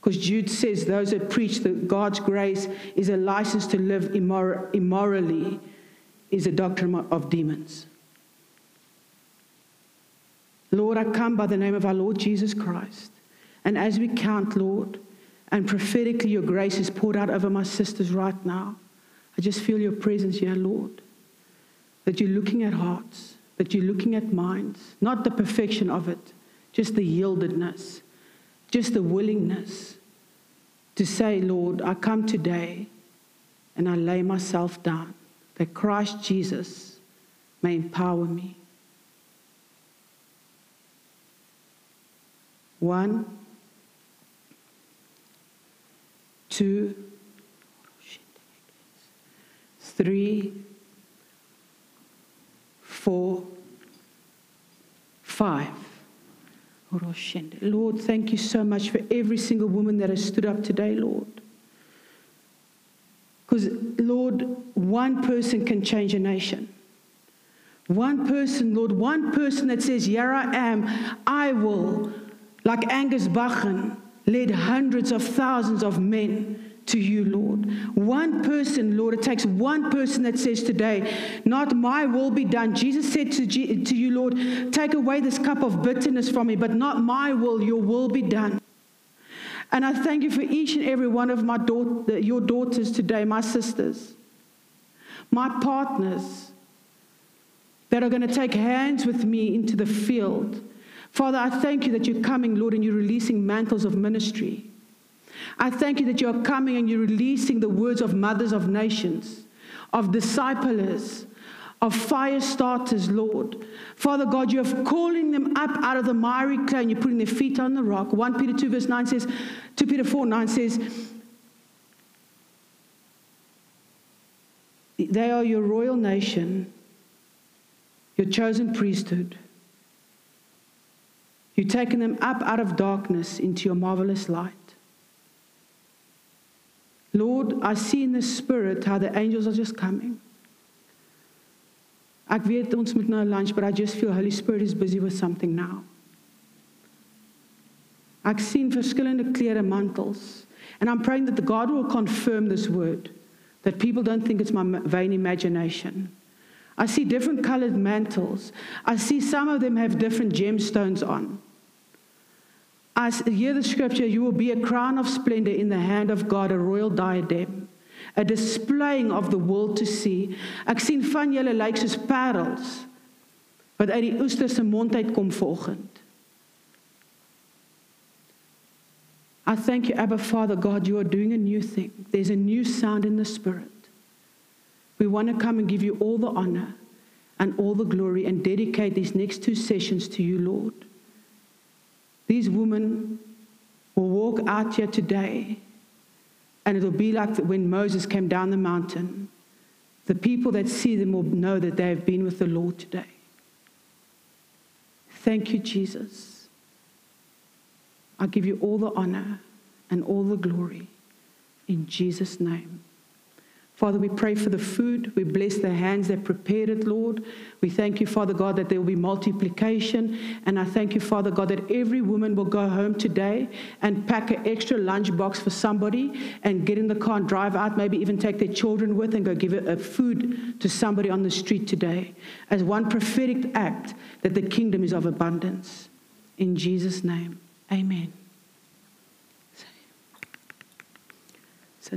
Because Jude says those that preach that God's grace is a license to live immor- immorally is a doctrine of demons. Lord, I come by the name of our Lord Jesus Christ. And as we count, Lord, and prophetically your grace is poured out over my sisters right now, I just feel your presence here, Lord. That you're looking at hearts, that you're looking at minds, not the perfection of it, just the yieldedness, just the willingness to say, Lord, I come today and I lay myself down, that Christ Jesus may empower me. One, two, three, four, five. Lord, thank you so much for every single woman that has stood up today, Lord. Because, Lord, one person can change a nation. One person, Lord, one person that says, Here I am, I will like Angus Buchan led hundreds of thousands of men to you, Lord. One person, Lord, it takes one person that says today, Not my will be done. Jesus said to, G- to you, Lord, Take away this cup of bitterness from me, but not my will, your will be done. And I thank you for each and every one of my your daughters today, my sisters, my partners that are going to take hands with me into the field Father, I thank you that you're coming, Lord, and you're releasing mantles of ministry. I thank you that you're coming and you're releasing the words of mothers of nations, of disciplers, of fire starters, Lord. Father God, you're calling them up out of the miry clay and you're putting their feet on the rock. 1 Peter 2, verse 9 says, 2 Peter 4, 9 says, They are your royal nation your chosen priesthood. You've taken them up out of darkness into your marvelous light. Lord, I see in the spirit how the angels are just coming. Ek weet ons moet nou lunch, but I just feel Holy Spirit is busy with something now. Ek sien verskillende klere mantels and I'm praying that the God will confirm this word that people don't think it's my vain imagination. I see different colored mantles. I see some of them have different gemstones on. I hear the scripture, you will be a crown of splendor in the hand of God, a royal diadem, a displaying of the world to see. Ek sien van julle lyk soos parels wat uit die oester se mond uit kom volgend. I thank you, Abba Father God, you are doing a new thing. There's a new sound in the Spirit. We want to come and give you all the honor and all the glory and dedicate these next two sessions to you, Lord. These women will walk out here today, and it'll be like when Moses came down the mountain. The people that see them will know that they have been with the Lord today. Thank you, Jesus. I give you all the honor and all the glory in Jesus' name. Father, we pray for the food. We bless the hands that prepared it, Lord. We thank you, Father God, that there will be multiplication. And I thank you, Father God, that every woman will go home today and pack an extra lunch box for somebody and get in the car and drive out, maybe even take their children with and go give a food to somebody on the street today as one prophetic act that the kingdom is of abundance. In Jesus' name, amen. So,